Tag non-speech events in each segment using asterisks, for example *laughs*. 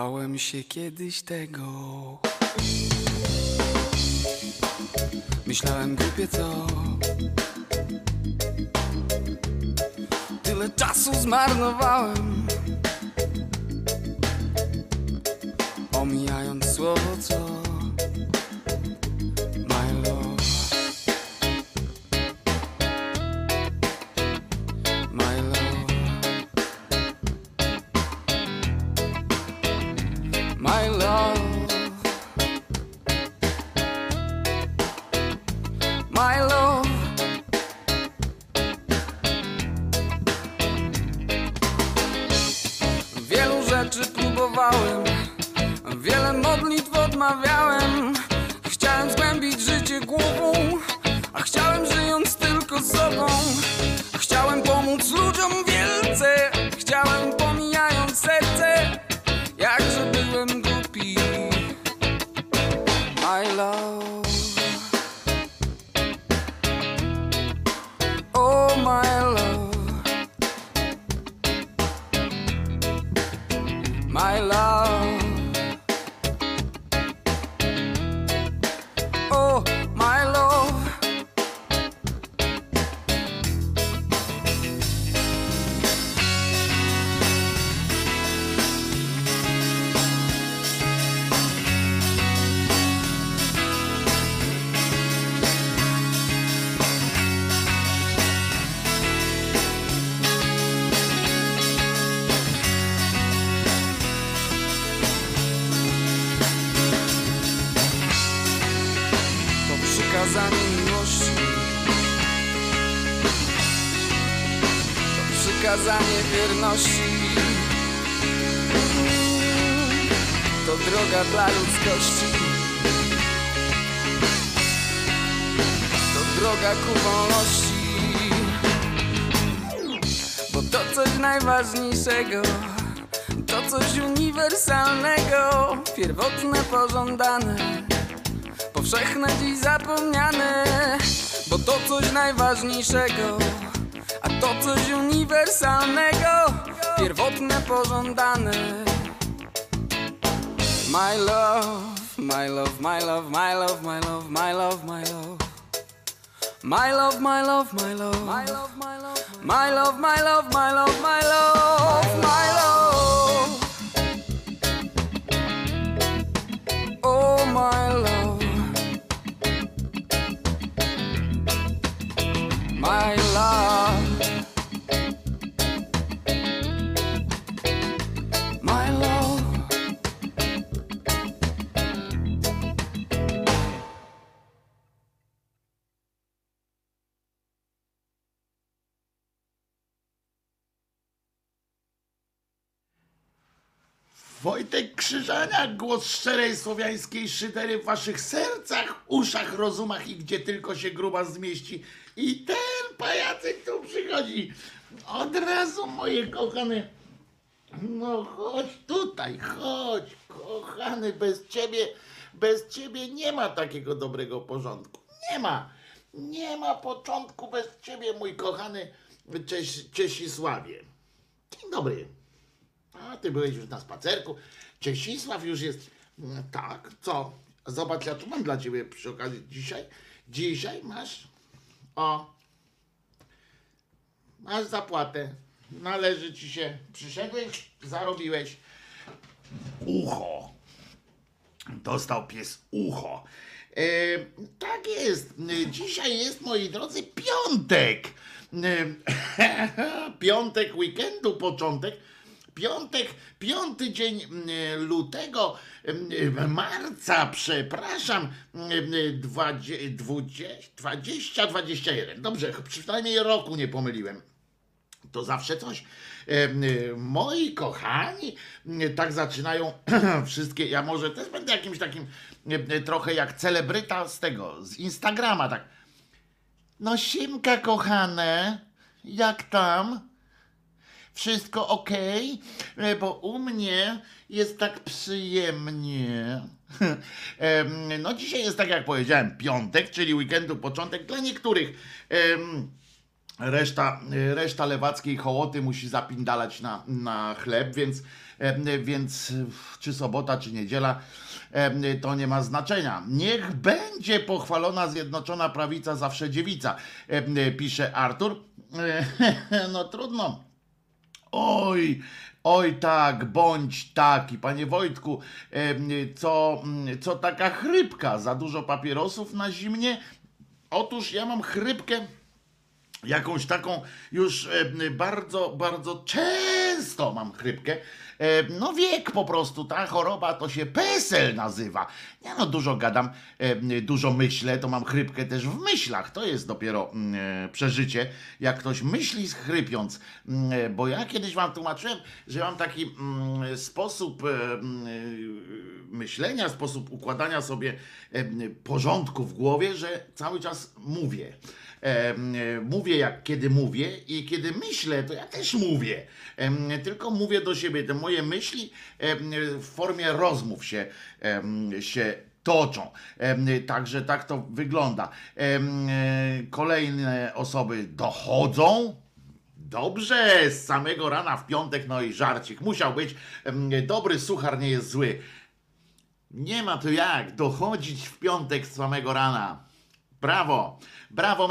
Bałem się kiedyś tego. Myślałem głupie co. Tyle czasu zmarnowałem. Omijając słowo co. najważniejszego, a to coś uniwersalnego, pierwotne, pożądane. My love, my love, my love, my love, my love, my love, my love. My love, my love, my love, my love, my love, my love, my love, my love, Krzyżaniak, głos szczerej słowiańskiej szydery w waszych sercach, uszach, rozumach i gdzie tylko się gruba zmieści. I ten pajacyk tu przychodzi. Od razu, moje kochane. No chodź tutaj, chodź, kochany, bez ciebie, bez ciebie nie ma takiego dobrego porządku. Nie ma. Nie ma początku bez ciebie, mój kochany Cześ, Czesisławie. Dzień dobry. A ty byłeś już na spacerku. Czesisław już jest. Mm, Tak, co? Zobacz, ja tu mam dla ciebie przy okazji dzisiaj. Dzisiaj masz. O. Masz zapłatę. Należy ci się. Przyszedłeś, zarobiłeś. Ucho. Dostał pies ucho. E, tak jest. Dzisiaj jest, moi drodzy, piątek. E, *laughs* piątek weekendu, początek. Piątek, piąty dzień mm, lutego, mm, marca, przepraszam, mm, dwadzie- dwudzie- 20, 21. Dobrze, przynajmniej roku nie pomyliłem to zawsze coś. Moi kochani, tak zaczynają *clears throat* wszystkie. Ja może też będę jakimś takim trochę jak celebryta z tego, z Instagrama, tak. No, Simka, kochane, jak tam? Wszystko ok? Bo u mnie jest tak przyjemnie. *laughs* Em, No, dzisiaj jest tak, jak powiedziałem, piątek, czyli weekendu początek dla niektórych. Reszta, reszta lewackiej hołoty musi zapindalać na, na chleb, więc e, więc czy sobota, czy niedziela, e, to nie ma znaczenia. Niech będzie pochwalona Zjednoczona Prawica, zawsze dziewica, e, pisze Artur. E, *laughs* No trudno. Oj, oj tak, bądź taki, panie Wojtku, co, mm, co taka chrypka, za dużo papierosów na zimnie? Otóż ja mam chrypkę jakąś taką już bardzo, bardzo często mam chrypkę. E, No wiek po prostu, ta choroba to się PESEL nazywa. Ja no dużo gadam, e, dużo myślę, to mam chrypkę też w myślach. To jest dopiero mm, e, przeżycie, jak ktoś myśli chrypiąc. Mm, Bo ja kiedyś wam tłumaczyłem, że mam taki mm, sposób myślenia, sposób układania sobie porządku w głowie, że cały czas mówię. E, mówię jak kiedy mówię i kiedy myślę, to ja też mówię. Tylko mówię do siebie. Te moje myśli w formie rozmów się, się toczą. Także tak to wygląda. E, Kolejne osoby dochodzą. Dobrze, z samego rana w piątek, no i żarcik musiał być. Dobry suchar nie jest zły. Nie ma tu jak dochodzić w piątek z samego rana. Brawo, brawo.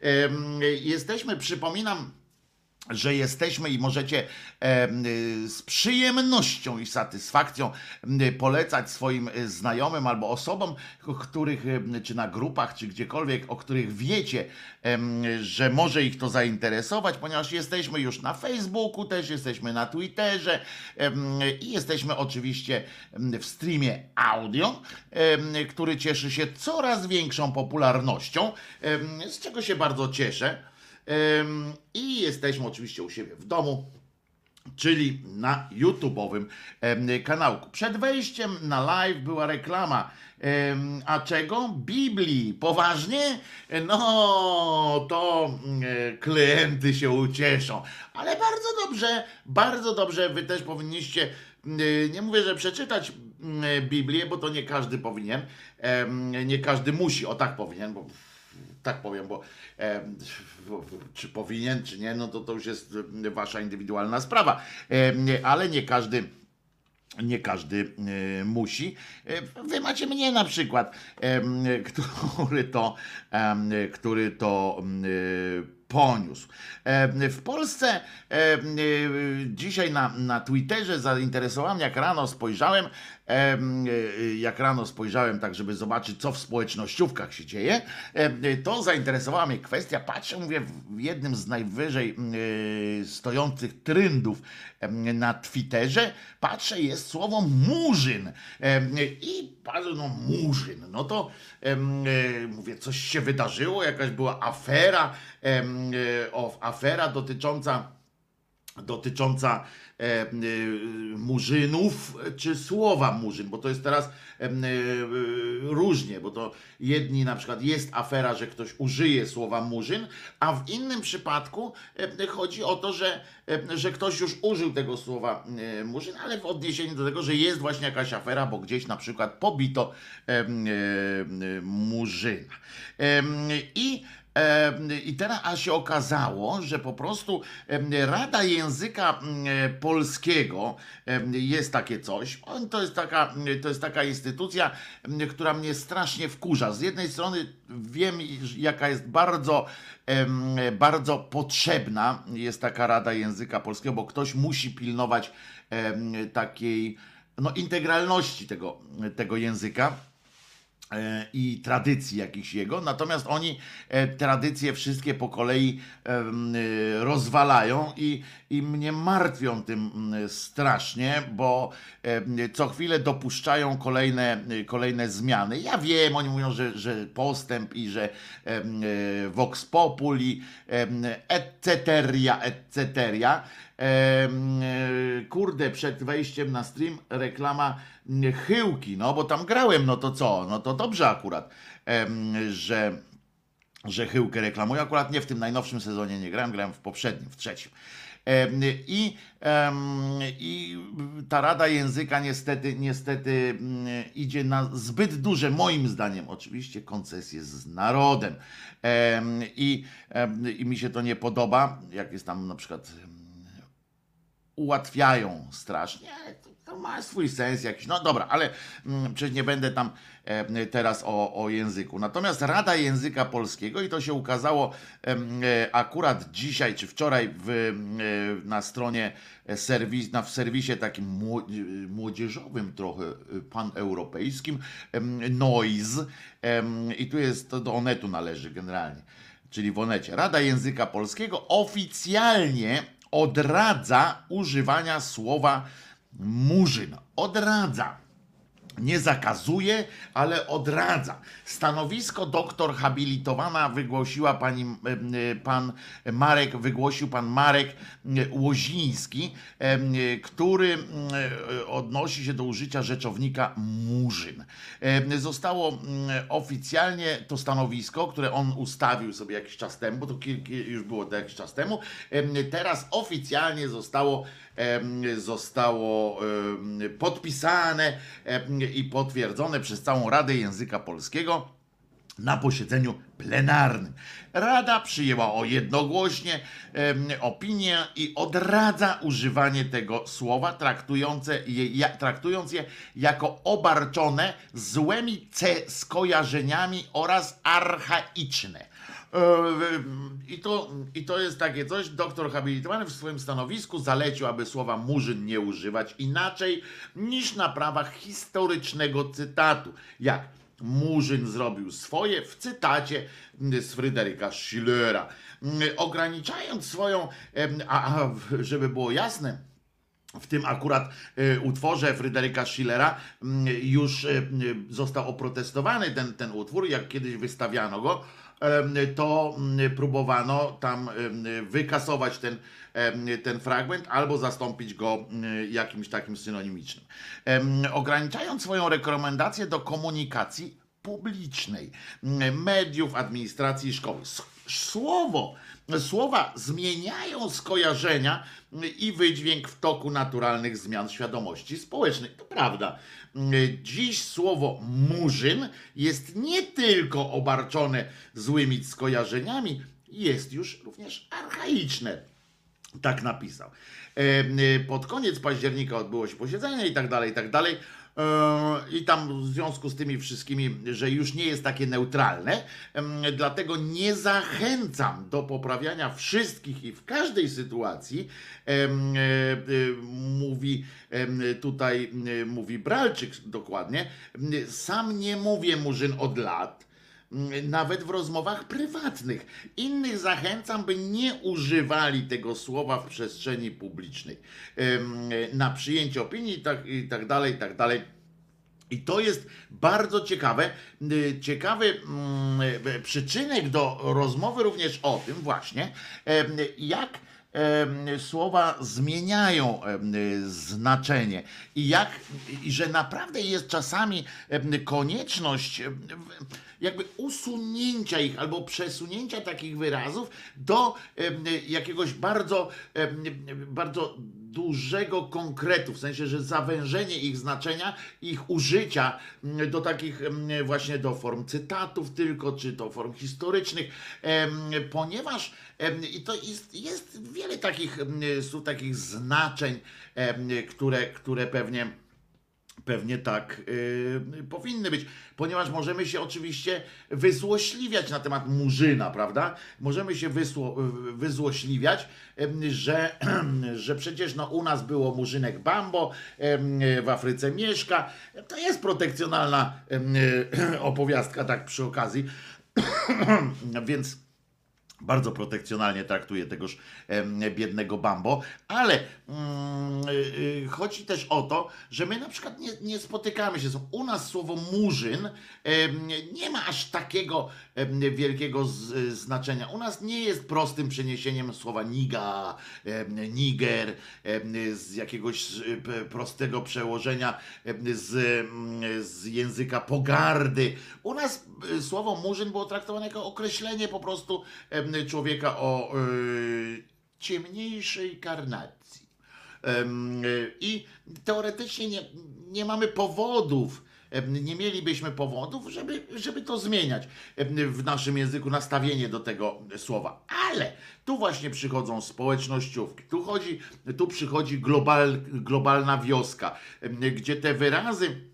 Em, Jesteśmy, przypominam, że jesteśmy i możecie y, z przyjemnością i satysfakcją polecać swoim y, znajomym albo osobom, których, em, czy na grupach, czy gdziekolwiek, o których wiecie, że może ich to zainteresować, ponieważ jesteśmy już na Facebooku, też jesteśmy na Twitterze i jesteśmy oczywiście w streamie audio, który cieszy się coraz większą popularnością, z czego się bardzo cieszę. I jesteśmy oczywiście u siebie w domu, czyli na YouTube'owym kanałku. Przed wejściem na live była reklama. A czego? Biblii. Poważnie? No, to e, klienty się ucieszą. Ale bardzo dobrze, bardzo dobrze. Wy też powinniście, e, nie mówię, że przeczytać e, Biblię, bo to nie każdy powinien. Nie każdy musi, o tak powinien, bo tak powiem, bo em, czy powinien, czy nie, no to to już jest em, wasza indywidualna sprawa. Nie, Ale nie każdy. Nie każdy e, musi. E, Wy macie mnie na przykład, który to, który to e, poniósł. W Polsce e, dzisiaj na, na Twitterze zainteresowałem, jak rano spojrzałem, em, e, jak rano spojrzałem tak, żeby zobaczyć, co w społecznościówkach się dzieje, em, to zainteresowała mnie kwestia, patrzę, mówię, w jednym z najwyżej e, stojących trendów em, na Twitterze, patrzę, jest słowo murzyn. I patrzę, no murzyn, no to e, mówię, coś się wydarzyło, jakaś była afera, e, afera dotycząca dotycząca e, e, murzynów, czy słowa murzyn, bo to jest teraz e, e, różnie, bo to jedni na przykład jest afera, że ktoś użyje słowa murzyn, a w innym przypadku e, chodzi o to, że, e, że ktoś już użył tego słowa e, murzyn, ale w odniesieniu do tego, że jest właśnie jakaś afera, bo gdzieś na przykład pobito e, e, murzyna. E, I E, I teraz a się okazało, że po prostu Rada Języka Polskiego jest takie coś. To jest taka, to jest taka instytucja, która mnie strasznie wkurza. Z jednej strony wiem, jaka jest bardzo, bardzo potrzebna jest taka Rada Języka Polskiego, bo ktoś musi pilnować takiej no, integralności tego, tego języka i tradycji jakichś jego, natomiast oni e, tradycje wszystkie po kolei e, rozwalają i, i mnie martwią tym strasznie, bo co chwilę dopuszczają kolejne, kolejne zmiany. Ja wiem, oni mówią, że, że postęp i że e, vox populi, em, et cetera, et cetera. Em, e, Kurde, przed wejściem na stream reklama chyłki, no bo tam grałem, no to co? No to dobrze akurat, że, że chyłkę reklamuję. Akurat nie w tym najnowszym sezonie nie grałem, grałem w poprzednim, w trzecim. I, I ta rada języka niestety, niestety mm, idzie na zbyt duże, moim zdaniem, oczywiście, koncesje z narodem. Em, I, I mi się to nie podoba, jak jest tam na przykład ułatwiają strasznie. To, ma swój sens jakiś. No dobra, ale mm, przecież nie będę tam e, teraz o, o języku. Natomiast Rada Języka Polskiego, i to się ukazało e, akurat dzisiaj czy wczoraj w, e, na stronie serwis, na, w serwisie takim mło- młodzieżowym trochę e, paneuropejskim, Noise. I tu jest, to do Onetu należy generalnie czyli w Onecie. Rada Języka Polskiego oficjalnie odradza używania słowa mužina od rada Nie zakazuje, ale odradza. Stanowisko doktor habilitowana wygłosiła pani, e, pan Marek, wygłosił pan Marek e, Łoziński, e, który e, odnosi się do użycia rzeczownika murzyn. Em, Zostało oficjalnie to stanowisko, które on ustawił sobie jakiś czas temu, bo to już było to jakiś czas temu, em, teraz oficjalnie zostało zostało podpisane i potwierdzone przez całą Radę Języka Polskiego na posiedzeniu plenarnym. Rada przyjęła o jednogłośnie em, opinię i odradza używanie tego słowa, traktujące je, ja, traktując je jako obarczone złymi skojarzeniami oraz archaiczne. E, I to, I to jest takie coś. Doktor habilitowany w swoim stanowisku zalecił, aby słowa murzyn nie używać inaczej niż na prawach historycznego cytatu. Jak Murzyn zrobił swoje w cytacie z Fryderyka Schillera. Ograniczając swoją, a, a żeby było jasne, w tym akurat e, utworze Fryderyka Schillera m, już e, został oprotestowany ten, ten utwór, jak kiedyś wystawiano go, to m, próbowano tam wykasować ten, ten fragment albo zastąpić go m, jakimś takim synonimicznym. Ograniczając swoją rekomendację do komunikacji publicznej, m, mediów, administracji i szkoły. Słowo, słowa zmieniają skojarzenia i wydźwięk w toku naturalnych zmian świadomości społecznej. To prawda. Dziś słowo murzyn jest nie tylko obarczone złymi skojarzeniami, jest już również archaiczne. Tak napisał. E, e, Pod koniec października odbyło się posiedzenie i tak dalej, i tak dalej. E, I tam w związku z tymi wszystkimi, że już nie jest takie neutralne, dlatego nie zachęcam do poprawiania wszystkich i w każdej sytuacji, e, e, mówi tutaj, mówi Bralczyk dokładnie. Sam nie mówię murzyn od lat nawet w rozmowach prywatnych. Innych zachęcam, by nie używali tego słowa w przestrzeni publicznej. Na przyjęcie opinii tak, i tak dalej, i tak dalej. I to jest bardzo ciekawe. y, Ciekawy mm, przyczynek do rozmowy również o tym właśnie, jak słowa zmieniają znaczenie i jak, że naprawdę jest czasami konieczność jakby usunięcia ich albo przesunięcia takich wyrazów do jakiegoś bardzo, bardzo dużego konkretu, w sensie, że zawężenie ich znaczenia, ich użycia do takich właśnie do form cytatów tylko, czy do form historycznych, ponieważ i to jest, jest wiele takich, takich znaczeń, które, które pewnie Pewnie tak yy, powinny być, ponieważ możemy się oczywiście wyzłośliwiać na temat Murzyna, prawda? Możemy się wysło, wyzłośliwiać, em, że, *clears throat* że przecież no, u nas było Murzynek Bambo, w Afryce mieszka. To jest protekcjonalna *clears throat* opowiastka, tak przy okazji. *clears throat* Więc bardzo protekcjonalnie traktuje tegoż biednego Bambo, ale mm, y, y, chodzi też o to, że my na przykład nie, nie spotykamy się. U nas słowo murzyn nie ma aż takiego wielkiego znaczenia. U nas nie jest prostym przeniesieniem słowa niga, niger, z jakiegoś prostego przełożenia z, mm, z języka pogardy. U nas y, słowo murzyn było traktowane jako określenie po prostu człowieka o y, ciemniejszej karnacji. Y, I teoretycznie nie, nie mamy powodów, nie mielibyśmy powodów, żeby, żeby to zmieniać w naszym języku, nastawienie do tego słowa. Ale tu właśnie przychodzą społecznościówki, tu, chodzi, tu przychodzi global, globalna wioska, gdzie te wyrazy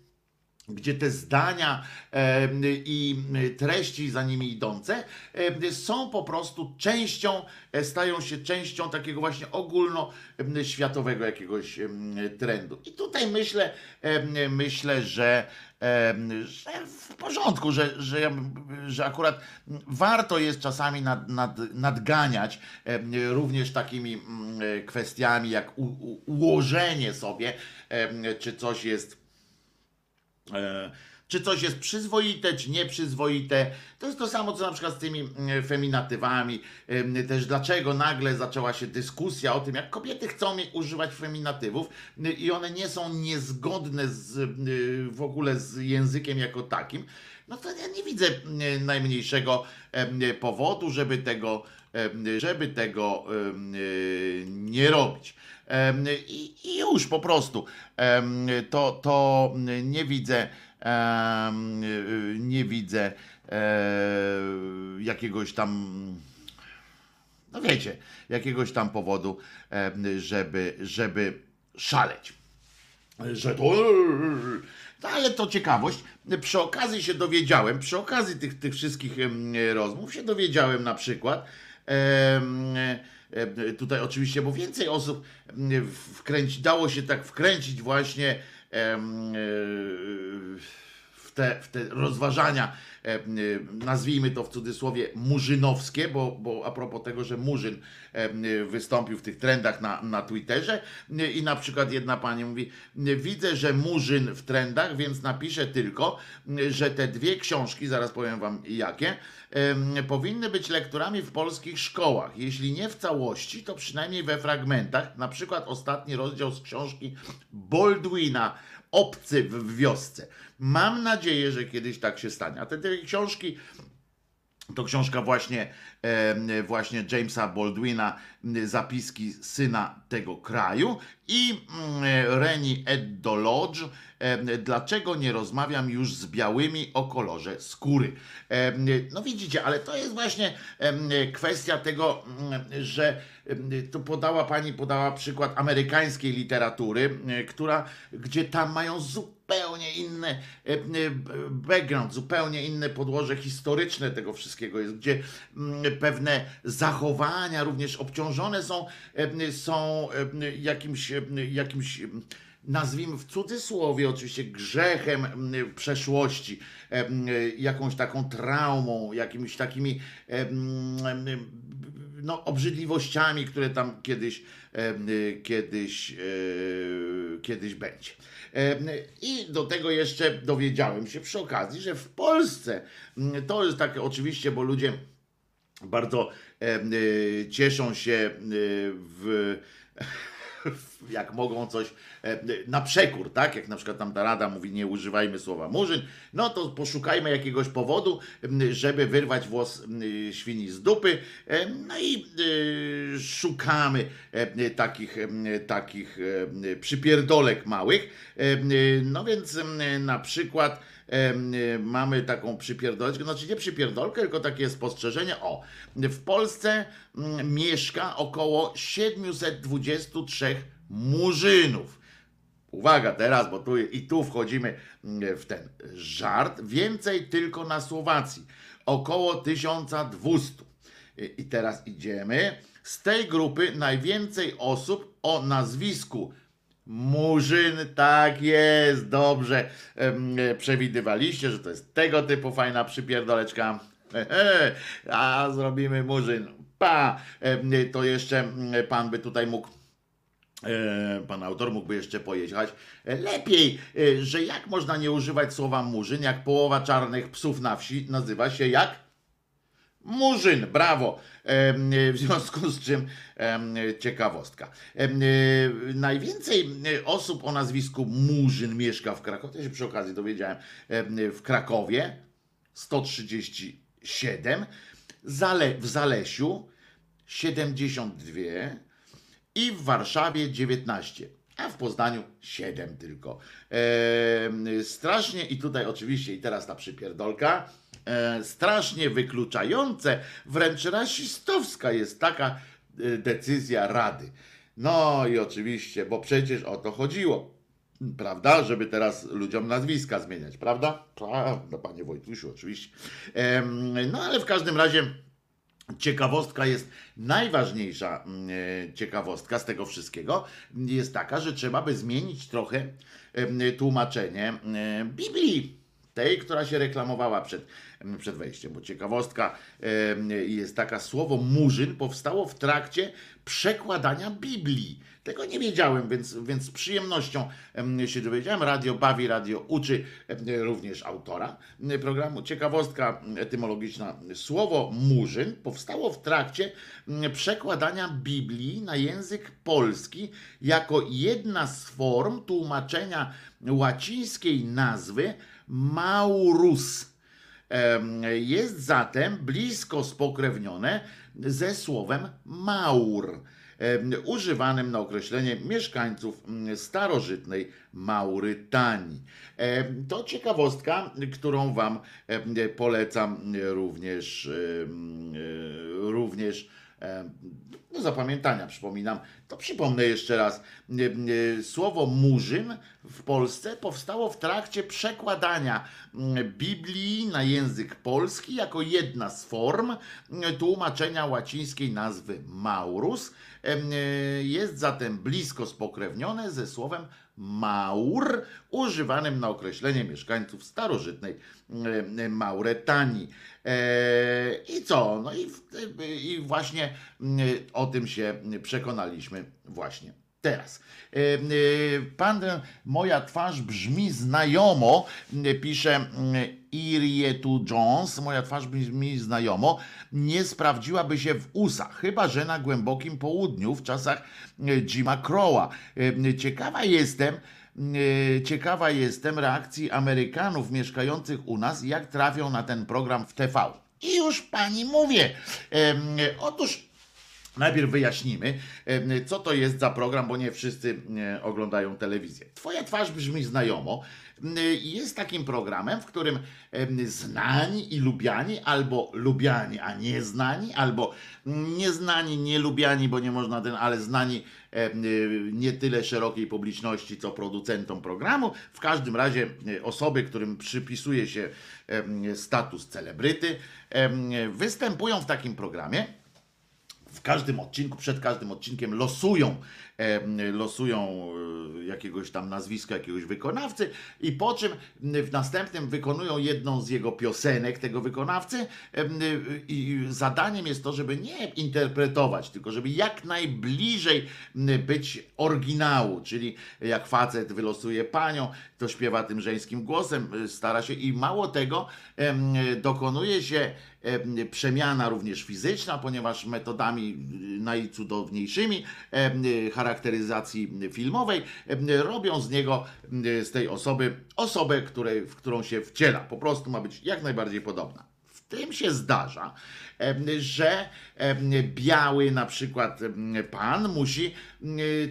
gdzie te zdania e, i treści za nimi idące e, są po prostu częścią, e, stają się częścią takiego właśnie ogólnoświatowego jakiegoś trendu. I tutaj myślę, myślę, że, że w porządku, że, że, że akurat warto jest czasami nad, nad, nadganiać również takimi mm, kwestiami jak u, u, ułożenie sobie, czy coś jest Czy coś jest przyzwoite, czy nieprzyzwoite. To jest to samo, co na przykład z tymi mm, feminatywami. Em, Też dlaczego nagle zaczęła się dyskusja o tym, jak kobiety chcą używać feminatywów y, i one nie są niezgodne z, y, w ogóle z językiem jako takim. No to ja nie widzę y, najmniejszego powodu, żeby tego, żeby tego nie robić. I, już po prostu to, to nie widzę, nie widzę e, jakiegoś tam, no wiecie, jakiegoś tam powodu, żeby, żeby szaleć. Że to. No ale to ciekawość. Przy okazji się dowiedziałem, przy okazji tych, tych wszystkich rozmów się dowiedziałem na przykład. Tutaj oczywiście, bo więcej osób em, wkręci, dało się tak wkręcić właśnie e, w te, w te rozważania, e, e, nazwijmy to w cudzysłowie murzynowskie, bo, bo a propos tego, że Murzyn e, wystąpił w tych trendach na, na Twitterze e, i na przykład jedna pani mówi, widzę, że Murzyn w trendach, więc napiszę tylko, e, że te dwie książki, zaraz powiem wam jakie, powinny być lekturami w polskich szkołach. Jeśli nie w całości, to przynajmniej we fragmentach, na przykład ostatni rozdział z książki Baldwina Obcy w wiosce. Mam nadzieję, że kiedyś tak się stanie. A te dwie książki to książka właśnie, właśnie Jamesa Baldwina, Zapiski syna tego kraju i Reni Eddo Lodge, Dlaczego nie rozmawiam już z białymi o kolorze skóry? No widzicie, ale to jest właśnie kwestia tego, że tu podała pani, podała przykład amerykańskiej literatury, która, gdzie tam mają zupełnie inny e, e, background, zupełnie inne podłoże historyczne tego wszystkiego jest, gdzie pewne zachowania również obciążone są, e, są jakimś, jakimś nazwijmy w cudzysłowie oczywiście grzechem mm, przeszłości, jakąś taką traumą, jakimiś takimi no, obrzydliwościami, które tam kiedyś, e, kiedyś, e, kiedyś będzie. E, I do tego jeszcze dowiedziałem się przy okazji, że w Polsce to jest takie oczywiście, bo ludzie bardzo e, e, cieszą się e, w- *laughs* *laughs* jak mogą coś e, na przekór, tak? Jak na przykład tam ta rada mówi, nie używajmy słowa murzyn, no to poszukajmy jakiegoś powodu, żeby wyrwać włos świni z dupy. e, No i e, szukamy takich, takich przypierdolek małych. No więc na przykład mamy taką przypierdoleczkę, znaczy nie przypierdolkę, tylko takie spostrzeżenie. O, w Polsce mm, mieszka około 723 murzynów. Uwaga teraz, bo tu i tu wchodzimy mm, w ten żart. Więcej tylko na Słowacji. Około 1200. I i teraz idziemy. Z tej grupy najwięcej osób o nazwisku Murzyn, tak jest, dobrze e, przewidywaliście, że to jest tego typu fajna przypierdoleczka. *laughs* A zrobimy Murzyn. Pa! Em, To jeszcze mm, pan by tutaj mógł E, Pan autor mógłby jeszcze pojechać. E, Lepiej, e, że jak można nie używać słowa murzyn, jak połowa czarnych psów na wsi nazywa się jak? Murzyn, brawo. E, W związku z czym em, ciekawostka. E, Najwięcej e, osób o nazwisku Murzyn mieszka w Krakowie. To się przy okazji dowiedziałem. em, W Krakowie 137, Zale, w Zalesiu 72 i w Warszawie 19. a w Poznaniu 7 tylko. E, strasznie i tutaj oczywiście i teraz ta przypierdolka, e, strasznie wykluczające, wręcz rasistowska jest taka e, decyzja Rady. No i oczywiście, bo przecież o to chodziło. Prawda? Żeby teraz ludziom nazwiska zmieniać, prawda? Prawda, panie Wojtusiu, oczywiście. No ale w każdym razie ciekawostka jest najważniejsza mm, e, ciekawostka z tego wszystkiego jest taka, że trzeba by zmienić trochę tłumaczenie e, Biblii. Tej, która się reklamowała przed, przed wejściem, bo ciekawostka jest taka, słowo murzyn powstało w trakcie przekładania Biblii. Tego nie wiedziałem, więc, więc z przyjemnością em, się dowiedziałem. Radio bawi, radio uczy również autora programu. Ciekawostka etymologiczna. Słowo murzyn powstało w trakcie przekładania Biblii na język polski jako jedna z form tłumaczenia łacińskiej nazwy Maurus. Jest zatem blisko spokrewnione ze słowem maur, używanym na określenie mieszkańców mm, starożytnej Maurytanii. To ciekawostka, którą Wam polecam również, e, również do zapamiętania, przypominam. To przypomnę jeszcze raz. Słowo murzyn w Polsce powstało w trakcie przekładania Biblii na język polski jako jedna z form tłumaczenia łacińskiej nazwy Maurus. E, Jest zatem blisko spokrewnione ze słowem Maur, używanym na określenie mieszkańców starożytnej Mauretanii. E, I co? No i, i właśnie mm, o tym się przekonaliśmy właśnie teraz. E, e, Pan, moja twarz brzmi znajomo, e, pisze mm, Irietu Jones, moja twarz brzmi znajomo, nie sprawdziłaby się w USA, chyba że na głębokim południu w czasach Jima Crowa. Ciekawa jestem, ciekawa jestem reakcji Amerykanów mieszkających u nas, jak trafią na ten program w TV. I już pani mówię. Otóż Najpierw wyjaśnimy, co to jest za program, bo nie wszyscy e, oglądają telewizję. Twoja twarz brzmi znajomo. Jest takim programem, w którym znani i lubiani, albo lubiani, a nie znani, albo nieznani, nie lubiani, bo nie można ten, ale znani nie tyle szerokiej publiczności, co producentom programu. W każdym razie e, osoby, którym przypisuje się status celebryty, występują w takim programie w każdym odcinku, przed każdym odcinkiem losują, losują e, jakiegoś tam nazwiska, jakiegoś wykonawcy i po czym w następnym wykonują jedną z jego piosenek tego wykonawcy em, i zadaniem jest to, żeby nie interpretować, tylko żeby jak najbliżej być oryginału, czyli jak facet wylosuje panią, to śpiewa tym żeńskim głosem, y, stara się i mało tego, dokonuje się em, przemiana również fizyczna, ponieważ metodami y, najcudowniejszymi y, charakteryzacji filmowej robią z niego, z tej osoby, osobę, której, w którą się wciela. Po prostu ma być jak najbardziej podobna. W tym się zdarza, że biały na przykład pan musi,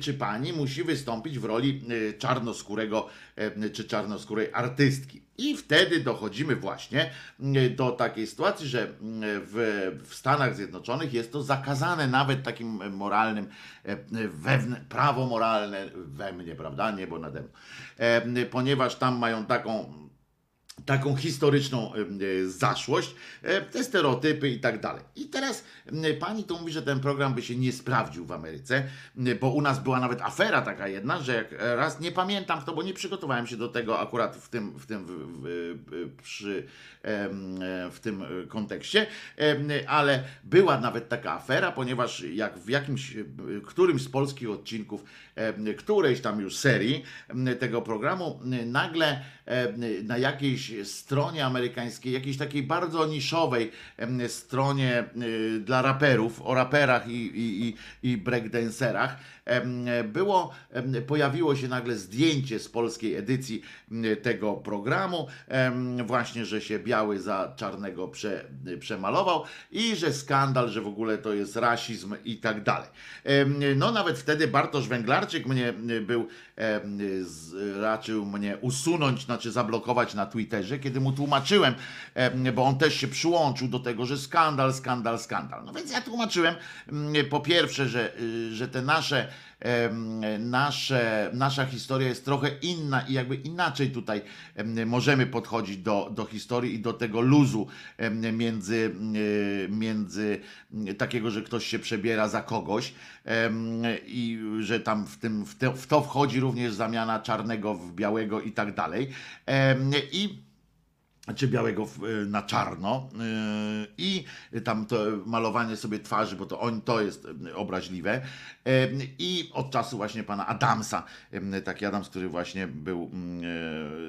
czy pani musi wystąpić w roli czarnoskórego czy czarnoskórej artystki. I wtedy dochodzimy właśnie y, do takiej sytuacji, że y, w, w Stanach Zjednoczonych jest to zakazane nawet takim e, moralnym, e, prawo moralne we mnie, prawda? Niebo nade mną. E, Ponieważ tam mają taką taką historyczną e, zaszłość, e, te stereotypy i tak dalej. I teraz pani tu mówi, że ten program by się nie sprawdził w Ameryce, bo u nas była nawet afera taka jedna, że jak raz, nie pamiętam kto, bo nie przygotowałem się do tego akurat w tym, w tym, w, w, przy, e, w tym kontekście, ale była nawet taka afera, ponieważ jak w jakimś, którymś z polskich odcinków, którejś tam już serii tego programu, nagle na jakiejś stronie amerykańskiej, jakiejś takiej bardzo niszowej stronie y, dla raperów, o raperach i, i, i, i breakdancerach, było, pojawiło się nagle zdjęcie z polskiej edycji tego programu, właśnie, że się biały za czarnego prze, przemalował i że skandal, że w ogóle to jest rasizm i tak dalej. No nawet wtedy Bartosz Węglarczyk mnie był, raczył mnie usunąć, znaczy zablokować na Twitterze, kiedy mu tłumaczyłem, em, bo on też się przyłączył do tego, że skandal, skandal, skandal. No więc ja tłumaczyłem po pierwsze, że, y, że te nasze nasze, nasza historia jest trochę inna i jakby inaczej tutaj em, możemy podchodzić do, do historii i do tego luzu między, między takiego, że ktoś się przebiera za kogoś i że tam w, tym, w, to, w to wchodzi również zamiana czarnego w białego i tak dalej. I czy białego y, na czarno yy, i tam to malowanie sobie twarzy, bo to on to jest y, obraźliwe. I od czasu właśnie pana Adamsa, taki Adams, który właśnie był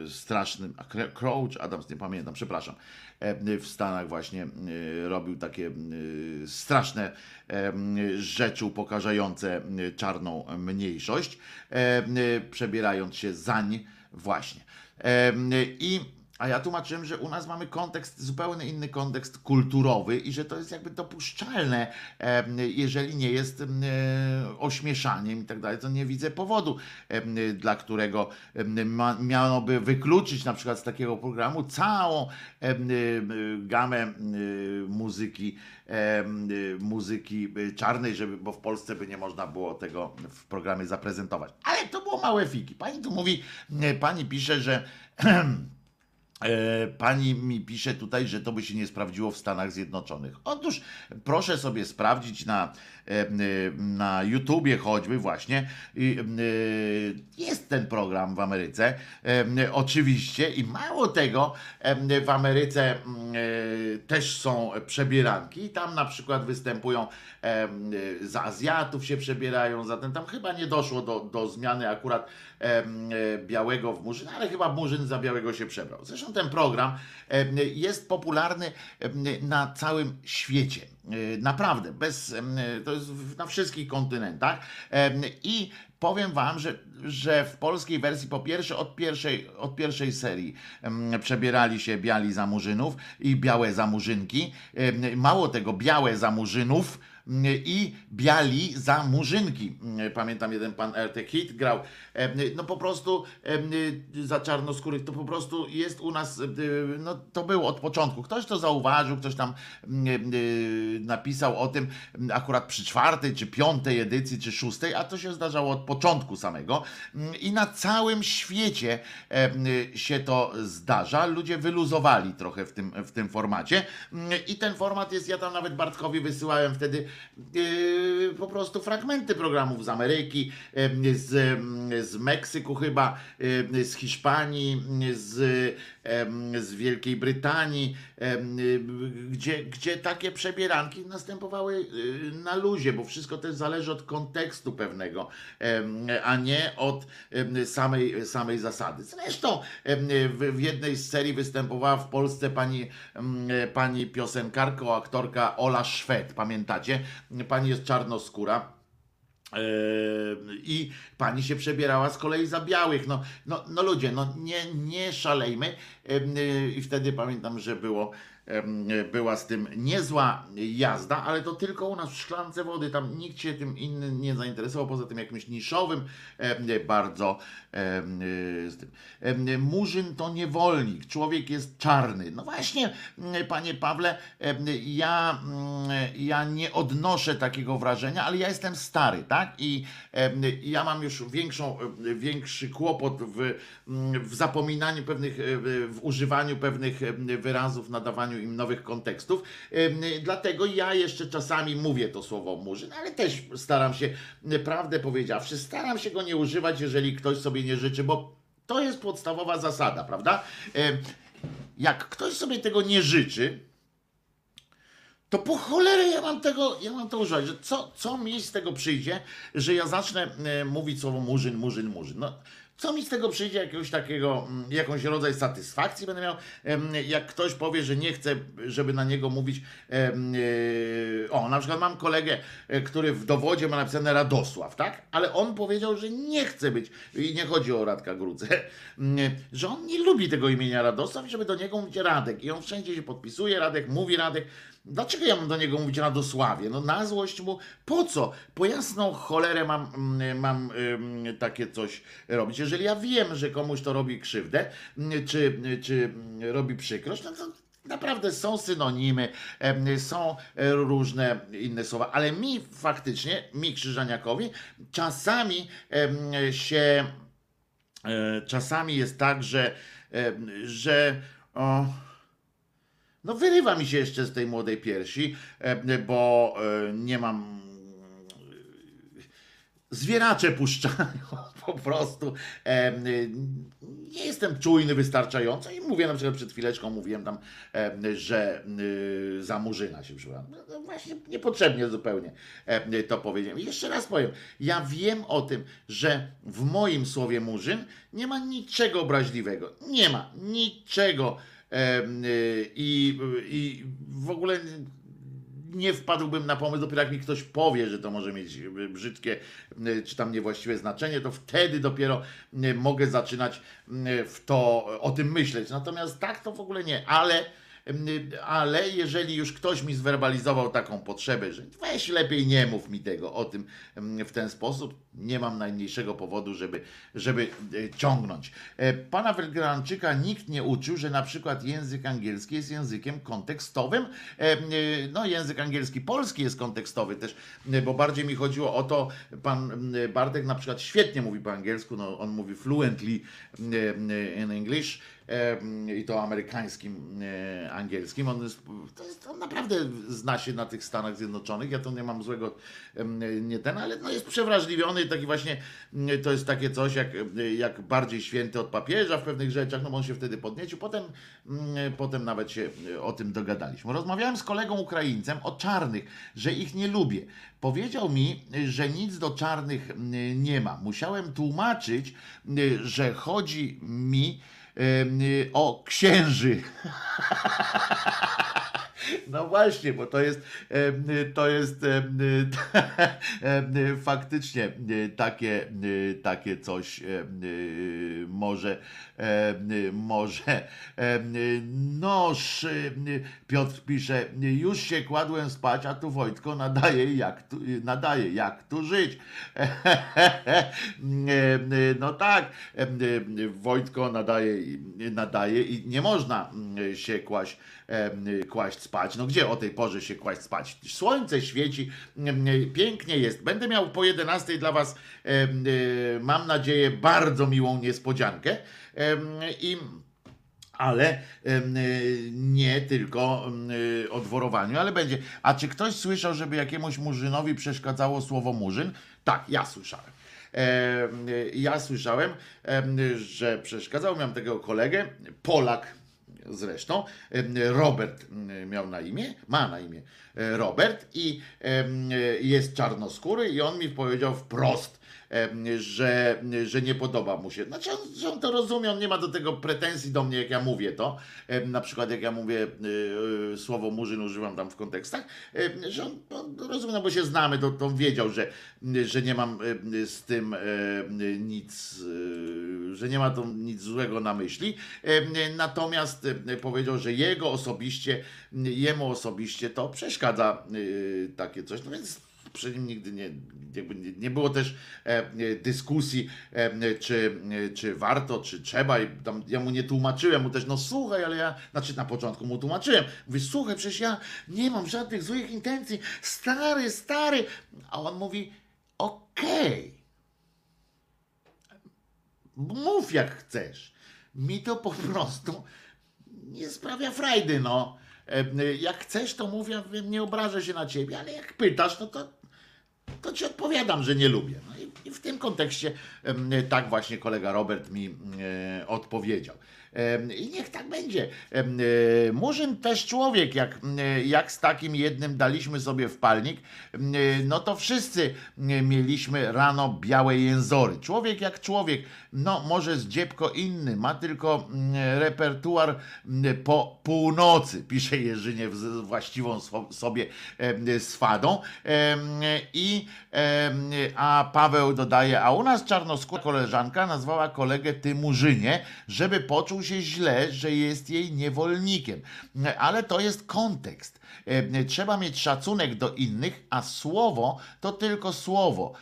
strasznym, Crouch Adams, nie pamiętam, przepraszam, w Stanach właśnie robił takie straszne rzeczy upokarzające czarną mniejszość, przebierając się zań właśnie. I a ja tłumaczyłem, że u nas mamy kontekst, zupełnie inny kontekst kulturowy i że to jest jakby dopuszczalne, jeżeli nie jest em, ośmieszaniem i tak dalej, to nie widzę powodu, dla którego em, ma, mianoby wykluczyć na przykład z takiego programu całą gamę muzyki, muzyki czarnej, żeby, bo w Polsce by nie można było tego w programie zaprezentować. Ale to było małe fiki. Pani tu mówi, e, pani pisze, że *clears throat* Pani mi pisze tutaj, że to by się nie sprawdziło w Stanach Zjednoczonych. Otóż proszę sobie sprawdzić na, e, e, na YouTubie choćby właśnie. E, Jest ten program w Ameryce, e, oczywiście, i mało tego, e, w Ameryce e, też są przebieranki. I Tam na przykład występują e, za Azjatów się przebierają, zatem tam chyba nie doszło do, do zmiany akurat e, białego w Murzyn, ale chyba Murzyn za białego się przebrał. Zresztą ten program jest popularny na całym świecie. E, Naprawdę, bez, em, to jest na wszystkich kontynentach. I powiem wam, że, że w polskiej wersji po pierwsze od pierwszej, od pierwszej serii przebierali się biali za murzynów i białe za murzynki. Mało tego, białe za murzynów i biali za murzynki. Pamiętam jeden pan RT Hit grał, e, no po prostu e, za czarnoskórych, to po prostu jest u nas, e, no to było od początku. Ktoś to zauważył, ktoś tam napisał o tym akurat przy czwartej, czy piątej edycji, czy szóstej, a to się zdarzało od początku samego i na całym świecie się to zdarza. Ludzie wyluzowali trochę w tym, w tym formacie i ten format jest, ja tam nawet Bartkowi wysyłałem wtedy po prostu fragmenty programów z Ameryki, yy, z, yy, z Meksyku chyba, yy, z Hiszpanii, z, yy, z Wielkiej Brytanii, yy, gdzie, gdzie takie przebieranki następowały yy, na luzie, bo wszystko też zależy od kontekstu pewnego, yy, a nie od yy, samej, samej zasady. Zresztą yy, w, jednej z serii występowała w Polsce pani, yy, pani piosenkarka, aktorka Ola Szwed, pamiętacie? Pani jest czarnoskóra. Eee, I pani się przebierała z kolei za białych. No, no, no ludzie, no nie, nie szalejmy. Em, y, I wtedy pamiętam, że było, była z tym niezła jazda, ale to tylko u nas w szklance wody. Tam nikt się tym innym nie zainteresował, poza tym jakimś niszowym, bardzo y. Em, Murzyn to niewolnik, człowiek jest czarny. No właśnie, mm, panie Pawle, ja, mm, ja nie odnoszę takiego wrażenia, ale ja jestem stary, tak? I ja mam już większą, większy kłopot w, mm, w zapominaniu pewnych, e, w używaniu pewnych wyrazów, nadawaniu im nowych kontekstów. Dlatego ja jeszcze czasami mówię to słowo murzyn, ale też staram się, prawdę powiedziawszy, staram się go nie używać, jeżeli ktoś sobie nie życzy, bo to jest podstawowa zasada, prawda? Em, Jak ktoś sobie tego nie życzy, to po cholerę ja mam tego, ja mam to używać, że co, co mi z tego przyjdzie, że ja zacznę e, mówić słowo murzyn, murzyn, murzyn. No, Co mi z tego przyjdzie, jakiegoś takiego, mm, jakąś rodzaj satysfakcji będę miał, jak ktoś powie, że nie chce, żeby na niego mówić. e, O, na przykład mam kolegę, e, który w dowodzie ma napisane Radosław, tak? Ale on powiedział, że nie chce być, i nie chodzi o Radka Grudzę, *laughs* mm, że on nie lubi tego imienia Radosław i żeby do niego mówić Radek. I on wszędzie się podpisuje, Radek mówi Radek. Dlaczego ja mam do niego mówić Radosławie? No na złość mu, po co? Po jasną cholerę mam, mm, mam takie coś robić. Jeżeli ja wiem, że komuś to robi krzywdę, mm, czy, czy mm, robi przykrość, no to naprawdę są synonimy, są e, różne inne słowa, ale mi faktycznie, mi Krzyżaniakowi, czasami się, e, czasami jest tak, że, że o, no wyrywa mi się jeszcze z tej młodej piersi, e, bo e, nie mam. Zwieracze puszczają *laughs* po prostu. E, Nie jestem czujny wystarczająco i mówię na przykład przed chwileczką mówiłem tam, e, że e, za murzyna się przybrałem. No, no właśnie niepotrzebnie zupełnie e, to powiedziałem. I jeszcze raz powiem, ja wiem o tym, że w moim słowie murzyn nie ma niczego obraźliwego. Nie ma niczego. Y, I, I w ogóle nie wpadłbym na pomysł, dopiero jak mi ktoś powie, że to może mieć brzydkie y, czy tam niewłaściwe znaczenie, to wtedy dopiero y, mogę zaczynać w to o tym myśleć. Natomiast tak to w ogóle nie, ale ale jeżeli już ktoś mi zwerbalizował taką potrzebę, że weź lepiej nie mów mi tego o tym y, w ten sposób, nie mam najmniejszego powodu, żeby, żeby y, ciągnąć. E, Pana Welgranczyka nikt nie uczył, że na przykład język angielski jest językiem kontekstowym. E, y, No, język angielski polski jest kontekstowy też, y, bo bardziej mi chodziło o to, pan y, Bartek na przykład świetnie mówi po angielsku, no, on mówi fluently y, y, in English i to amerykańskim e, angielskim. On, jest, jest, on naprawdę zna się na tych Stanach Zjednoczonych. Ja to nie mam złego, nie ten, ale no jest przewrażliwiony. Taki właśnie mm, to jest takie coś, jak, jak bardziej święty od papieża w pewnych rzeczach. No on się wtedy podniecił. Potem, mm, potem nawet się o tym dogadaliśmy. Rozmawiałem z kolegą Ukraińcem o czarnych, że ich nie lubię. Powiedział mi, że nic do czarnych mm, nie ma. Musiałem tłumaczyć, że chodzi mi o księży. *laughs* No właśnie, bo to jest, y, to jest y, *laughs* y, faktycznie y, takie, y, takie coś y, może, y, może em, y, noż, y, Piotr pisze, już się kładłem spać, a tu Wojtko nadaje jak tu, y, nadaje jak tu żyć. *laughs* Y, No tak, y, Wojtko nadaje, nadaje i nie można się kłaść, kłaść spać. No gdzie o tej porze się kłaść spać? Słońce świeci, pięknie jest. Będę miał po 11 dla Was, y, mam nadzieję, bardzo miłą niespodziankę. I ale y, nie tylko em, y, o dworowaniu, ale będzie. A czy ktoś słyszał, żeby jakiemuś murzynowi przeszkadzało słowo murzyn? Tak, ja słyszałem. Em, y, Ja słyszałem, em, że przeszkadzał. Miałem takiego kolegę, Polak zresztą. Robert miał na imię, ma na imię e, Robert i jest czarnoskóry i on mi powiedział wprost, że, że nie podoba mu się. Znaczy, on, on to rozumie, on nie ma do tego pretensji do mnie, jak ja mówię to. Na przykład, jak ja mówię y, y, słowo murzyn, używam tam w kontekstach, że on, on rozumie, no bo się znamy, to, to wiedział, że, że nie mam z tym nic, y, że nie ma to nic złego na myśli. Natomiast powiedział, że jego osobiście, jemu osobiście to przeszkadza takie coś. No więc przy nim nigdy nie, nie, nie było też e, e, dyskusji, e, czy, czy warto, czy trzeba. I tam, ja mu nie tłumaczyłem, mu też, no słuchaj, ale ja, znaczy na początku mu tłumaczyłem. Mówię, słuchaj, przecież ja nie mam żadnych złych intencji. Stary, stary. A on mówi, okej. Mów jak chcesz. Mi to po prostu nie sprawia frajdy, no. Jak chcesz, to mówię, nie obrażę się na ciebie, ale jak pytasz, no to, to ci odpowiadam, że nie lubię. No i, i w tym kontekście tak właśnie kolega Robert mi e, odpowiedział. I niech tak będzie. Murzyn też człowiek, jak, jak z takim jednym daliśmy sobie w palnik, no to wszyscy mieliśmy rano białe jęzory. Człowiek jak człowiek, no może z dziebko inny, ma tylko repertuar po północy, *laughs* pisze Jerzyniew z właściwą sobie swadą. I, a Paweł dodaje, a u nas czarnoskóra koleżanka nazwała kolegę Tymurzynie, żeby poczuł się źle, że jest jej niewolnikiem. Ale to jest kontekst. Trzeba mieć szacunek do innych, a słowo to tylko słowo.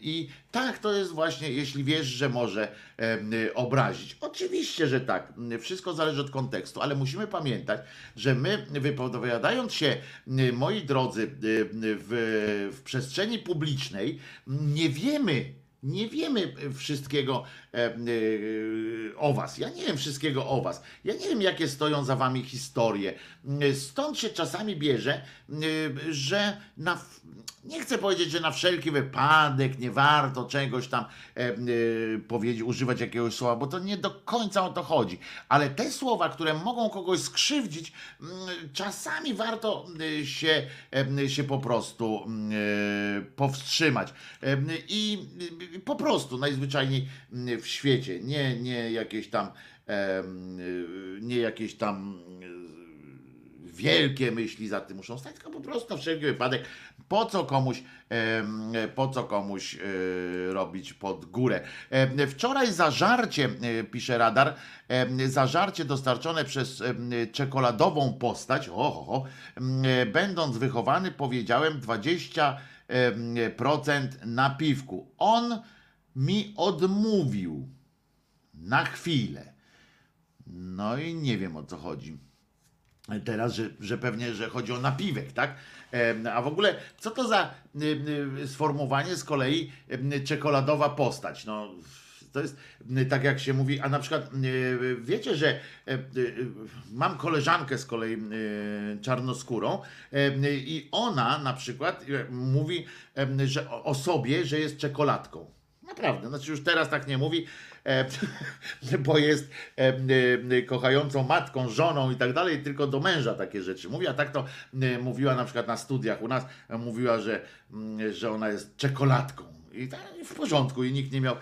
I tak to jest właśnie, jeśli wiesz, że może obrazić. Oczywiście, że tak. Wszystko zależy od kontekstu, ale musimy pamiętać, że my wypowiadając się, moi drodzy, w, w przestrzeni publicznej, nie wiemy, nie wiemy wszystkiego e, e, o was. Ja nie wiem wszystkiego o was. Ja nie wiem, jakie stoją za wami historie. Stąd się czasami bierze, e, że na, nie chcę powiedzieć, że na wszelki wypadek nie warto czegoś tam powiedzieć, używać jakiegoś słowa, bo to nie do końca o to chodzi. Ale te słowa, które mogą kogoś skrzywdzić, czasami warto się, się po prostu powstrzymać. I po prostu najzwyczajniej w świecie, nie, nie jakieś tam nie jakieś tam wielkie myśli za tym muszą stać, tylko po prostu na wszelki wypadek, po co komuś, po co komuś e, robić pod górę. Wczoraj zażarcie, pisze radar, zażarcie dostarczone przez czekoladową postać, oho, będąc wychowany, powiedziałem 20 procent napiwku. On mi odmówił na chwilę. No i nie wiem o co chodzi. Teraz, że, że pewnie, że chodzi o napiwek, tak? A w ogóle, co to za sformułowanie z kolei czekoladowa postać? No, to jest tak jak się mówi, a na przykład wiecie, że e, e, mam koleżankę z kolei czarnoskórą i ona na przykład e, mówi że o sobie, że jest czekoladką. Naprawdę, znaczy już teraz tak nie mówi, *laughs* bo jest kochającą matką, żoną i tak dalej, tylko do męża takie rzeczy mówi, a tak to mówiła na przykład na studiach u nas, mówiła, że, że ona jest czekoladką i tak, w porządku, i nikt nie miał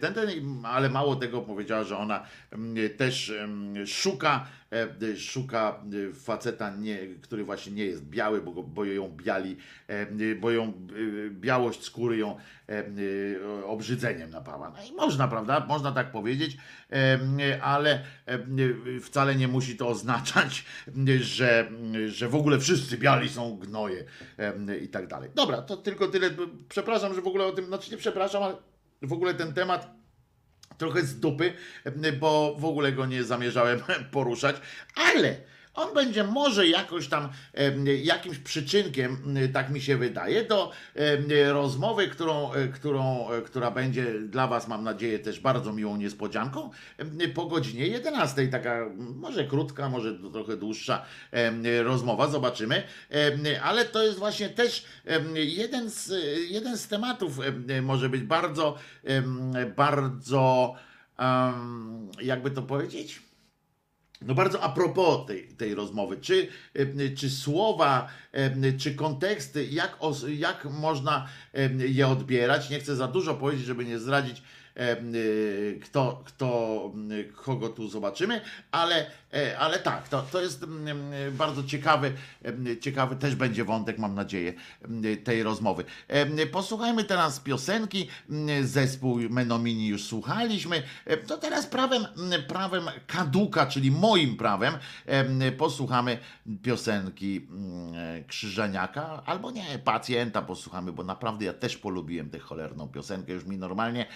ten, ten, ale mało tego powiedziała, że ona też szuka, szuka faceta, nie, który właśnie nie jest biały, bo, bo ją biali, bo ją białość skóry ją obrzydzeniem napała. No i można, prawda? Można tak powiedzieć, ale wcale nie musi to oznaczać, że, że w ogóle wszyscy biali są gnoje i tak dalej. Dobra, to tylko tyle. Przepraszam, że w ogóle o tym, znaczy nie przepraszam, ale w ogóle ten temat trochę z dupy, bo w ogóle go nie zamierzałem *laughs* poruszać, ale on będzie może jakoś tam jakimś przyczynkiem, tak mi się wydaje, do rozmowy, którą, e, którą, e, która będzie dla Was, mam nadzieję, też bardzo miłą niespodzianką po godzinie 11. Taka może krótka, może trochę dłuższa rozmowa, zobaczymy. Ale to jest właśnie też jeden z, jeden z tematów, może być bardzo, bardzo, jakby to powiedzieć no bardzo a propos tej, tej rozmowy, czy, e, czy słowa, e, czy konteksty, jak, jak można je odbierać. Nie chcę za dużo powiedzieć, żeby nie zdradzić kto, kto, kogo tu zobaczymy, ale, e, ale tak, to, to jest bardzo ciekawy, ciekawy też będzie wątek, mam nadzieję, tej rozmowy. Posłuchajmy teraz piosenki, zespół Menomini już słuchaliśmy, to teraz prawem, prawem kaduka, czyli moim prawem, posłuchamy piosenki Krzyżeniaka, albo nie, pacjenta posłuchamy, bo naprawdę ja też polubiłem tę cholerną piosenkę, już mi normalnie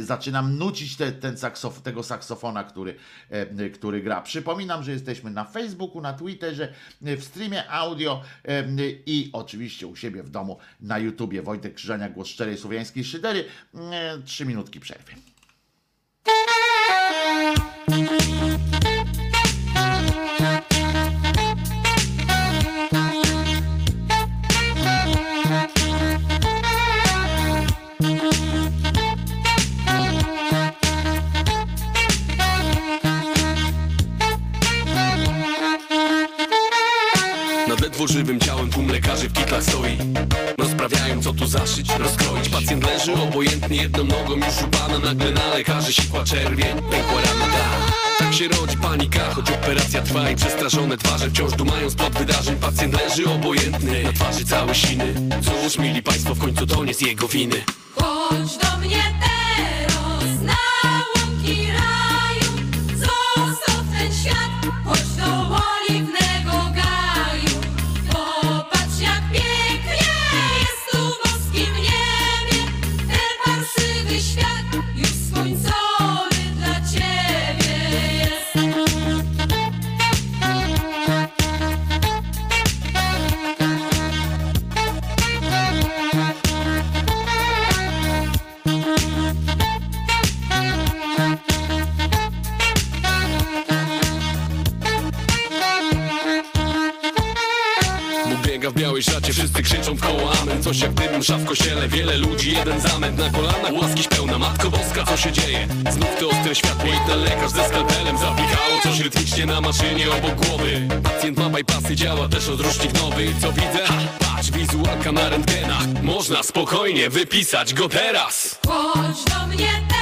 zaczynam nucić te, ten saksof, tego saksofona, który, e, który gra. Przypominam, że jesteśmy na Facebooku, na Twitterze, w streamie audio e, i oczywiście u siebie w domu na YouTubie. Wojtek Krzyżania, głos szczerej słowiańskiej szydery. E, trzy minutki przerwy. Tu zaszyć, rozkroić. Pacjent leży obojętnie jedną nogą już u pana Nagle na lekarzy sikła czerwień, pękła rana Tak się rodzi panika, choć operacja trwa i przestraszone twarze Wciąż dumają spod wydarzeń, pacjent leży obojętny Na twarzy całe siny, cóż mili państwo w końcu to nie z jego winy. Chodź do mnie teraz szacie, wszyscy krzyczą w koło amen. Coś jak dym msza w kościele, wiele ludzi, jeden zamęt. Na kolanach łaskiś pełna, Matko Boska, co się dzieje? Znów to ostre światło i ten lekarz ze skalpelem Zapikało coś rytmicznie na maszynie obok głowy. Pacjent ma bypassy, działa też odrusznik nowy. Co widzę? Ha, patrz, wizualka na rentgenach. Można spokojnie wypisać go teraz. Chodź do mnie teraz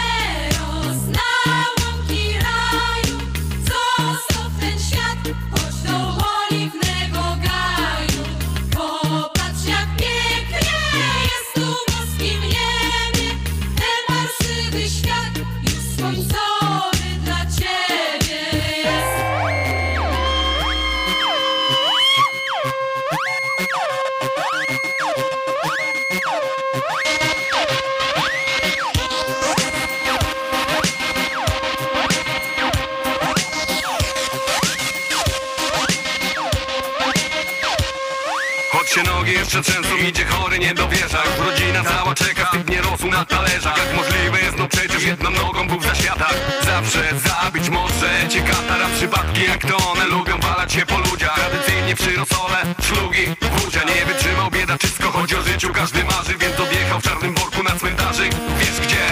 dowierza Już rodzina cała czeka, nie rosł na talerzach. Jak możliwe jest, no przecież jedną nogą był w zaświatach Zawsze zabić może cię katara Przypadki jak to one lubią walać się po ludziach. Tradycyjnie przy rosole, szlugi, wódzia Nie wytrzymał bieda, wszystko chodzi o życiu. Każdy marzy, więc odjechał w czarnym worku na cmentarzyk. Wiesz gdzie?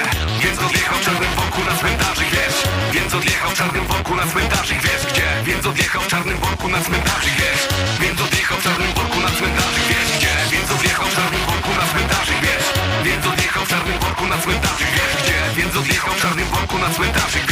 Więc odjechał w czarnym worku na cmentarzyk. Wiesz? Więc odjechał w czarnym worku na cmentarzyk. Wiesz gdzie? Więc odjechał w czarnym worku na cmentarzyk odjechał w czarnym worku na cmentarzyk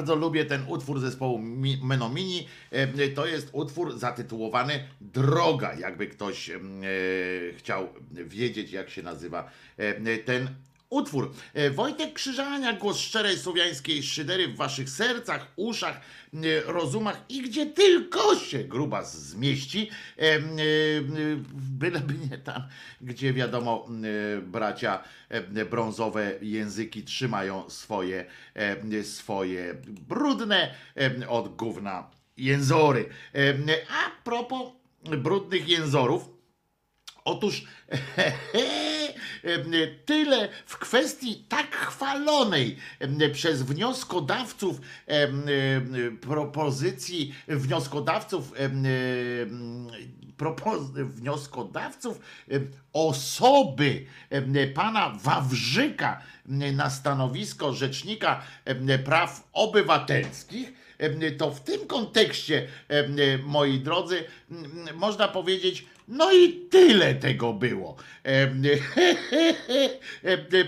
Bardzo lubię ten utwór zespołu Mi- Menomini. E, To jest utwór zatytułowany Droga, jakby ktoś em, e, chciał wiedzieć, jak się nazywa e, ten utwór. E, Wojtek Krzyżania, głos szczerej słowiańskiej szydery w waszych sercach, uszach, e, rozumach i gdzie tylko się gruba zmieści. E, Byleby nie tam, gdzie wiadomo, bracia brązowe języki trzymają swoje, swoje brudne od gówna jęzory. A propos brudnych jęzorów, Otóż *laughs* tyle w kwestii tak chwalonej przez wnioskodawców em, propozycji wnioskodawców wnioskodawców osoby pana Wawrzyka na stanowisko rzecznika praw obywatelskich. To w tym kontekście, moi drodzy, można powiedzieć, no i tyle tego było. *laughs*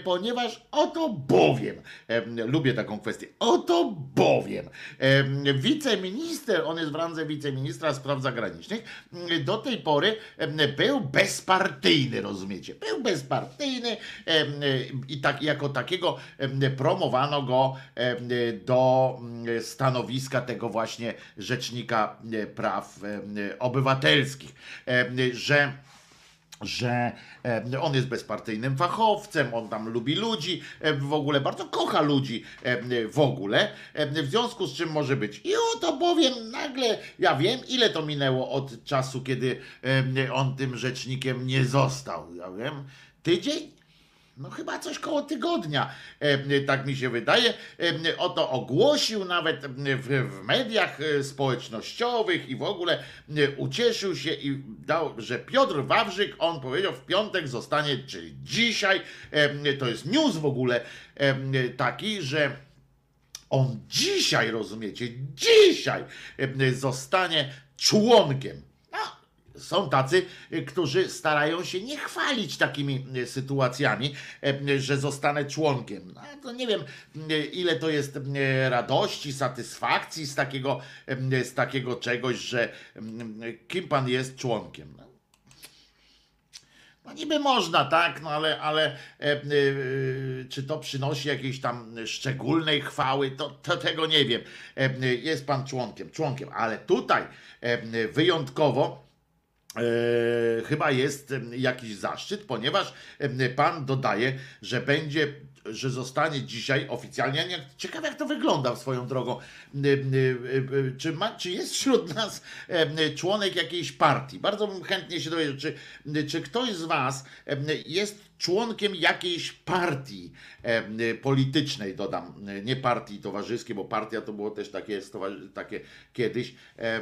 Ponieważ oto bowiem, em, lubię taką kwestię, oto bowiem em, wiceminister, on jest w randze wiceministra spraw zagranicznych, m, do tej pory był bezpartyjny, rozumiecie? Był bezpartyjny i tak, jako takiego promowano go do mm, stanowiska tego właśnie rzecznika e, praw obywatelskich, że że e, on jest bezpartyjnym fachowcem, on tam lubi ludzi, e, w ogóle bardzo kocha ludzi e, w ogóle, w związku z czym może być. I oto bowiem nagle, ja wiem ile to minęło od czasu, kiedy on tym rzecznikiem nie został. Ja wiem, tydzień? No chyba coś koło tygodnia, e, tak mi się wydaje. E, Oto ogłosił nawet w, mediach e, społecznościowych i w ogóle e, ucieszył się i dał, że Piotr Wawrzyk, on powiedział w piątek zostanie, czyli dzisiaj, e, to jest news w ogóle e, taki, że on dzisiaj, rozumiecie, dzisiaj e, zostanie członkiem. Są tacy, y, którzy starają się nie chwalić takimi y, sytuacjami, e, że zostanę członkiem. No, to nie wiem, ile to jest radości, satysfakcji z takiego, z takiego czegoś, że kim pan jest członkiem. No, no niby można, tak, no ale, ale e, e, e, czy to przynosi jakiejś tam szczególnej chwały, to, to tego nie wiem. E, e, jest pan członkiem, członkiem, ale tutaj e, wyjątkowo e, chyba jest jakiś zaszczyt, ponieważ pan dodaje, że będzie, że zostanie dzisiaj oficjalnie. Ja nie- Ciekawe, jak to wygląda swoją drogą. Czy, ma, czy jest wśród nas członek jakiejś partii? Bardzo bym chętnie się dowiedział, czy, czy ktoś z Was jest członkiem jakiejś partii em, politycznej, dodam, nie partii towarzyskiej, bo partia to było też takie, takie kiedyś, e,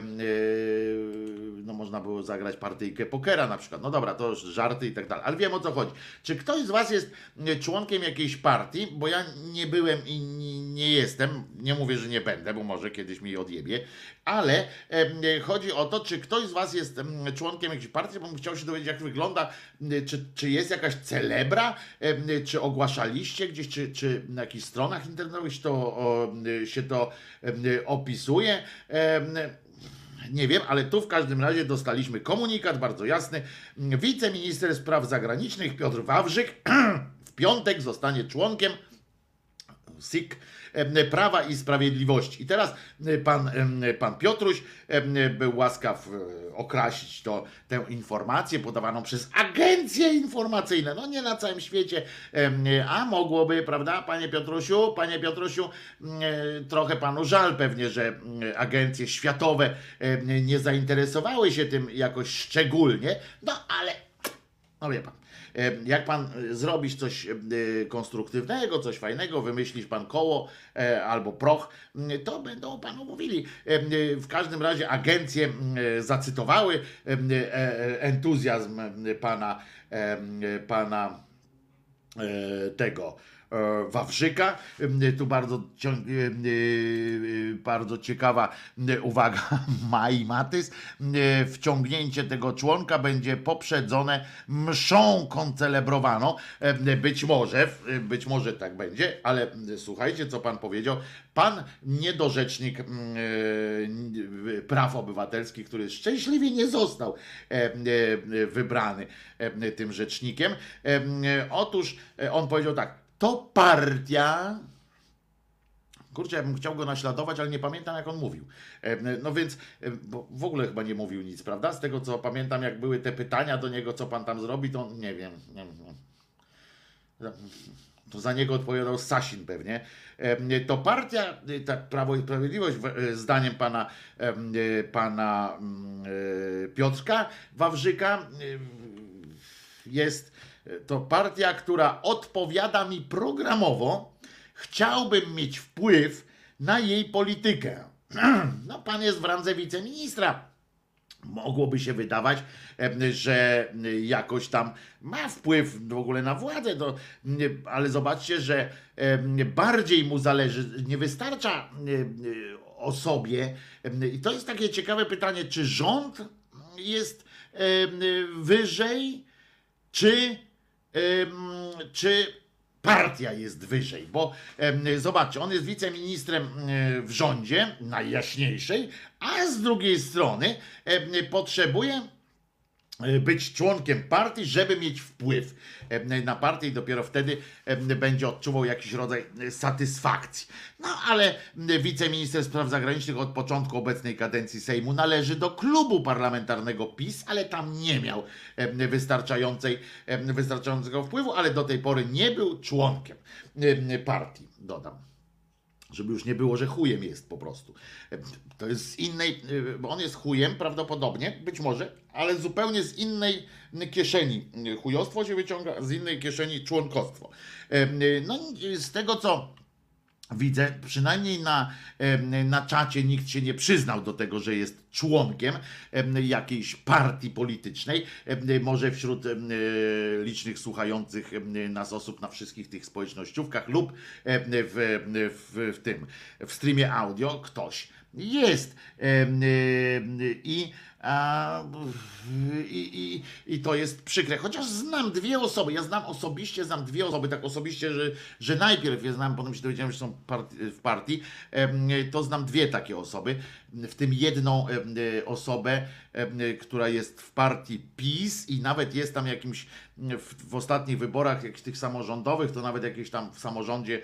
no można było zagrać partyjkę pokera na przykład, no dobra, to żarty i tak dalej, ale wiem o co chodzi. Czy ktoś z Was jest członkiem jakiejś partii, bo ja nie byłem i nie- jestem, nie mówię, że nie będę, bo może kiedyś mi odjebie, ale chodzi o to, czy ktoś z Was jest em, członkiem jakiejś partii, bo bym chciał się dowiedzieć, jak wygląda, czy, czy jest jakaś cel celebra? Czy ogłaszaliście gdzieś, czy, czy na jakichś stronach internetowych się to, się to opisuje? Nie wiem, ale tu w każdym razie dostaliśmy komunikat bardzo jasny. Wiceminister spraw zagranicznych Piotr Wawrzyk *clears throat* w piątek zostanie członkiem SIK Prawa i Sprawiedliwości. I teraz pan, pan Piotruś był łaskaw e, okrasić to, tę informację podawaną przez agencje informacyjne. No nie na całym świecie, a mogłoby, prawda, panie Piotrusiu, panie Piotrusiu, trochę panu żal pewnie, że agencje światowe nie zainteresowały się tym jakoś szczególnie, no ale no wie pan, jak pan e, zrobisz coś e, konstruktywnego, coś fajnego, wymyślisz pan koło e, albo proch, m, to będą panu mówili. E, W każdym razie agencje zacytowały e, e, entuzjazm pana, pana e, tego e, Wawrzyka. Em, Tu bardzo, e, e, bardzo ciekawa e, uwaga *laughs* Mai Matys. E, Wciągnięcie tego członka będzie poprzedzone mszą koncelebrowaną. E, Być może, e, być może tak będzie, ale e, słuchajcie, co pan powiedział. Pan niedorzecznik mm, e, praw obywatelskich, który szczęśliwie nie został e, e, wybrany e, tym rzecznikiem. E, Otóż e, on powiedział tak, to partia. Kurczę, ja bym chciał go naśladować, ale nie pamiętam, jak on mówił. No więc, w ogóle chyba nie mówił nic, prawda? Z tego, co pamiętam, jak były te pytania do niego, co pan tam zrobi, to nie wiem. Nie. To za niego odpowiadał Sasin pewnie. To partia, e, tak Prawo i Sprawiedliwość, e, zdaniem pana, e, pana mm, Piotrka Wawrzyka, jest to partia, która odpowiada mi programowo. Chciałbym mieć wpływ na jej politykę. *clears throat* No, pan jest w randze wiceministra. Mogłoby się wydawać, że jakoś tam ma wpływ w ogóle na władzę, to, ale zobaczcie, że bardziej mu zależy, nie wystarcza osobie. I to jest takie ciekawe pytanie, czy rząd jest wyżej, czy, czy partia jest wyżej, bo zobaczcie, on jest wiceministrem w rządzie, najjaśniejszej, a z drugiej strony potrzebuje być członkiem partii, żeby mieć wpływ em, na partię i dopiero wtedy em, będzie odczuwał jakiś rodzaj e, satysfakcji. No ale wiceminister spraw zagranicznych od początku obecnej kadencji Sejmu należy do klubu parlamentarnego PiS, ale tam nie miał wystarczającej, wystarczającego wpływu, ale do tej pory nie był członkiem em, partii, dodam żeby już nie było, że chujem jest po prostu. To jest z innej, bo on jest chujem prawdopodobnie, być może, ale zupełnie z innej kieszeni chujostwo się wyciąga, z innej kieszeni członkostwo. No z tego co widzę, przynajmniej na, na czacie nikt się nie przyznał do tego, że jest członkiem em, jakiejś partii politycznej. Może wśród e, licznych słuchających nas osób na wszystkich tych społecznościówkach lub w, w, w tym w streamie audio ktoś jest. Em, I i, i, I to jest przykre. Chociaż znam dwie osoby, ja znam osobiście, znam dwie osoby, tak osobiście, że, że najpierw je znam, potem się dowiedziałem, że są w partii, to znam dwie takie osoby, w tym jedną e, osobę, em, która jest w partii PiS i nawet jest tam jakimś w, w ostatnich wyborach jakichś tych samorządowych, to nawet jakieś tam w samorządzie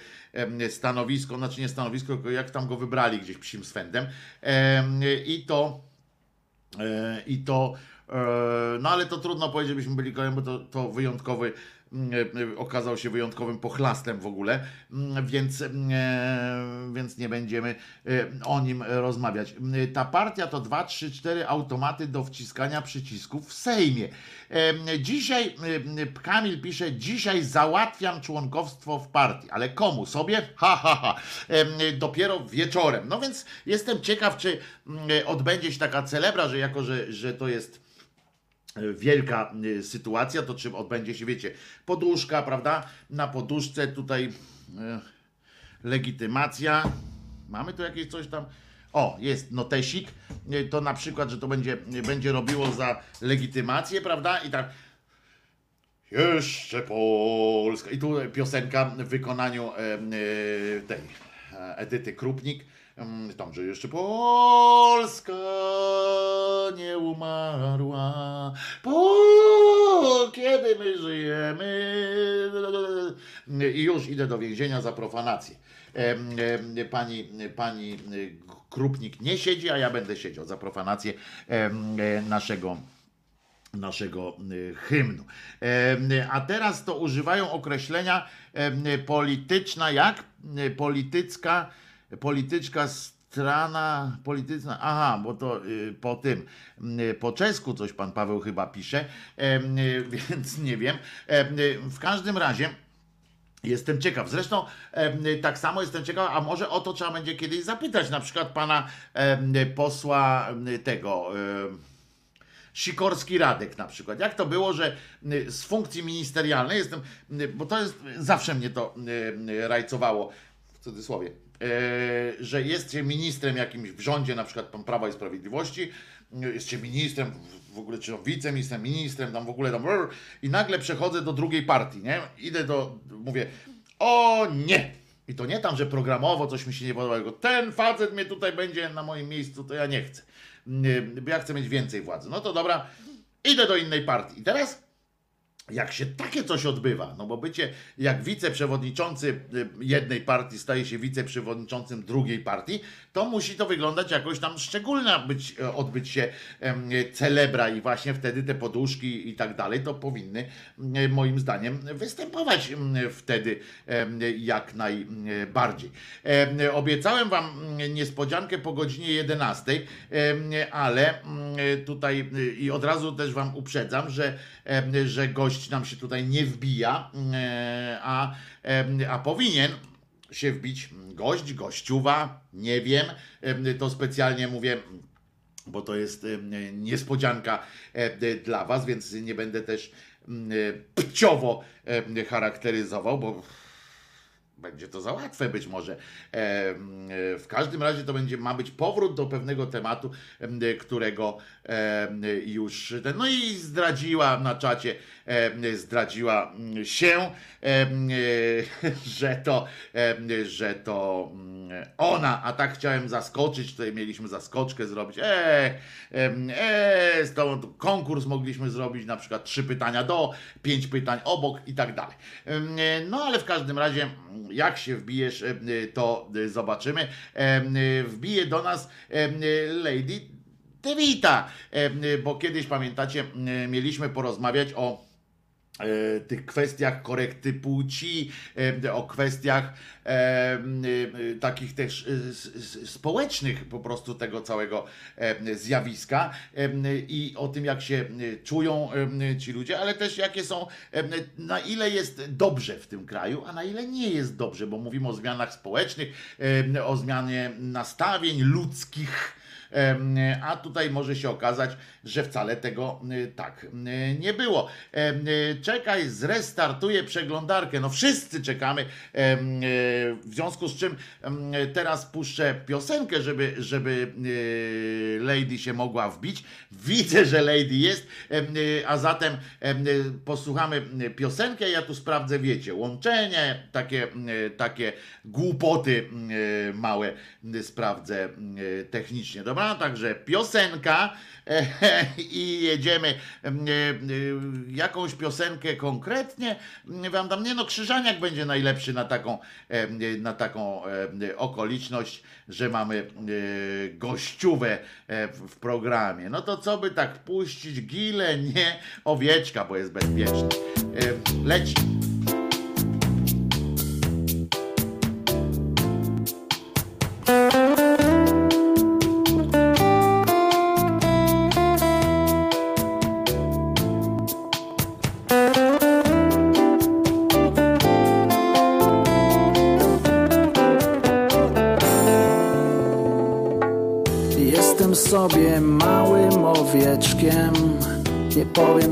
stanowisko, znaczy nie stanowisko, jak tam go wybrali gdzieś psim swędem. Em, I to E, I to, e, no ale to trudno powiedzieć, byśmy byli kolejni, bo to, to wyjątkowy, e, okazał się wyjątkowym pochlastem w ogóle, mm, więc, e, więc nie będziemy e, o nim rozmawiać. Ta partia to 2, 3, 4 automaty do wciskania przycisków w Sejmie. E, Dzisiaj, e, Kamil pisze, dzisiaj załatwiam członkowstwo w partii, ale komu? Sobie? Ha, ha, ha. E, Dopiero wieczorem. No więc jestem ciekaw, czy mm, odbędzie się taka celebra, że jako, że, że to jest e, wielka e, sytuacja, to czym odbędzie się, wiecie, poduszka, prawda? Na poduszce tutaj e, legitymacja. Mamy tu jakieś coś tam. O, jest notesik. E, To na przykład, że to będzie, będzie robiło za legitymację, prawda? I tak Jeszcze Polska. I tu piosenka w wykonaniu e, e, tej Edyty Krupnik. Tam, że jeszcze Polska nie umarła. Po kiedy my żyjemy. I już idę do więzienia za profanację. Pani, pani Krupnik nie siedzi, a ja będę siedział za profanację e, naszego naszego y, hymnu. A teraz to używają określenia polityczna, jak? Politycka, polityczka strana, polityczna, aha, bo to y, po tym, y, po czesku coś pan Paweł chyba pisze, y, *laughs* więc nie wiem. Em, W każdym razie, Jestem ciekaw. Zresztą tak samo jestem ciekaw, a może o to trzeba będzie kiedyś zapytać, na przykład pana posła tego. Sikorski Radek na przykład. Jak to było, że z funkcji ministerialnej jestem, bo to jest, zawsze mnie to rajcowało, w cudzysłowie, że jest ministrem jakimś w rządzie, na przykład pan Prawa i Sprawiedliwości, y, jest ministrem, w- ogóle czy no, wiceministrem, ministrem, tam w ogóle tam i nagle przechodzę do drugiej partii, nie? Idę do, mówię, o nie! I to nie tam, że programowo coś mi się nie podoba, tylko ten facet mnie tutaj będzie na moim miejscu, to ja nie chcę. Bo ja chcę mieć więcej władzy. No to dobra, idę do innej partii. I teraz jak się takie coś odbywa, no bo bycie jak wiceprzewodniczący y, jednej partii staje się wiceprzewodniczącym drugiej partii, to musi to wyglądać jakoś tam szczególna być, e, odbyć się celebra i właśnie wtedy te poduszki i tak dalej to powinny moim zdaniem występować wtedy jak najbardziej. Em, Obiecałem wam niespodziankę po godzinie 11, em, ale tutaj y, i od razu też wam uprzedzam, że, że gość nam się tutaj nie wbija, e, a, a powinien się wbić gość, gościuwa, nie wiem, em, to specjalnie mówię bo to jest niespodzianka dla Was, więc nie będę też mm, pciowo charakteryzował, bo będzie to za łatwe być może. E, W każdym razie to będzie, ma być powrót do pewnego tematu, em, którego już, ten- no i zdradziła na czacie, zdradziła mm, się, *laughs* że to, że to mm, ona, a tak chciałem zaskoczyć, tutaj mieliśmy zaskoczkę zrobić, e, e, tą tu konkurs mogliśmy zrobić, na przykład trzy pytania do, pięć pytań obok i tak dalej. No ale w każdym razie, jak się wbijesz, to e, zobaczymy. E, Wbije do nas e, Lady Em, e, bo kiedyś pamiętacie, mieliśmy porozmawiać o e, tych kwestiach korekty płci, e, o kwestiach takich też społecznych po prostu tego całego zjawiska i o tym, jak się czują ci ludzie, ale też jakie są, na ile jest dobrze w tym kraju, a na ile nie jest dobrze, bo mówimy o zmianach społecznych, o zmianie nastawień ludzkich, A tutaj może się okazać, że wcale tego y, tak y, nie było. Y, Czekaj, zrestartuję przeglądarkę. No wszyscy czekamy. W związku z czym teraz puszczę piosenkę, żeby, żeby Lady się mogła wbić. Widzę, że Lady jest, a zatem em, posłuchamy piosenkę. Ja tu sprawdzę, wiecie, łączenie, takie, takie głupoty małe sprawdzę technicznie. Dobra, także piosenka *laughs* i jedziemy. Y, y, Jakąś piosenkę konkretnie y, wam dam. Nie no, Krzyżaniak będzie najlepszy na taką, y, na taką okoliczność, że mamy gościówę e, w programie. No to co by tak puścić? Gile, nie, owieczka, bo jest bezpieczny. Leci.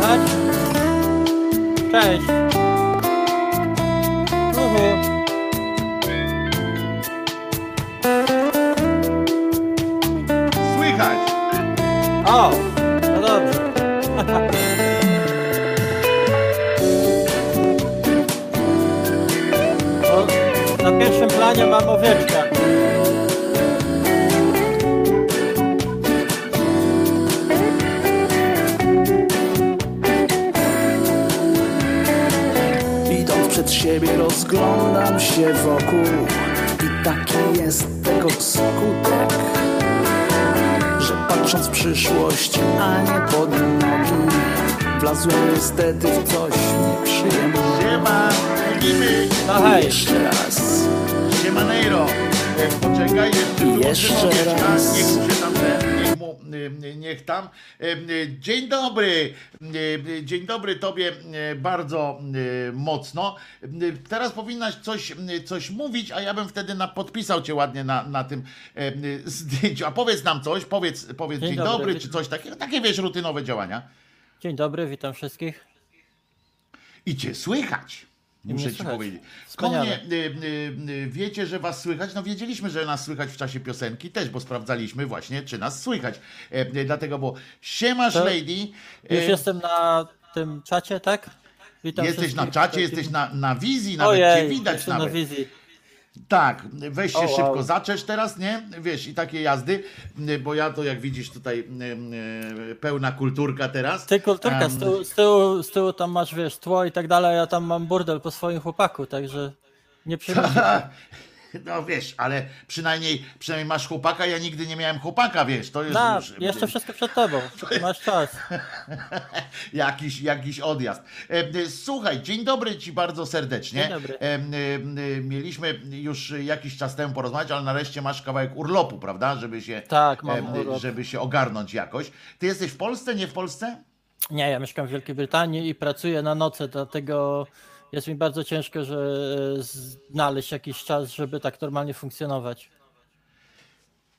Słychać? Cześć. Wlazłem niestety w coś nieprzyjemnego Siema, hej. Jeszcze raz siemanejro. E, Poczekaj, jeszcze Jeszcze raz. Niech mu się tam, ten, niech mu, y, niech tam. E, Dzień dobry, dzień dobry tobie bardzo mocno. Teraz powinnaś coś, coś mówić, a ja bym wtedy na, podpisał cię ładnie na, na tym e, zdjęciu. A powiedz nam coś, powiedz, powiedz dzień, Dzień dobry, dobry. czy coś takiego. Takie wiesz, rutynowe działania. Dzień dobry, witam wszystkich. I cię słychać. I Muszę ci słychać. powiedzieć. Wspaniale. Konie, y, y, y, wiecie, że was słychać? No wiedzieliśmy, że nas słychać w czasie piosenki też, bo sprawdzaliśmy właśnie, czy nas słychać. E, y, dlatego, bo siemasz To lady. Już e, jestem na tym czacie, tak? Witam Jesteś na czacie, jesteś na, na wizji, nawet Ojej, cię widać nawet. na wizji. Tak, weź się O, wow. szybko zaczesz teraz, nie? Wiesz, i takie jazdy, bo ja to jak widzisz tutaj pełna kulturka teraz. Ty kulturka, Em, z tyłu, z, tyłu, z tyłu tam masz, wiesz, tło i tak dalej, ja tam mam burdel po swoim chłopaku, także nie *laughs* przejmuj. No wiesz, ale przynajmniej, przynajmniej masz chłopaka, ja nigdy nie miałem chłopaka, wiesz, to jest No, już jeszcze wszystko przed tobą, *laughs* masz czas. *laughs* jakiś, jakiś odjazd. E, Słuchaj, dzień dobry ci bardzo serdecznie. Dzień dobry. E, e, Mieliśmy już jakiś czas temu porozmawiać, ale nareszcie masz kawałek urlopu, prawda, żeby się, Tak, mam urlop. żeby się ogarnąć jakoś. Ty jesteś w Polsce, nie w Polsce? Nie, ja mieszkam w Wielkiej Brytanii i pracuję na noce, dlatego jest mi bardzo ciężko, że e, znaleźć jakiś czas, żeby tak normalnie funkcjonować.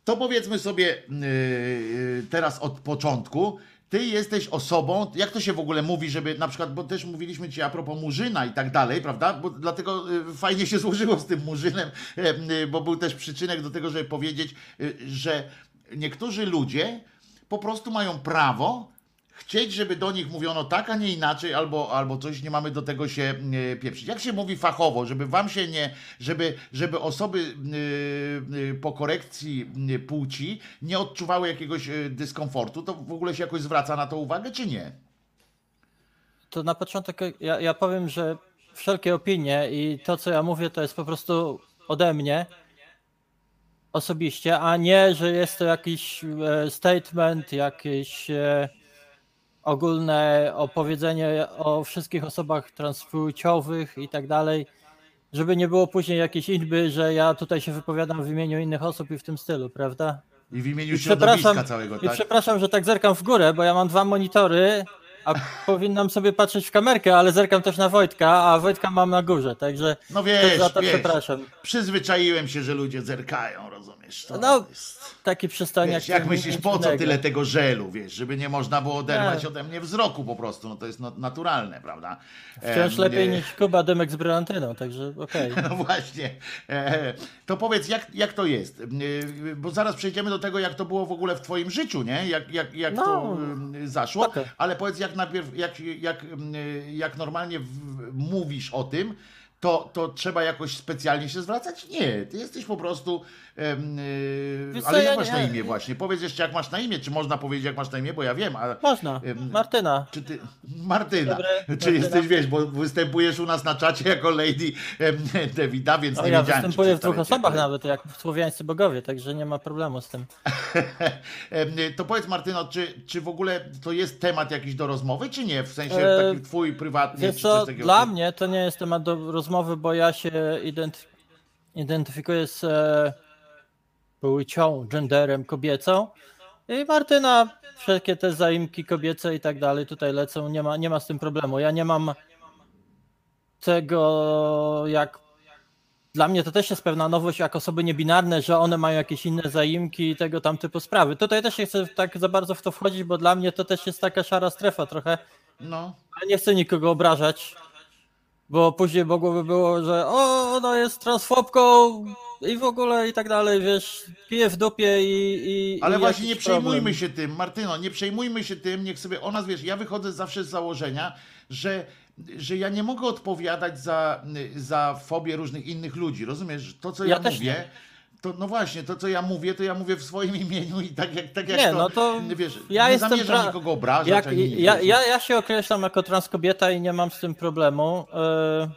To powiedzmy sobie yy, teraz od początku. Ty jesteś osobą, jak to się w ogóle mówi, żeby na przykład, bo też mówiliśmy ci a propos Murzyna i tak dalej, prawda? Bo dlatego fajnie się *laughs* złożyło z tym Murzynem, bo był też przyczynek do tego, żeby powiedzieć, że niektórzy ludzie po prostu mają prawo chcieć, żeby do nich mówiono tak, a nie inaczej, albo, albo coś, nie mamy do tego się e, pieprzyć. Jak się mówi fachowo, żeby wam się nie, żeby, żeby osoby e, e, po korekcji płci nie odczuwały jakiegoś dyskomfortu, to w ogóle się jakoś zwraca na to uwagę, czy nie? To na początek ja, ja powiem, że wszelkie opinie i to, co ja mówię, to jest po prostu ode mnie osobiście, a nie, że jest to jakiś statement, jakieś e, ogólne opowiedzenie o wszystkich osobach transpłciowych i tak dalej, żeby nie było później jakiejś inby, że ja tutaj się wypowiadam w imieniu innych osób i w tym stylu, prawda? I w imieniu I środowiska całego, I tak? przepraszam, że tak zerkam w górę, bo ja mam dwa monitory, a *laughs* powinnam sobie patrzeć w kamerkę, ale zerkam też na Wojtka, a Wojtka mam na górze, także No wiesz, za to wiesz, przepraszam. przyzwyczaiłem się, że ludzie zerkają, rozumiesz? To No, jest... taki przystojniak. Wiesz, jak myślisz, po co tyle tego żelu, wiesz, żeby nie można było oderwać Nie. ode mnie wzroku po prostu, no to jest no, naturalne, prawda? Wciąż Em, lepiej niż Kuba Dymek z brylantyną, także okej. *laughs* No właśnie. E, To powiedz, jak, jak to jest? E, Bo zaraz przejdziemy do tego, jak to było w ogóle w twoim życiu, nie? Jak, jak, jak No, to zaszło. okej. Ale powiedz, jak najpierw, jak, jak, em, jak normalnie w, mówisz o tym, to, to trzeba jakoś specjalnie się zwracać? Nie, ty jesteś po prostu. yy, ale jak ja masz na nie- imię właśnie? Powiedz jeszcze, jak masz na imię. Czy można powiedzieć, jak masz na imię? Bo ja wiem, ale. Można. Martyna. Czy ty, Martyna, Dobre, czy Martyna. jesteś, wiesz, bo występujesz u nas na czacie jako Lady Davida, więc No, nie ja wiedziałem. występuję w dwóch osobach jako- nawet, jak słowiańscy bogowie, także nie ma problemu z tym. *laughs* To powiedz Martyno, czy, czy w ogóle to jest temat jakiś do rozmowy, czy nie? W sensie E, taki twój prywatny, Wiesz czy co, dla mnie to nie jest temat do rozmowy, bo ja się identy- identyfikuję z e, płcią, genderem kobiecą i Martyna, wszelkie te zaimki kobiece i tak dalej tutaj lecą, nie ma, nie ma z tym problemu. Ja nie mam tego jak dla mnie to też jest pewna nowość, jak osoby niebinarne, że one mają jakieś inne zaimki i tego tam typu sprawy. Tutaj też nie chcę tak za bardzo w to wchodzić, bo dla mnie to też jest taka szara strefa trochę. No. Ale nie chcę nikogo obrażać, bo później mogłoby było, że o, ona jest transfobką i w ogóle i tak dalej, wiesz, pije w dupie i... i Ale i właśnie nie przejmujmy problem. się tym, Martyno, nie przejmujmy się tym, niech sobie o nas wiesz, ja wychodzę zawsze z założenia, że, że ja nie mogę odpowiadać za, za fobię różnych innych ludzi, rozumiesz? To, co ja, Ja mówię, to no właśnie, to co ja mówię, to ja mówię w swoim *laughs* imieniu i tak jak, tak jak Nie, to, no to wiesz, ja nie jestem zamierzam nikogo obrażać, Jak, ani ja, ja, ja się określam jako transkobieta i nie mam z tym problemu. Yy...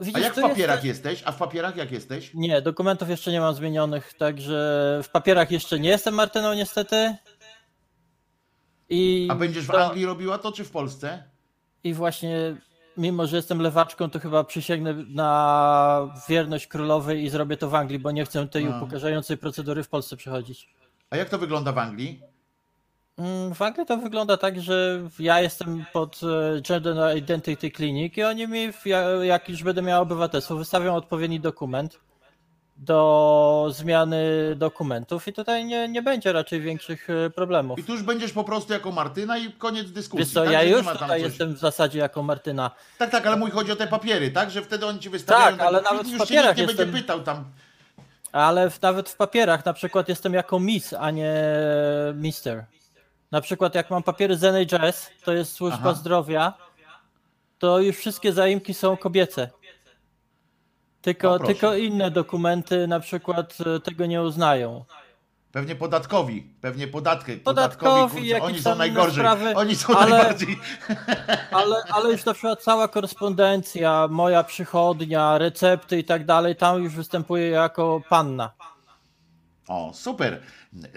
A Widzisz, jak w jest papierach też- jesteś? A w papierach jak jesteś? Nie, dokumentów jeszcze nie mam zmienionych, także w papierach jeszcze nie jestem Martyną niestety. I A będziesz w to- Anglii robiła to, czy w Polsce? I właśnie, mimo że jestem lewaczką, to chyba przysięgnę na wierność królowej i zrobię to w Anglii, bo nie chcę tej No. upokarzającej procedury w Polsce przechodzić. A jak to wygląda w Anglii? Mm, W Anglii to wygląda tak, że ja jestem pod e, Gender Identity Clinic i oni mi, jak już będę miał obywatelstwo, wystawią odpowiedni dokument do zmiany dokumentów i tutaj nie, nie będzie raczej większych e, problemów. I tu już będziesz po prostu jako Martyna i koniec dyskusji. Wiesz co, tak? ja już tutaj coś- jestem w zasadzie jako Martyna. Tak, tak, ale mój chodzi o te papiery, tak? Że wtedy oni ci wystawiają. Tak, ale i nawet w już cię papierach nikt nie jestem- będzie pytał tam. Ale w, nawet w papierach na przykład jestem jako Miss, a nie Mister. Na przykład jak mam papiery z NHS, to jest służba Aha. zdrowia, to już wszystkie zaimki są kobiece. Tylko, O, proszę. tylko inne dokumenty na przykład e, tego nie uznają. Pewnie podatkowi, pewnie podatki. Podatkowi, kurczę, jakieś oni są najgorzej. sprawy, oni są ale- najbardziej. *laughs* Ale, ale już na przykład cała korespondencja, moja przychodnia, recepty i tak dalej, tam już występuję jako panna. O, super.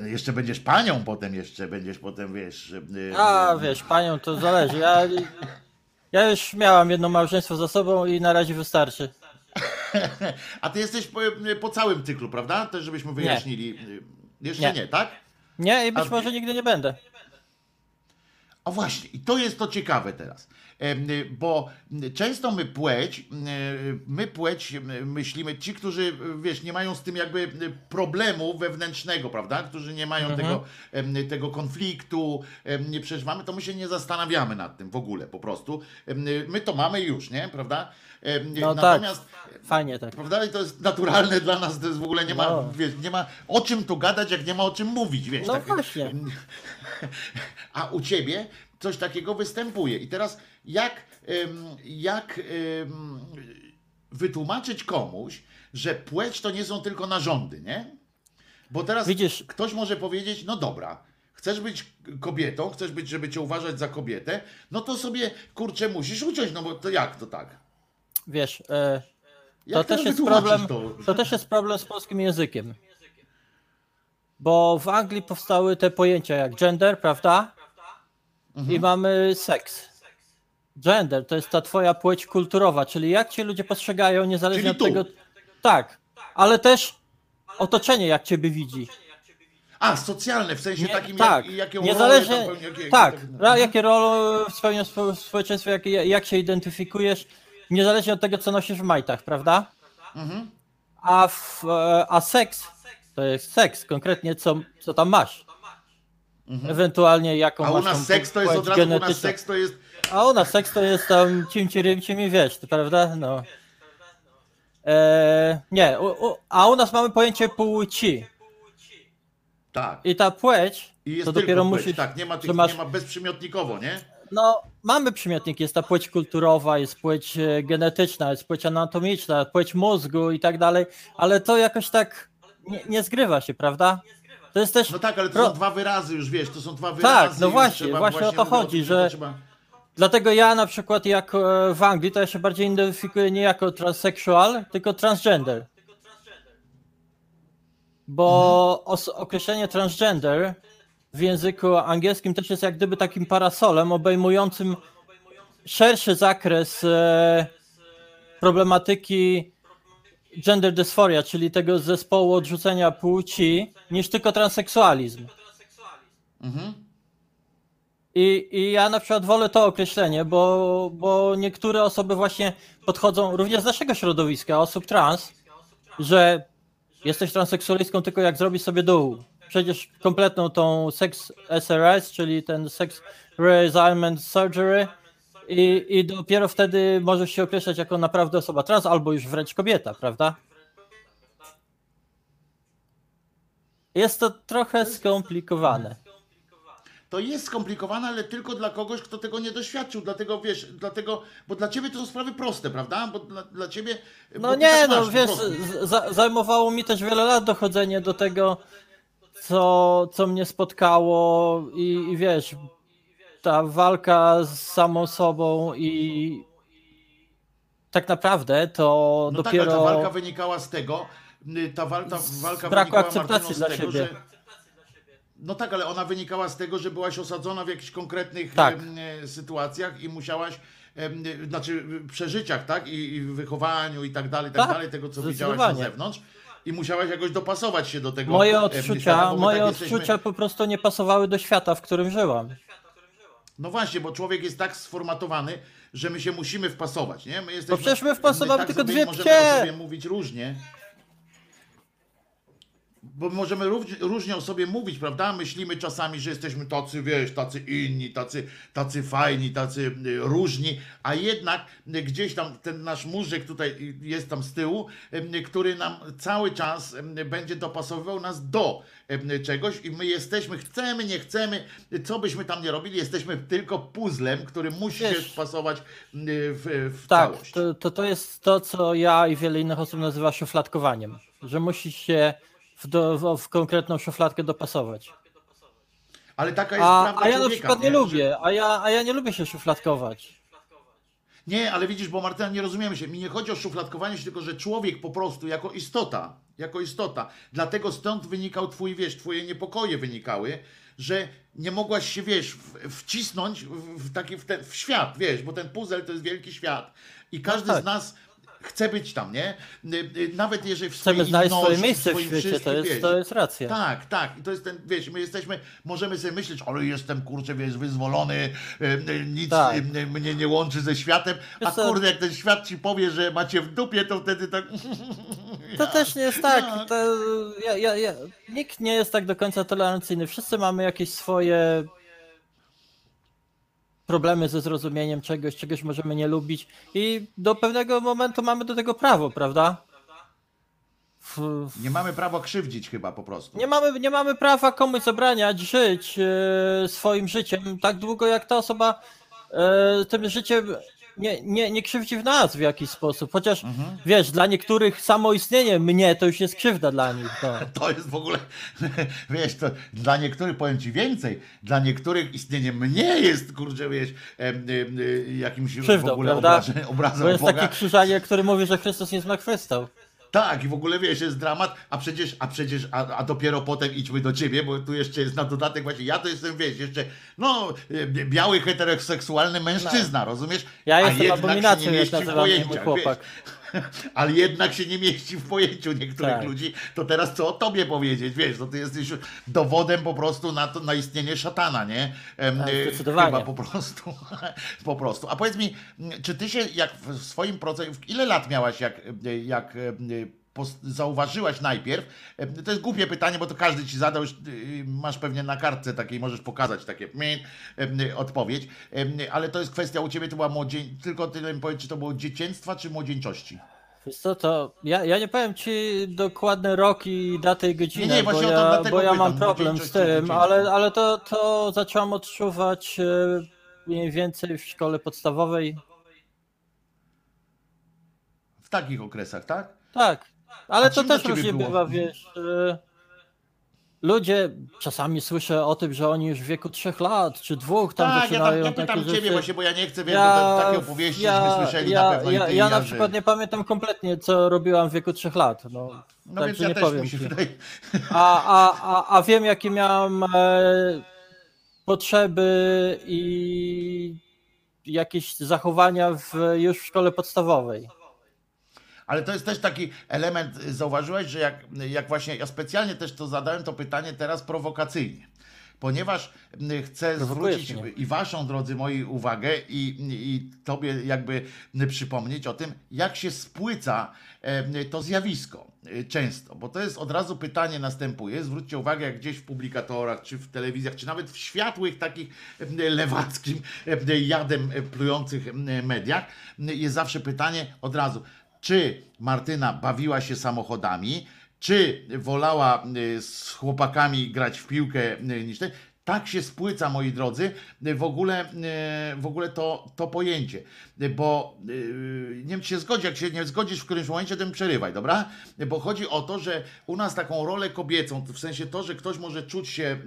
Jeszcze będziesz panią potem, jeszcze będziesz potem, wiesz. y, A y, wiesz, panią to zależy. Ja, ja już miałam jedno małżeństwo za sobą i na razie wystarczy. *laughs* A ty jesteś po, po całym cyklu, prawda? Też żebyśmy wyjaśnili. Y, Jeszcze nie, Nie. tak? Nie, i być A- może nigdy nie będę. A właśnie, i to jest to ciekawe teraz, Em, y, bo często my płeć, my płeć myślimy, ci, którzy, wiesz, nie mają z tym jakby problemu wewnętrznego, prawda, którzy nie mają tego, em, tego konfliktu, nie przeżywamy, to my się nie zastanawiamy nad tym w ogóle, po prostu. My to mamy już, nie, prawda? No Natomiast Fajnie tak. Prawda? I to jest naturalne dla nas, to jest w ogóle nie ma, No. wiesz, nie ma o czym tu gadać, jak nie ma o czym mówić, wiesz. No tak. właśnie. *laughs* A u ciebie coś takiego występuje. I teraz jak, jak wytłumaczyć komuś, że płeć to nie są tylko narządy, nie? Bo teraz Widzisz- ktoś może powiedzieć, no dobra, chcesz być kobietą, chcesz być, żeby cię uważać za kobietę, no to sobie, kurczę, musisz uciąć, no bo to jak to tak? Wiesz, e, to też jest problem. to? To też jest problem z polskim językiem. Bo w Anglii powstały te pojęcia jak gender, prawda? Mhm. I mamy seks. Gender to jest ta twoja płeć kulturowa, czyli jak cię ludzie postrzegają niezależnie od tego. Tak, ale też otoczenie jak ciebie widzi. A, socjalne, w sensie Nie, takim, tak, jak, jaką niezależnie, rolę pełni- jakie- tak, jakie- ra- jakie role spełniasz w społeczeństwie, jak, jak się identyfikujesz, niezależnie od tego, co nosisz w majtach, prawda? Mhm. A, w, a seks to jest seks, konkretnie co, co tam masz. Ewentualnie jaką Mhm. A u masz nas seks to jest od razu, u nas seks to jest A u nas seks to jest tam cimci rymcim i wiesz, to prawda? No. E, nie, u, u, a u nas mamy pojęcie płci. tak. I ta płeć I jest to dopiero płeć, musisz. tak, nie ma, tych, masz, nie ma bezprzymiotnikowo, nie? No, mamy przymiotniki, jest ta płeć kulturowa, jest płeć e, genetyczna, jest płeć anatomiczna, płeć mózgu i tak dalej, ale to jakoś tak nie, nie zgrywa się, prawda? To jest też. No tak, ale to Pro- są dwa wyrazy już, wiesz, to są dwa wyrazy. no już właśnie, właśnie o to chodzi, że- trzeba... Dlatego ja na przykład jak e, w Anglii, to ja się bardziej identyfikuję nie jako transsexual, tylko transgender. Bo określenie transgender w języku angielskim też jest jak gdyby takim parasolem obejmującym szerszy zakres e, problematyki gender dysphoria, czyli tego zespołu odrzucenia płci, niż tylko transseksualizm. I, I ja na przykład wolę to określenie, bo, bo niektóre osoby właśnie podchodzą, również z naszego środowiska, osób trans, że jesteś transseksualistką tylko jak zrobisz sobie dół. Przecież kompletną tą sex SRS, czyli ten sex reassignment surgery i, i dopiero wtedy możesz się określać jako naprawdę osoba trans albo już wręcz kobieta, prawda? Jest to trochę skomplikowane. To jest skomplikowane, ale tylko dla kogoś, kto tego nie doświadczył. Dlatego wiesz, dlatego, bo dla ciebie to są sprawy proste, prawda? Bo dla, dla ciebie. No nie, tak no masz wiesz, za, zajmowało mi też wiele lat dochodzenie do tego, co, co mnie spotkało i, i wiesz, ta walka z samą sobą i tak naprawdę to No dopiero... tak, ale ta walka wynikała z tego, ta walka, walka braku akceptacji dla tego, siebie. że. No tak, ale ona wynikała z tego, że byłaś osadzona w jakichś konkretnych Tak. e, sytuacjach i musiałaś, e, znaczy w przeżyciach, tak? I, i wychowaniu i tak dalej, tak, Tak, dalej, tego co widziałaś na zewnątrz. I musiałaś jakoś dopasować się do tego. Moje em, odczucia, świata, bo my moje tak odczucia jesteśmy- po prostu nie pasowały do świata, w którym żyłam. No właśnie, bo człowiek jest tak sformatowany, że my się musimy wpasować, nie? My jesteśmy, przecież my wpasowamy tak tylko dwie możemy pcie. o sobie mówić różnie. Bo możemy róż- różnie o sobie mówić, prawda? Myślimy czasami, że jesteśmy tacy, wiesz, tacy inni, tacy, tacy fajni, tacy y, różni, a jednak gdzieś tam ten nasz mózg tutaj jest tam z tyłu, y, który nam cały czas y, będzie dopasowywał nas do czegoś i my jesteśmy, chcemy, nie chcemy, co byśmy tam nie robili, jesteśmy tylko puzzlem, który musi się Wiesz- wpasować y, w, w Tak, całość. to, to, to jest to, co ja i wiele innych osób nazywa szufladkowaniem. Że musisz się w, do, w, konkretną szufladkę dopasować. Ale taka jest A, prawda a ja na przykład nie że- lubię, a ja, a ja nie lubię się szufladkować. Nie, ale widzisz, bo Martyna, nie rozumiemy się. Mi nie chodzi o szufladkowanie się, tylko że człowiek po prostu jako istota, jako istota. Dlatego stąd wynikał twój, wiesz, twoje niepokoje wynikały, że nie mogłaś się, wiesz, wcisnąć w, taki, w, ten, w świat, wiesz, bo ten puzzle to jest wielki świat i każdy tak. z nas chce być tam, nie? Y, y, Nawet jeżeli w Chcemy znaleźć swoje miejsce w swoim świecie, to jest, to jest racja. tak, tak. I to jest ten, wiesz, my jesteśmy, możemy sobie myśleć, ale jestem, kurczę, wiesz, wyzwolony, e, nic Tak. mnie nie łączy ze światem, a Wiesz kurde, jak ten świat ci powie, że macie w dupie, to wtedy tak... *laughs* To też nie jest tak. To, ja, ja, ja, nikt nie jest tak do końca tolerancyjny. Wszyscy mamy jakieś swoje problemy ze zrozumieniem czegoś, czegoś możemy nie lubić i do pewnego momentu mamy do tego prawo, prawda? W, Nie mamy prawa krzywdzić chyba po prostu. nie, mamy, nie mamy prawa komuś zabraniać żyć e, swoim życiem tak długo, jak ta osoba e, tym życiem nie, nie, nie krzywdzi w nas w jakiś sposób. Chociaż wiesz, dla niektórych samo istnienie mnie to już jest krzywda dla nich. No. *laughs* To jest w ogóle, *laughs* wiesz, to dla niektórych, powiem ci więcej, dla niektórych istnienie mnie jest, kurczę, wiesz, jakimś w Krzywdą, ogóle prawda? obrazem, obrazem jest Boga. taki krzyżanie, który mówi, że Chrystus nie zmartwychwstał. Tak, i w ogóle wiesz, jest dramat, a przecież, a przecież, a, a dopiero potem idźmy do ciebie, bo tu jeszcze jest na dodatek właśnie, ja to jestem, wiesz, jeszcze, no, e, biały, heteroseksualny mężczyzna, rozumiesz? Ja A jestem abominacją, jak mieści w nazywa mnie mój chłopak. wiesz. *laughs* Ale jednak się nie mieści w pojęciu niektórych Tak. ludzi, to teraz co o tobie powiedzieć, wiesz, no ty jesteś dowodem po prostu na, to, na istnienie szatana, nie? Tak, e, zdecydowanie. Chyba po prostu, *laughs* po prostu. A powiedz mi, czy ty się jak w swoim procesie, ile lat miałaś jak, jak e, zauważyłaś najpierw, e, to jest głupie pytanie, bo to każdy ci zadał, już, y, masz pewnie na kartce takiej, możesz pokazać takie e, odpowiedź, E, ale to jest kwestia u ciebie, to była młodzień, tylko tyle mi powiedz, czy to było dzieciństwa, czy młodzieńczości? Wiesz co, to ja, ja nie powiem ci dokładny rok i datę i godzinę, Nie, nie, bo, ja, bo ja mam problem z tym, ale, ale to, to zacząłem odczuwać e, mniej więcej w szkole podstawowej. W takich okresach, tak? Tak, ale to też różnie bywa, wiesz. e, Ludzie, czasami słyszę o tym, że oni już w wieku trzech lat czy dwóch tam tak, ja, tam, zaczynają ja takie pytam ciebie rzeczy. właśnie, bo ja nie chcę, wiesz, bo ta- takie opowieści żeśmy słyszeli ja, na pewno ja, i ja na przykład nie pamiętam kompletnie, co robiłam w wieku trzech lat. No, No także więc ja nie też powiem mi się wydaje... A, a, a, a wiem, jakie miałam e, potrzeby i jakieś zachowania w, już w szkole podstawowej. Ale to jest też taki element, y, zauważyłeś, że jak, jak właśnie, ja specjalnie też to zadałem to pytanie teraz prowokacyjnie, ponieważ y, chcę Prowokujesz zwrócić mnie. i waszą, drodzy moi, uwagę i, i tobie jakby y, przypomnieć o tym, jak się spłyca to zjawisko często, bo to jest od razu pytanie następuje, zwróćcie uwagę, jak gdzieś w publikatorach, czy w telewizjach, czy nawet w światłych takich lewackim jadem plujących mediach, jest zawsze pytanie od razu, czy Martyna bawiła się samochodami, czy wolała y, z chłopakami grać w piłkę y, niż te. Tak się spłyca, moi drodzy, w ogóle, y, w ogóle to, to pojęcie. Bo y, nie wiem, czy się zgodzi, jak się nie zgodzisz w którymś momencie, to mi przerywaj, dobra? Bo chodzi o to, że u nas taką rolę kobiecą, w sensie to, że ktoś może czuć się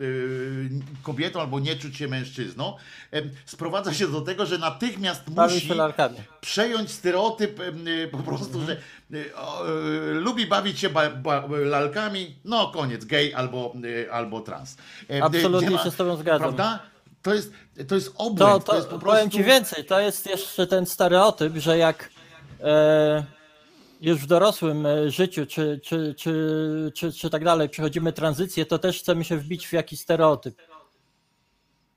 y, kobietą albo nie czuć się mężczyzną, sprowadza się do tego, że natychmiast musi przejąć stereotyp po prostu, że y, lubi bawić się ba, ba, lalkami, no koniec, gej albo, y, albo trans. E, y, Absolutnie nie się z tobą zgadzam. Prawda? To jest, to jest obłęd, To, to, to, jest po powiem prostu... ci więcej, to jest jeszcze ten stereotyp, że jak e, już w dorosłym e, życiu, czy, czy, czy, czy, czy tak dalej, przechodzimy tranzycję, to też chcemy się wbić w jakiś stereotyp.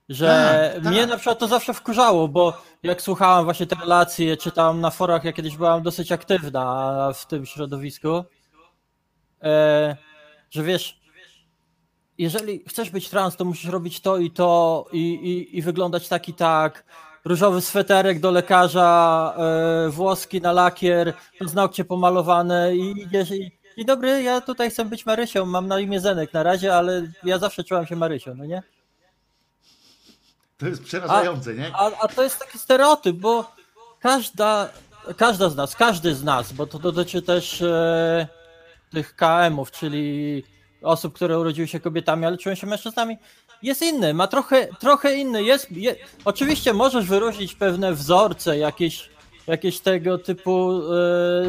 Że Tak, tak. mnie na przykład to zawsze wkurzało, bo jak słuchałem właśnie te relacje, czytałem na forach, ja kiedyś byłam dosyć aktywna w tym środowisku, e, że wiesz, jeżeli chcesz być trans, to musisz robić to i to i, i, i wyglądać tak i tak. Różowy sweterek do lekarza, e, włoski na lakier, paznokcie pomalowane i idziesz i Dzień dobry, ja tutaj chcę być Marysią, mam na imię Zenek na razie, ale ja zawsze czułam się Marysią, no nie? To jest przerażające, nie? A, a to jest taki stereotyp, bo każda, każda z nas, każdy z nas, bo to dotyczy też e, tych KM-ów, czyli osób, które urodziły się kobietami, ale czują się mężczyznami, jest inny, ma trochę, trochę inny. Jest, je, oczywiście możesz wyróżnić pewne wzorce, jakieś, jakieś tego typu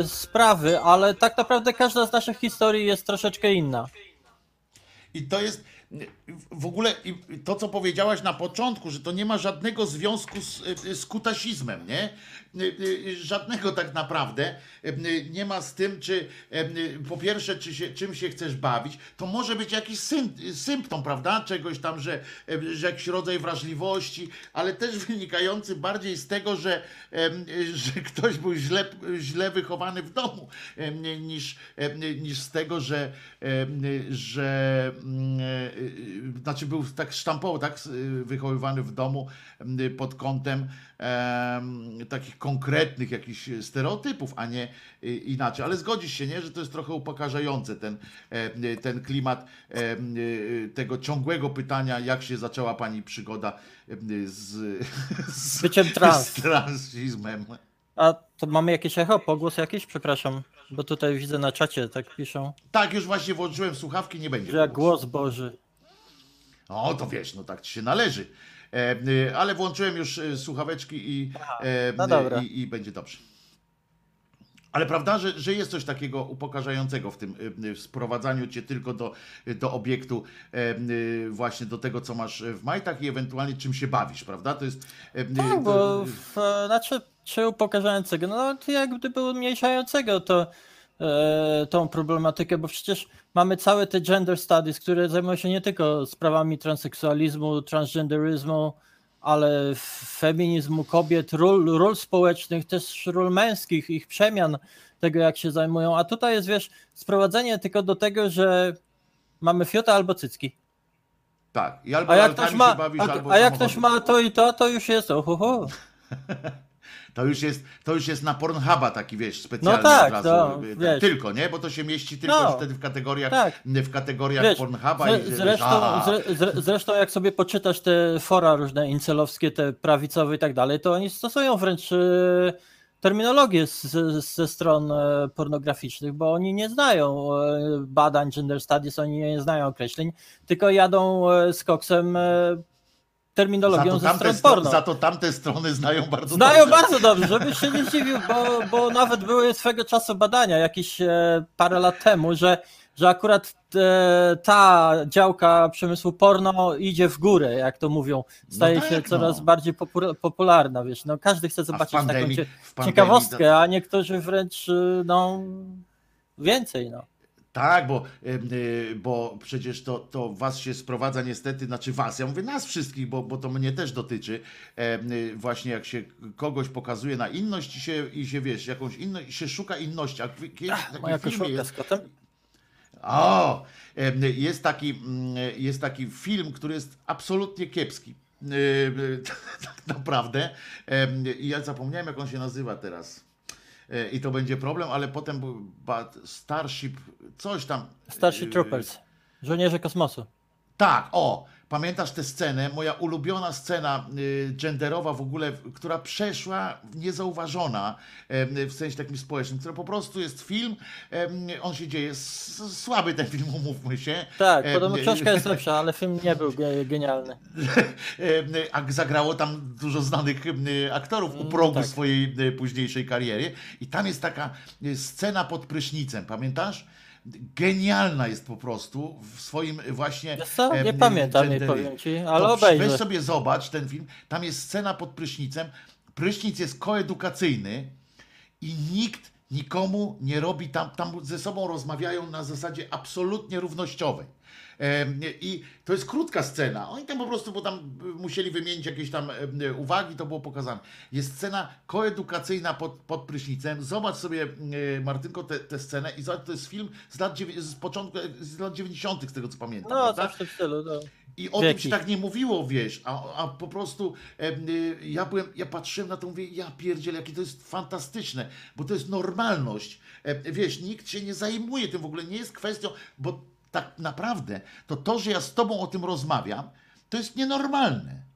e, sprawy, ale tak naprawdę każda z naszych historii jest troszeczkę inna. I to jest w ogóle to, co powiedziałaś na początku, że to nie ma żadnego związku z, z kutasizmem, nie? Żadnego tak naprawdę. Nie ma z tym, czy po pierwsze, czy się, czym się chcesz bawić. To może być jakiś sym, symptom, prawda? Czegoś tam, że, że jakiś rodzaj wrażliwości, ale też *laughs* wynikający bardziej z tego, że, że ktoś był źle, źle wychowany w domu, niż, niż z tego, że, że znaczy był tak sztampowo, tak wychowywany w domu pod kątem em, takich konkretnych jakichś stereotypów, a nie y, inaczej. Ale zgodzisz się, nie, że to jest trochę upokarzające ten, e, ten klimat e, y, tego ciągłego pytania, jak się zaczęła pani przygoda e, z, *laughs* z, Byciem trans. z transizmem. A to mamy jakieś echo, pogłos jakiś? Przepraszam, bo tutaj widzę na czacie, tak piszą, Tak, już właśnie włączyłem słuchawki, nie będzie. że głos Boży. O, to wiesz, no tak ci się należy. E, y, ale włączyłem już e, słuchaweczki i, e, no i, i będzie dobrze. Ale prawda, że, że jest coś takiego upokarzającego w tym w sprowadzaniu cię tylko do, do obiektu, e, właśnie do tego, co masz w majtach i ewentualnie czym się bawisz, prawda? To jest. e, Tak, to- bo w, znaczy, czy upokarzającego, no to jak gdyby umniejszającego to e, tą problematykę, bo przecież mamy całe te gender studies, które zajmują się nie tylko sprawami transseksualizmu, transgenderyzmu, ale feminizmu kobiet, ról, ról społecznych, też ról męskich, ich przemian, tego jak się zajmują, a tutaj jest, wiesz, sprowadzenie tylko do tego, że mamy fiota albo cycki. tak. I albo A jak ktoś ma, bawisz, a, a jak ktoś ma to i to, to już jest ohoho. *laughs* To już jest, to już jest na Pornhuba taki, wiesz, specjalny No tak, od razu. to, y, wiesz. Tylko, nie? Bo to się mieści tylko No. wtedy w kategoriach, Tak. w kategoriach Wiesz, Pornhuba zre, i zresztą, zre, zre, zresztą jak sobie poczytasz te fora różne incelowskie, te prawicowe i tak dalej, to oni stosują wręcz e, terminologię ze stron e, pornograficznych, bo oni nie znają e, badań gender studies, oni nie znają określeń, tylko jadą e, z koksem za, terminologią to ze stron stro- porno. za to tamte strony znają bardzo Znają dobrze. bardzo dobrze, żebyś się nie zdziwił, bo, bo nawet były swego czasu badania jakieś e, parę lat temu, że, że akurat e, ta działka przemysłu porno idzie w górę, jak to mówią. Staje tak, się no. coraz bardziej popu- popularna, wiesz. No, każdy chce zobaczyć pandemii- taką cie- ciekawostkę, a niektórzy wręcz e, no, więcej. No. Tak, bo, y, bo przecież to, to was się sprowadza niestety, znaczy was, ja mówię nas wszystkich, bo, bo to mnie też dotyczy. Y, Właśnie jak się kogoś pokazuje na inność i się, i się wiesz, jakąś inność, się szuka inności. A Moja koszulka jest, z kotem. o, jest taki, mm, jest taki film, który jest absolutnie kiepski. Y, *laughs* Tak naprawdę. I ja zapomniałem, jak on się nazywa teraz. E, I to będzie problem, ale potem był Starship, coś tam. Starship y, Troopers. Żołnierze kosmosu. Tak, o, pamiętasz tę scenę? Moja ulubiona scena y, genderowa w ogóle, która przeszła niezauważona w sensie takim społecznym, która po prostu jest film, on się dzieje, słaby ten film, umówmy się. Tak, podobno książka jest *laughs* lepsza, ale film nie był ge- genialny. A zagrało tam dużo znanych aktorów u progu tak. swojej e, późniejszej kariery. I tam jest taka e, scena pod prysznicem, pamiętasz? Genialna jest po prostu w swoim właśnie. Wiesz co? Nie em, pamiętam jej, genderie. powiem ci, ale To obejrzę. Weź sobie zobacz ten film. Tam jest scena pod prysznicem. Prysznic jest koedukacyjny i nikt nikomu nie robi tam, tam ze sobą rozmawiają na zasadzie absolutnie równościowej. I to jest krótka scena. Oni tam po prostu, bo tam y, musieli wymienić jakieś tam y, uwagi, to było pokazane. Jest scena koedukacyjna pod, pod prysznicem. Zobacz sobie, y, Martynko, tę scenę i zobacz, to jest film z lat, z początku, z lat 90., z tego co pamiętam. No, prawda? coś w stylu. No. I o Wieki. tym się tak nie mówiło, wiesz, a, a po prostu ja byłem, ja patrzyłem na to, mówię, ja pierdziel, jakie to jest fantastyczne, bo to jest normalność. Wiesz, nikt się nie zajmuje tym w ogóle, nie jest kwestią, bo tak naprawdę to to, że ja z tobą o tym rozmawiam, to jest nienormalne.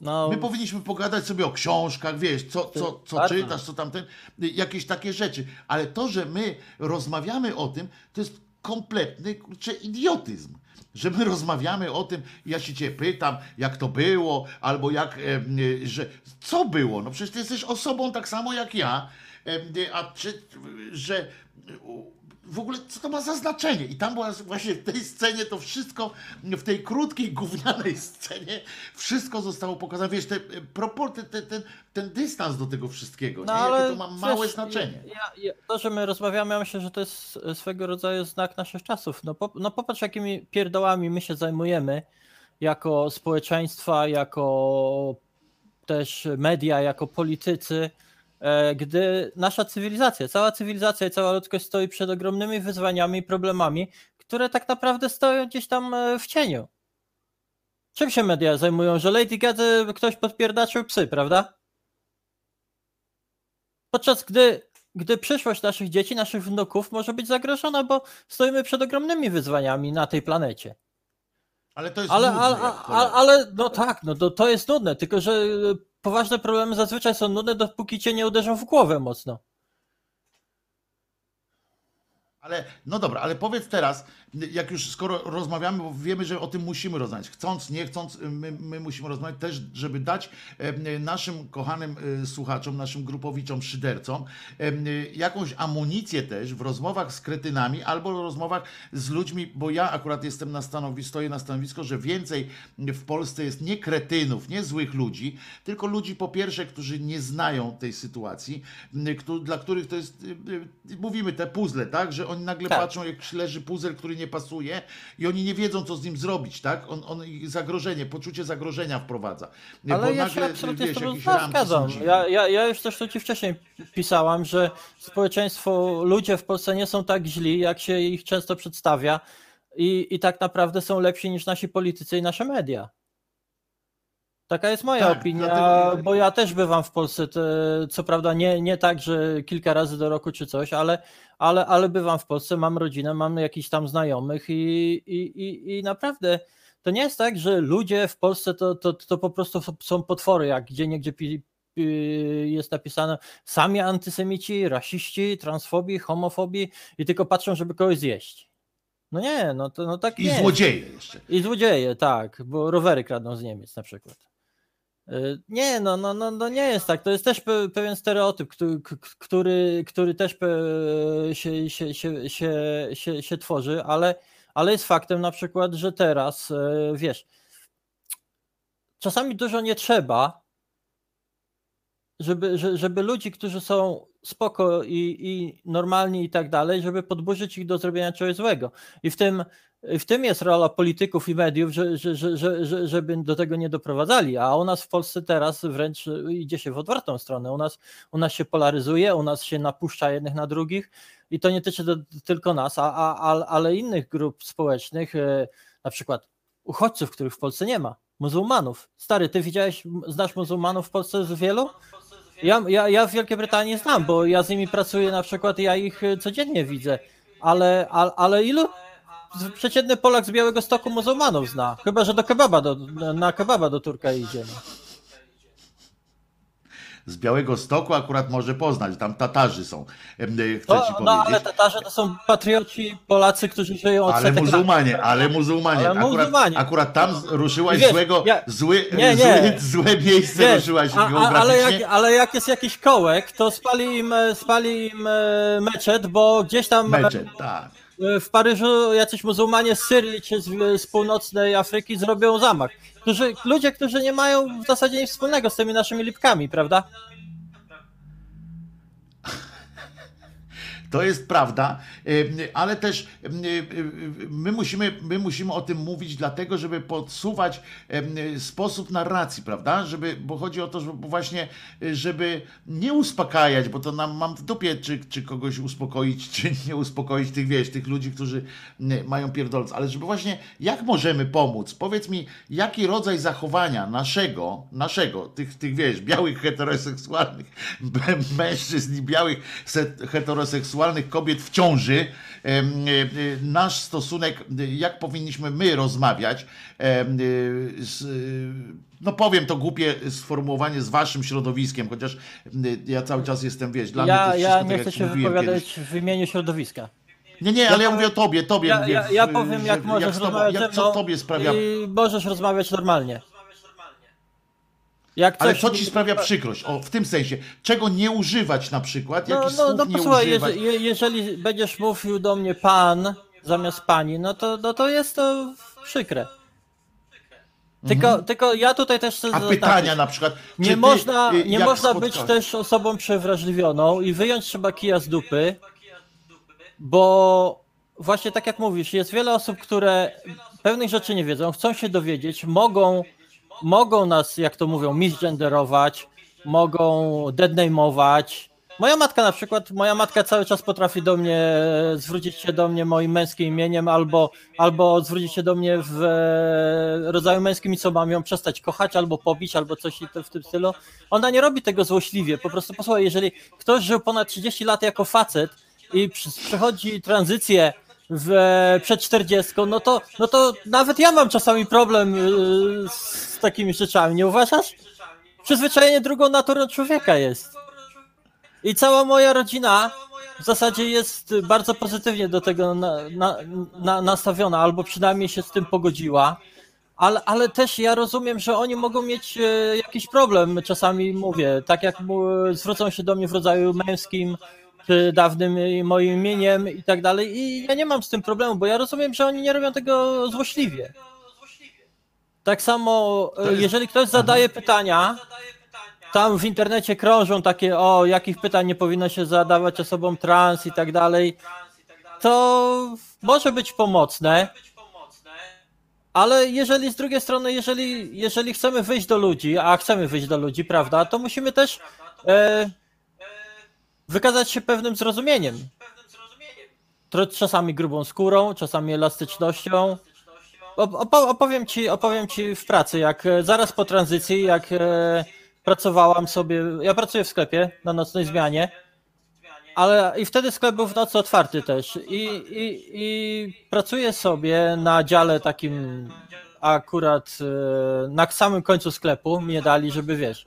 No, My powinniśmy pogadać sobie o książkach, wiesz, co, co, co czytasz, co tamten, jakieś takie rzeczy. Ale to, że my rozmawiamy o tym, to jest kompletny kurczę, idiotyzm. Że my rozmawiamy o tym, ja się cię pytam, jak to było, albo jak, y, że co było? No przecież ty jesteś osobą tak samo jak ja, y, a czy, że w ogóle co to ma za znaczenie? I tam była właśnie w tej scenie to wszystko, w tej krótkiej, gównianej scenie, wszystko zostało pokazane. Wiesz, te e, proporty, te, ten, ten dystans do tego wszystkiego, no nie? ale to ma małe wiesz, znaczenie. Ja, ja, to, że my rozmawiamy, ja myślę, że to jest swego rodzaju znak naszych czasów. No, po, no popatrz, jakimi pierdołami my się zajmujemy jako społeczeństwa, jako też media, jako politycy, gdy nasza cywilizacja, cała cywilizacja i cała ludzkość stoi przed ogromnymi wyzwaniami i problemami, które tak naprawdę stoją gdzieś tam e, w cieniu. Czym się media zajmują? Że Lady Gadze ktoś podpierdaczył psy, prawda? Podczas gdy, gdy przyszłość naszych dzieci, naszych wnuków może być zagrożona, bo stoimy przed ogromnymi wyzwaniami na tej planecie. Ale to jest Ale, nudne, ale, ale, ale no tak, no to, to jest nudne, tylko że y, poważne problemy zazwyczaj są nudne, dopóki cię nie uderzą w głowę mocno. Ale, no dobra, ale powiedz teraz, jak już skoro rozmawiamy, bo wiemy, że o tym musimy rozmawiać, chcąc, nie chcąc, my, my musimy rozmawiać też, żeby dać em, naszym kochanym e, słuchaczom, naszym grupowiczom, szydercom em, jakąś amunicję też w rozmowach z kretynami albo w rozmowach z ludźmi, bo ja akurat jestem na stanowisku, stoję na stanowisku, że więcej w Polsce jest nie kretynów, nie złych ludzi, tylko ludzi po pierwsze, którzy nie znają tej sytuacji, dla których to jest, mówimy te puzzle, tak, że oni nagle Tak. patrzą, jak leży puzzle, który nie pasuje i oni nie wiedzą, co z nim zrobić, tak? On, on ich zagrożenie, poczucie zagrożenia wprowadza. Ale Bo ja nagle, się absolutnie z wiesz, ramki zgadzam. Ja, ja, ja już też to ci wcześniej pisałam, że społeczeństwo, ludzie w Polsce nie są tak źli, jak się ich często przedstawia i, i tak naprawdę są lepsi niż nasi politycy i nasze media. Taka jest moja Tak, opinia, dlatego- bo ja też bywam w Polsce, te, co prawda nie, nie tak, że kilka razy do roku czy coś, ale, ale, ale bywam w Polsce, mam rodzinę, mam jakichś tam znajomych i, i, i, i naprawdę to nie jest tak, że ludzie w Polsce to, to, to po prostu są potwory, jak gdzie niegdzie pi, pi, jest napisane sami antysemici, rasiści, transfobii, homofobii i tylko patrzą, żeby kogoś zjeść. No nie, no to no tak I nie jest. złodzieje jeszcze. I złodzieje, tak, bo rowery kradną z Niemiec na przykład. Y, Nie, no, no, no, no nie jest tak. To jest też pe- pewien stereotyp, który, który, który też się, się, się, się, się, się tworzy, ale, ale jest faktem na przykład, że teraz, e, wiesz, czasami dużo nie trzeba, żeby, że- żeby ludzi, którzy są spoko i, i normalni i tak dalej, żeby podburzyć ich do zrobienia czegoś złego. I w tym, w tym jest rola polityków i mediów, że, że, że, że, że, żeby do tego nie doprowadzali. A u nas w Polsce teraz wręcz idzie się w odwrotną stronę. U nas, u nas się polaryzuje, u nas się napuszcza jednych na drugich i to nie tyczy do, tylko nas, a, a, ale innych grup społecznych, e, na przykład uchodźców, których w Polsce nie ma, muzułmanów. Stary, ty widziałeś, znasz muzułmanów w Polsce z wielu? Ja, ja, ja w Wielkiej Brytanii znam, bo ja z nimi pracuję na przykład ja ich codziennie widzę. Ale, ale, ale ilu? Przeciętny Polak z Białego Stoku muzułmanów zna. Chyba, że do kebaba, do, na kebaba do Turka idzie. No. Z Białego Stoku akurat może poznać, tam Tatarzy są. E, Chcę No, ci no ale powiedzieć. Tatarzy to są patrioci Polacy, którzy żyją od Ale setek lat. muzułmanie, ale muzułmanie. Ale Akurat, muzułmanie. akurat tam z- ruszyłaś Wiesz, złego, ja- zły, nie, nie. Złe, złe miejsce Wiesz, ruszyłaś a, a, ale, jak, ale jak jest jakiś kołek, to spali im, e, spali im e, meczet, bo gdzieś tam Meczet, tak. W Paryżu jacyś muzułmanie z Syrii czy z, z północnej Afryki zrobią zamach. Którzy, ludzie, którzy nie mają w zasadzie nic wspólnego z tymi naszymi lipkami, prawda? To jest prawda, em, ale też em, em, my musimy, my musimy o tym mówić, dlatego, żeby podsuwać sposób narracji, prawda? Żeby, bo chodzi o to, żeby właśnie, żeby nie uspokajać, bo to nam mam w dupie, czy, czy kogoś uspokoić, czy *laughs* nie uspokoić tych, wiesz, tych ludzi, którzy mają pierdolec, ale żeby właśnie, jak możemy pomóc? Powiedz mi, jaki rodzaj zachowania naszego, naszego, tych, tych wiesz, białych heteroseksualnych *laughs* mężczyzn i białych se- heteroseksualnych kobiet w ciąży, e, e, nasz stosunek, e, jak powinniśmy my rozmawiać, no powiem to głupie sformułowanie z waszym środowiskiem, chociaż ja cały czas jestem, wiesz, dla mnie to Ja, jest ja nie tak, chcę jak się wypowiadać kiedyś. w imieniu środowiska. Nie, nie, ale ja mówię o tobie, tobie Ja, mówię. ja, ja powiem, jak możesz tobą- rozmawiać jak, ze co tobie sprawia i możesz rozmawiać normalnie. Jak Ale coś co mi- ci sprawia przykrość? O, w tym sensie. Czego nie używać na przykład? No, Jakich no, słów no nie posłuchaj, używać? jeżeli, je- jeżeli będziesz mówił do mnie pan zamiast pani, no to, no to jest to przykre. Tylko, tylko ja tutaj też chcę Mhm. A zaznaczyć, pytania na przykład. nie ty, można, y, nie można być też osobą przewrażliwioną i wyjąć trzeba kija z dupy, bo właśnie tak jak mówisz, jest wiele osób, które pewnych rzeczy nie wiedzą, chcą się dowiedzieć, mogą, mogą nas, jak to mówią, misgenderować, mogą deadname'ować. Moja matka na przykład, moja matka cały czas potrafi do mnie zwrócić się do mnie moim męskim imieniem albo, albo zwrócić się do mnie w e, rodzaju męskim i co mam ją przestać kochać albo pobić albo coś w tym stylu. Ona nie robi tego złośliwie, po prostu posłuchaj, jeżeli ktoś żył ponad 30 lat jako facet i przechodzi tranzycję w, przed 40, no to, no to nawet ja mam czasami problem y, z takimi rzeczami, nie uważasz? Przyzwyczajenie drugą naturą człowieka jest. I cała moja rodzina w zasadzie jest bardzo pozytywnie do tego na, na, na, nastawiona, albo przynajmniej się z tym pogodziła. Ale, ale też ja rozumiem, że oni mogą mieć e, jakiś problem. Czasami mówię, tak jak mu, zwrócą się do mnie w rodzaju męskim, dawnym e, moim imieniem i tak dalej. I ja nie mam z tym problemu, bo ja rozumiem, że oni nie robią tego złośliwie. Tak samo, jest- jeżeli ktoś zadaje pytania, tam w internecie krążą takie, o, jakich pytań nie powinno się zadawać osobom trans i tak dalej, to może być pomocne, ale jeżeli z drugiej strony, jeżeli, jeżeli chcemy wyjść do ludzi, a chcemy wyjść do ludzi, prawda, to musimy też e, wykazać się pewnym zrozumieniem. Czasami grubą skórą, czasami elastycznością opo- opowiem, ci, opowiem ci w pracy, jak e, zaraz po tranzycji, jak e, pracowałam sobie, ja pracuję w sklepie na nocnej zmianie, ale i wtedy sklep był w nocy otwarty też i, i, i pracuję sobie na dziale takim akurat e, na samym końcu sklepu mnie dali, żeby wiesz,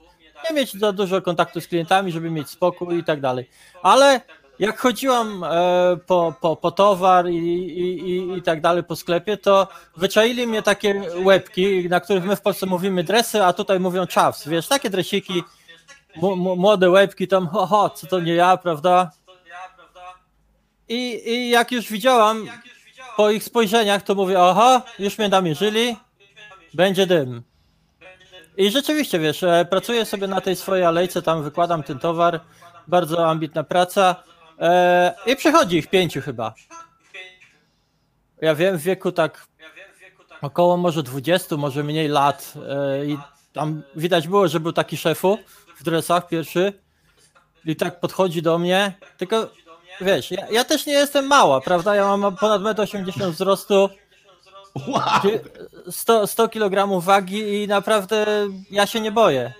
nie mieć za dużo kontaktu z klientami, żeby mieć spokój i tak dalej. Ale jak chodziłam e, po, po, po towar i, i, i, i tak dalej po sklepie, to wyczaili mnie takie łebki, na których my w Polsce mówimy dresy, a tutaj mówią chaps, wiesz, takie dresiki, młode łebki tam, ho, ho, co to nie ja, prawda? I, I jak już widziałam po ich spojrzeniach, to mówię, aha, już mnie namierzyli, będzie dym. I rzeczywiście, wiesz, e, pracuję sobie na tej swojej alejce, tam wykładam ten towar, bardzo ambitna praca. E, i przychodzi ich pięciu chyba. Ja wiem, w wieku tak około może 20, może mniej lat. E, i tam widać było, że był taki szefu w dresach pierwszy. I tak podchodzi do mnie, tylko wiesz, ja, ja też nie jestem mała, prawda? Ja mam ponad 1,80 m wzrostu, Wow! 100, 100 kg wagi i naprawdę ja się nie boję.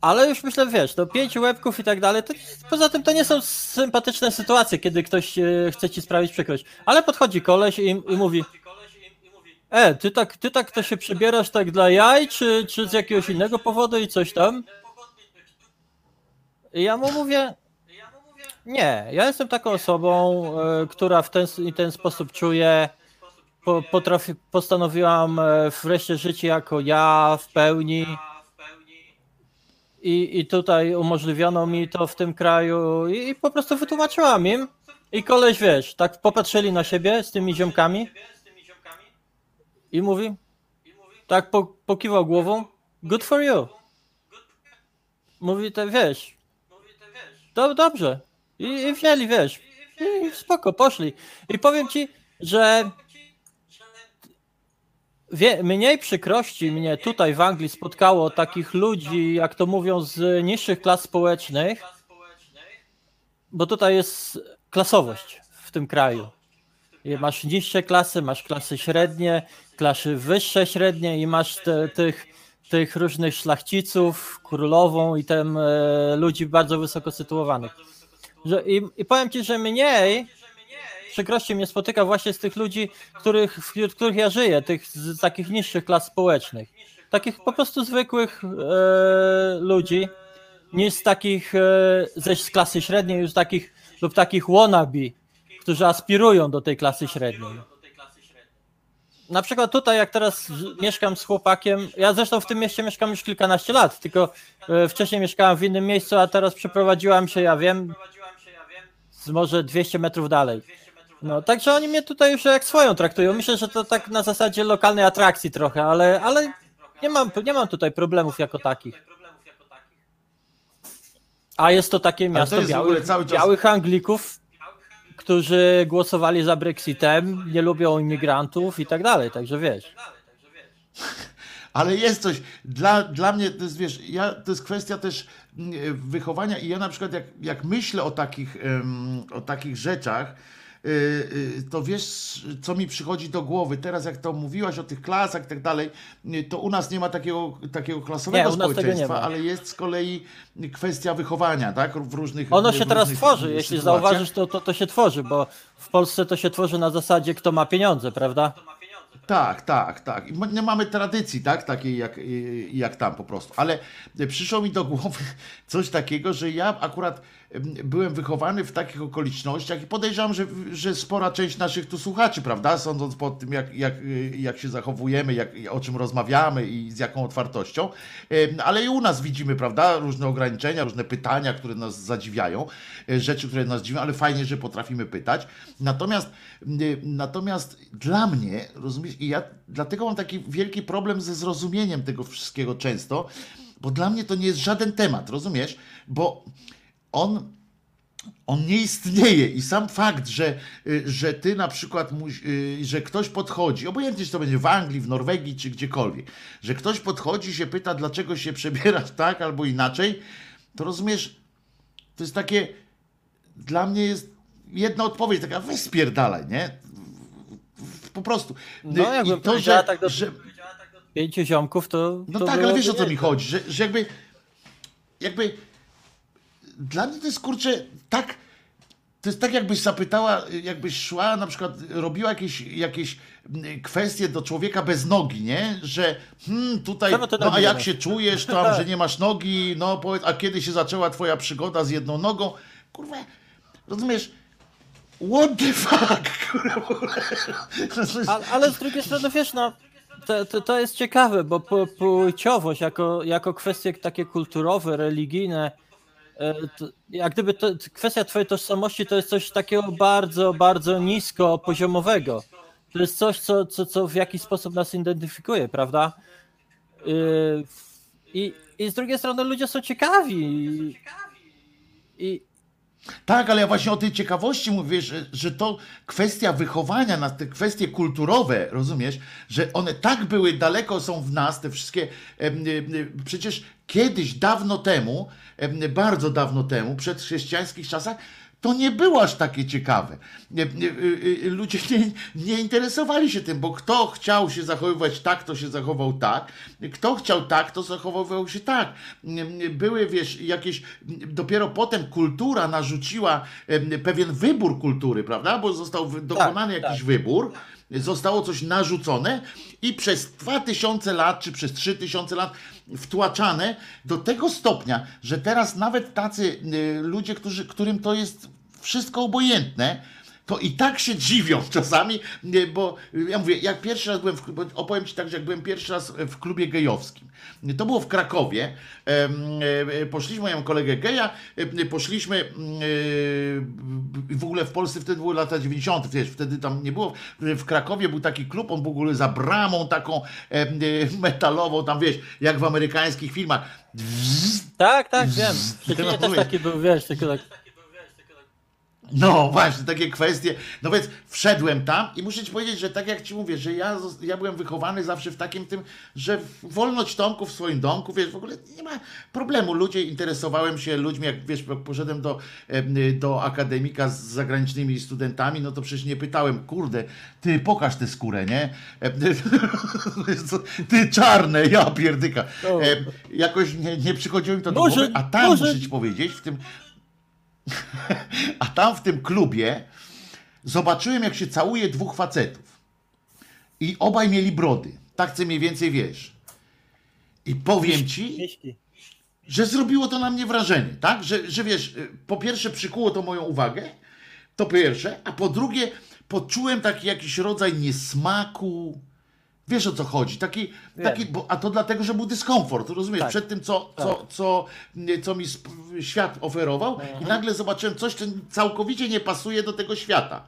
Ale już myślę, wiesz, to pięć łebków i tak dalej, to, poza tym to nie są sympatyczne sytuacje, kiedy ktoś e, chce ci sprawić przykrość. Ale podchodzi koleś i, i mówi, e, ty tak, ty tak to się przebierasz tak dla jaj, czy, czy z jakiegoś innego powodu i coś tam? I ja mu mówię, nie, ja jestem taką osobą, e, która w ten, ten sposób czuje, po, potrafi, postanowiłam e, wreszcie żyć jako ja w pełni i, i tutaj umożliwiono mi to w tym kraju i, i po prostu wytłumaczyłam im i koleś, wiesz, tak popatrzyli na siebie z tymi ziomkami i mówi, tak po, pokiwał głową, good for you. Mówi, te wiesz, dobrze. I, I wzięli, wiesz. I spoko, poszli. I powiem ci, że wie, mniej przykrości mnie tutaj w Anglii spotkało takich ludzi, jak to mówią, z niższych klas społecznych, bo tutaj jest klasowość w tym kraju. Masz niższe klasy, masz klasy średnie, klasy wyższe średnie i masz te, tych, tych różnych szlachciców, królową i tem e, ludzi bardzo wysoko sytuowanych. Że, i, I powiem ci, że mniej przykrości mnie spotyka właśnie z tych ludzi, których, wśród których ja żyję, tych z takich niższych klas społecznych. Takich po prostu zwykłych e, ludzi, niż z takich e, ze z klasy średniej, już takich lub takich wannabe, którzy aspirują do tej klasy średniej. Na przykład tutaj, jak teraz mieszkam z chłopakiem, ja zresztą w tym mieście mieszkam już kilkanaście lat, tylko e, wcześniej mieszkałem w innym miejscu, a teraz przeprowadziłam się, ja wiem, może 200 metrów dalej. No, także oni mnie tutaj już jak swoją traktują. Myślę, że to tak na zasadzie lokalnej atrakcji trochę, ale, ale nie, mam, nie mam tutaj problemów jako takich. A jest to takie to miasto ogóle białych, cały czas- białych Anglików, którzy głosowali za Brexitem, nie lubią imigrantów i tak dalej, także wiesz. *laughs* Ale jest coś, dla, dla mnie to jest, wiesz, ja, to jest kwestia też wychowania i ja na przykład jak, jak myślę o takich, o takich rzeczach, y, y, to wiesz, co mi przychodzi do głowy. Teraz jak to mówiłaś o tych klasach i tak dalej, to u nas nie ma takiego, takiego klasowego Nie, społeczeństwa, ale jest z kolei kwestia wychowania, tak? W różnych Ono się teraz tworzy, jeśli zauważysz, to, to, to się tworzy, bo w Polsce to się tworzy na zasadzie, kto ma pieniądze, prawda? Tak, tak, tak. Nie mamy tradycji, tak, takiej jak, jak tam po prostu. Ale przyszło mi do głowy *laughs* coś takiego, że ja akurat byłem wychowany w takich okolicznościach i podejrzewam, że, że spora część naszych tu słuchaczy, prawda, sądząc po tym, jak, jak, jak się zachowujemy, jak, o czym rozmawiamy i z jaką otwartością, ale i u nas widzimy, prawda, różne ograniczenia, różne pytania, które nas zadziwiają, e, rzeczy, które nas dziwią, ale fajnie, że potrafimy pytać. Natomiast, y, natomiast dla mnie, rozumiesz, i ja dlatego mam taki wielki problem ze zrozumieniem tego wszystkiego często, bo dla mnie to nie jest żaden temat, rozumiesz? Bo on on nie istnieje i sam fakt, że, y, że ty na przykład, y, że ktoś podchodzi, obojętnie czy to będzie w Anglii, w Norwegii czy gdziekolwiek, że ktoś podchodzi i się pyta, dlaczego się przebierasz *laughs* tak albo inaczej, to rozumiesz, to jest takie, dla mnie jest jedna odpowiedź taka, weź spierdalaj, nie? po prostu. No, jakbym I to, że, tak do- że, Pięciu ziomków to. no to tak, ale wiesz o co mi chodzi, że, że jakby, jakby dla mnie to jest kurczę tak, to jest tak jakbyś zapytała, jakbyś szła na przykład, robiła jakieś, jakieś kwestie do człowieka bez nogi, nie? Że hmm, tutaj, no a jak się czujesz *laughs* tam, że nie masz nogi, no powiedz, a kiedy się zaczęła twoja przygoda z jedną nogą? Kurwa, rozumiesz? What the fuck? *laughs* Kurwa. Ale, ale z drugiej strony wiesz, no. To, to, to jest ciekawe, bo płciowość jako, jako kwestie takie kulturowe, religijne, jak gdyby to, kwestia twojej tożsamości to jest coś takiego bardzo, bardzo nisko poziomowego. To jest coś, co, co, co w jakiś sposób nas identyfikuje, prawda? Yy, I, I z drugiej strony ludzie są ciekawi. I, Tak, ale ja właśnie o tej ciekawości mówię, że, że to kwestia wychowania nas, te kwestie kulturowe, rozumiesz, że one tak były daleko są w nas, te wszystkie, przecież kiedyś, dawno temu, em, bardzo dawno temu, przed chrześcijańskich czasach, to nie było aż takie ciekawe. Y- y- Ludzie *laughs* nie, nie interesowali się tym, bo kto chciał się zachowywać tak, to się zachował tak. Kto chciał tak, to zachowywał się tak. Były, wiesz, jakieś. Dopiero potem kultura narzuciła pewien wybór kultury, prawda? Bo został dokonany jakiś tak. wybór, zostało coś narzucone i przez 2000 lat, czy przez 3000 lat wtłaczane do tego stopnia, że teraz nawet tacy y, ludzie, którzy, którym to jest wszystko obojętne, to i tak się dziwią *laughs* czasami, bo y, ja mówię, jak pierwszy raz byłem, w, opowiem Ci tak, że jak byłem pierwszy raz w klubie gejowskim, to było w Krakowie, em, e, poszliśmy, miałem kolegę geja, e, poszliśmy mm, e, w ogóle w Polsce wtedy były lata 90, wiesz, wtedy tam nie było, w Krakowie był taki klub, on w ogóle za bramą taką e, metalową, tam wiesz, jak w amerykańskich filmach, tak, tak, wiem. W Szczecinie też taki był, wiesz, tylko tak. No właśnie, takie kwestie. No więc wszedłem tam i muszę ci powiedzieć, że tak jak ci mówię, że ja, ja byłem wychowany zawsze w takim tym, że wolność domku w swoim domku, wiesz, w ogóle nie ma problemu. Ludzie, interesowałem się ludźmi, jak wiesz, poszedłem do, do akademika z zagranicznymi studentami, no to przecież nie pytałem, kurde, ty pokaż tę skórę, nie? *laughs* Ty czarne, ja pierdyka. O. Em, Jakoś nie, nie przychodziło mi to do głowy, a tam muszę ci powiedzieć, w tym a tam w tym klubie zobaczyłem, jak się całuje dwóch facetów. I obaj mieli brody. Tak co mniej więcej wiesz. I powiem ci, że zrobiło to na mnie wrażenie, tak? Że, że wiesz, y, po pierwsze przykuło to moją uwagę, to pierwsze, a po drugie poczułem taki jakiś rodzaj niesmaku. Wiesz o co chodzi? Taki, taki bo, a to dlatego, że był dyskomfort, rozumiesz? Tak. Przed tym, co, co, co, nie, co mi świat oferował, Mhm. i nagle zobaczyłem coś, co całkowicie nie pasuje do tego świata.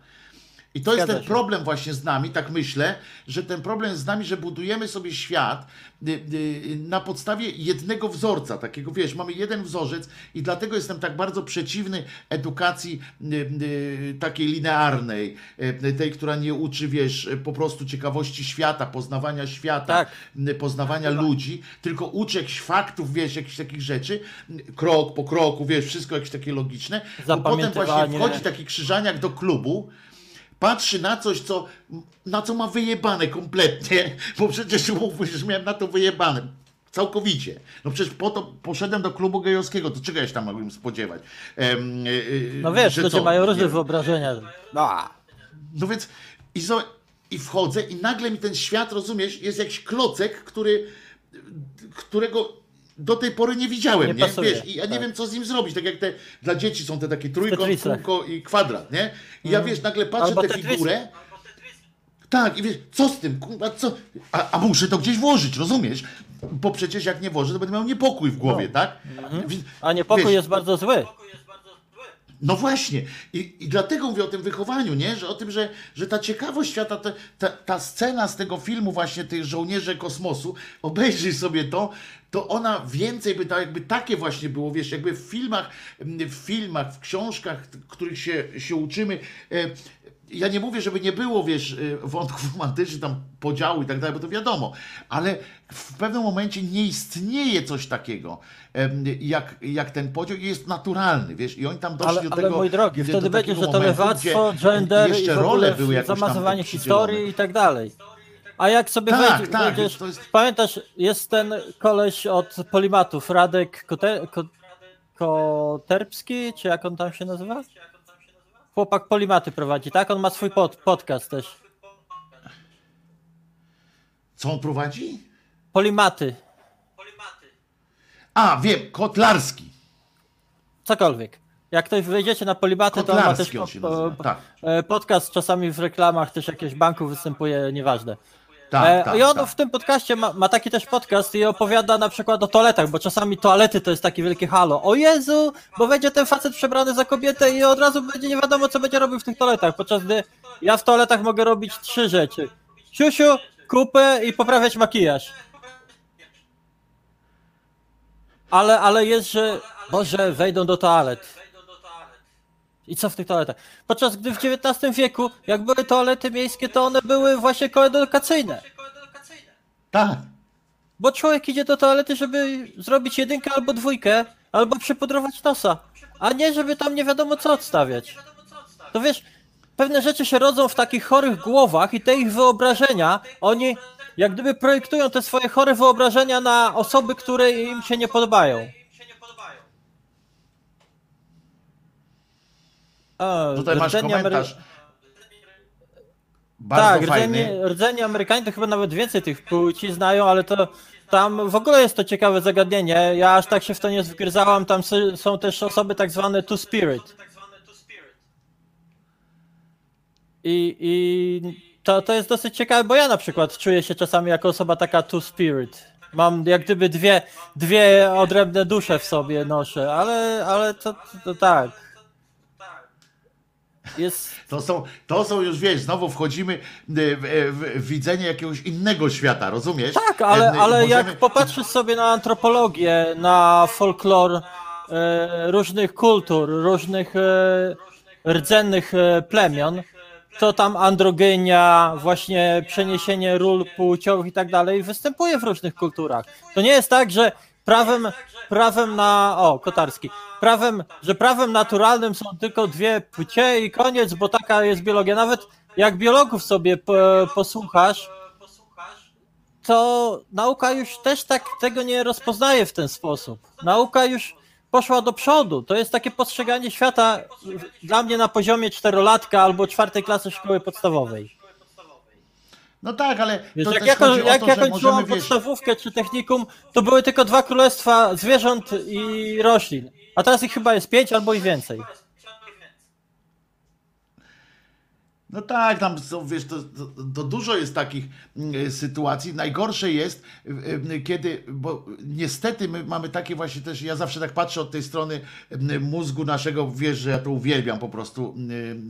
I to jest ten się. problem właśnie z nami, tak myślę, że ten problem jest z nami, że budujemy sobie świat y, y, na podstawie jednego wzorca, takiego wiesz, mamy jeden wzorzec i dlatego jestem tak bardzo przeciwny edukacji y, takiej linearnej, tej, która nie uczy, wiesz, po prostu ciekawości świata, poznawania świata, Tak. poznawania ludzi, tylko uczy jakichś faktów, wiesz, jakichś takich rzeczy, krok po kroku, wiesz, wszystko jakieś takie logiczne, bo potem właśnie wchodzi taki krzyżaniak do klubu, patrzy na coś, co, na co ma wyjebane kompletnie, *laughs* bo przecież mówisz, że miałem na to wyjebane. Całkowicie. No przecież po to poszedłem do klubu gejowskiego, to czego ja się tam mogłem spodziewać? Y, y, No wiesz, że ludzie co? mają różne wyobrażenia. No. No więc i, zo, i wchodzę i nagle mi ten świat, rozumiesz, jest jakiś klocek, który, którego do tej pory nie widziałem, Nie nie? pasuje, Wiesz, i ja nie tak. wiem, co z nim zrobić. Tak jak te, dla dzieci są te takie trójkąt, kółko i kwadrat, nie? I ja, wiesz, nagle patrzę tę figurę, tak, i wiesz, co z tym, kurwa, co? A, a muszę to gdzieś włożyć, rozumiesz? Bo przecież jak nie włożę, to będę miał niepokój w głowie, tak? Więc, A niepokój wiesz, jest bardzo zły. No właśnie. I, I dlatego mówię o tym wychowaniu, nie? Że o tym, że, że ta ciekawość świata, ta, ta, ta scena z tego filmu właśnie tych żołnierzy kosmosu, obejrzyj sobie to, to ona więcej by, ta- jakby takie właśnie było, wiesz, jakby w filmach, w filmach, w książkach, których się, się uczymy, e, ja nie mówię, żeby nie było, wiesz, y, wątków *laughs* romantycznych, tam podziału i tak dalej, bo to wiadomo, ale w pewnym momencie nie istnieje coś takiego, jak, jak ten podział i jest naturalny, wiesz, i oni tam doszli Ale, do ale tego... mój drogi, do wtedy będzie, takiego że to lewactwo, gender i jeszcze ogóle role były zamazywanie historii i tak dalej. A jak sobie Tak, wejdzie, tak, wejdziesz, jest- pamiętasz, jest ten koleś od Polimatów, Radek Kote, Ko, Koterpski, czy jak on tam się nazywa? Chłopak Polimaty prowadzi, tak? On ma swój pod, podcast też. Co on prowadzi? Polimaty, A, wiem, Kotlarski. cokolwiek. Jak ktoś wejdziecie na Polimaty, to on ma też Kotlarski on się po- nazywa, po- tak. e, podcast, czasami w reklamach też jakiegoś banku występuje, nieważne. Tak, E, tak, I on tak. w tym podcaście ma, ma taki też podcast i opowiada na przykład o toaletach, bo czasami toalety to jest takie wielkie halo. O Jezu, bo będzie ten facet przebrany za kobietę i od razu będzie nie wiadomo, co będzie robił w tych toaletach. Podczas gdy ja w toaletach mogę robić trzy rzeczy. Siusiu, kupę i poprawiać makijaż. Ale, ale jest, że Boże, wejdą do toalet. I co w tych toaletach? Podczas gdy w XIX wieku, jak były toalety miejskie, to one były właśnie koedukacyjne. Tak. Bo człowiek idzie do toalety, żeby zrobić jedynkę albo dwójkę, albo przypudrować nosa, a nie żeby tam nie wiadomo co odstawiać. To wiesz, pewne rzeczy się rodzą w takich chorych głowach i te ich wyobrażenia, oni jak gdyby projektują te swoje chore wyobrażenia na osoby, które im się nie podobają. O, Tutaj masz rdzenie Amery- komentarz. Bardzo tak, fajny. rdzenie, rdzenie Amerykanie to chyba nawet więcej tych płci znają, ale to tam w ogóle jest to ciekawe zagadnienie. Ja aż tak się w to nie wgryzałam. Tam są też osoby tak zwane two spirit. I, i to, to jest dosyć ciekawe, bo ja na przykład czuję się czasami jako osoba taka two spirit. Mam jak gdyby dwie, dwie odrębne dusze w sobie noszę, ale, ale to, to, to tak. Jest, To są, to są już, wiesz, znowu wchodzimy w, w, w widzenie jakiegoś innego świata, rozumiesz? Tak, ale, E, ale możemy- jak popatrzysz sobie na antropologię, na folklor e, różnych kultur, różnych e, rdzennych e, plemion, to tam androgynia, właśnie przeniesienie ról płciowych i tak dalej występuje w różnych kulturach. To nie jest tak, że prawem, prawem na. O, Kotarski. Prawem, że prawem naturalnym są tylko dwie płcie i koniec, bo taka jest biologia. Nawet jak biologów sobie po, posłuchasz, to nauka już też tak tego nie rozpoznaje w ten sposób. Nauka już poszła do przodu. To jest takie postrzeganie świata dla mnie na poziomie czterolatka albo czwartej klasy szkoły podstawowej. No tak, ale Wiesz, jak ja, jak ja kończyłam możemy, wiesz, podstawówkę czy technikum, to były tylko dwa królestwa zwierząt i roślin. A teraz ich chyba jest pięć albo i więcej. No tak, tam wiesz, to, to, dużo jest takich mm, sytuacji. Najgorsze jest, kiedy, bo niestety my mamy takie właśnie też, ja zawsze tak patrzę od tej strony y, mózgu naszego, wiesz, że ja to uwielbiam po prostu,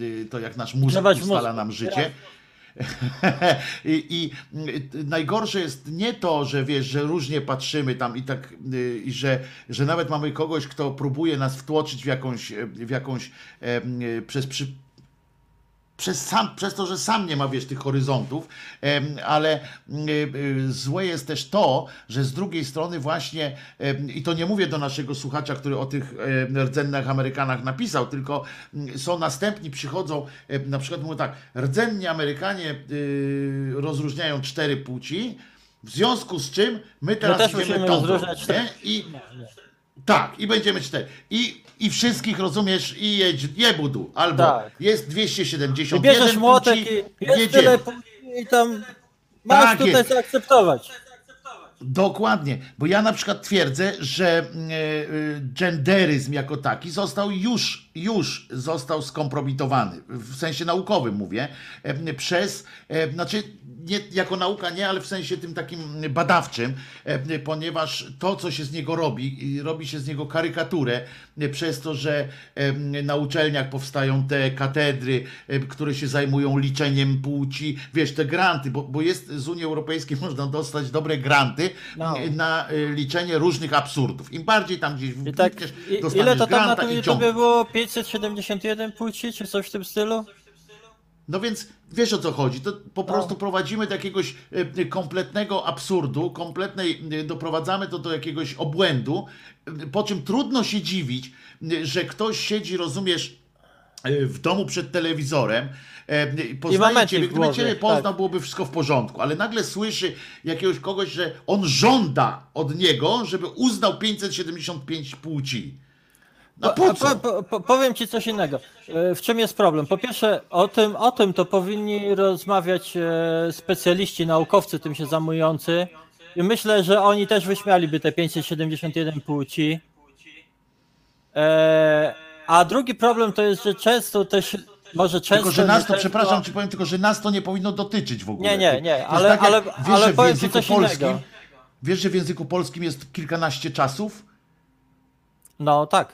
y, y, to jak nasz mózg ustala nam życie. *laughs* I, I y, najgorsze jest nie to, że wiesz, że różnie patrzymy tam i tak, y, i że, że nawet mamy kogoś, kto próbuje nas wtłoczyć w jakąś, w jakąś y, przez przy, przez, sam, przez to, że sam nie ma, wiesz, tych horyzontów, ale złe jest też to, że z drugiej strony właśnie, i to nie mówię do naszego słuchacza, który o tych rdzennych Amerykanach napisał, tylko są następni, przychodzą, na przykład mówią tak, rdzenni Amerykanie y, rozróżniają cztery płci, w związku z czym my teraz też idziemy nie? I, tak, i będziemy cztery. I, i wszystkich rozumiesz, i jedź, jebudu, albo Tak. jest I 271 bierzesz młotek płci, i jest jedziemy. tyle płci i tam masz Tak tutaj zaakceptować. Dokładnie, bo ja na przykład twierdzę, że e, e, genderyzm jako taki został już, już został skompromitowany, w sensie naukowym mówię, przez, znaczy nie, jako nauka nie, ale w sensie tym takim badawczym, ponieważ to, co się z niego robi, robi się z niego karykaturę przez to, że na uczelniach powstają te katedry, które się zajmują liczeniem płci, wiesz, te granty, bo, bo jest z Unii Europejskiej *laughs* można dostać dobre granty No. na e, liczenie różnych absurdów. Im bardziej tam gdzieś I tak, dostaniesz ile to tam na granta tym i ciąg. było? 571 płci, czy coś w tym stylu? No więc wiesz o co chodzi. To po No. prostu prowadzimy do jakiegoś e, kompletnego absurdu, kompletnej, e, doprowadzamy to do jakiegoś obłędu, e, po czym trudno się dziwić, że ktoś siedzi, rozumiesz, w domu przed telewizorem, i poznaje ciebie, gdyby głowie, ciebie poznał, tak. byłoby wszystko w porządku, ale nagle słyszy jakiegoś kogoś, że on żąda od niego, żeby uznał 575 płci. No po co? po, po, po, powiem ci coś innego. E, W czym jest problem? Po pierwsze, o tym, o tym to powinni rozmawiać e, specjaliści, naukowcy tym się zajmujący. I myślę, że oni też wyśmialiby te 571 płci. E, a drugi problem to jest, że często też, może często... Tylko, że nas to, przepraszam, ci powiem, tylko, że nas to nie powinno dotyczyć w ogóle. Nie, nie, nie, ale- tak ale- wiesz, ale w powiem ci języku coś polskim, innego. wiesz, że w języku polskim jest kilkanaście czasów No tak.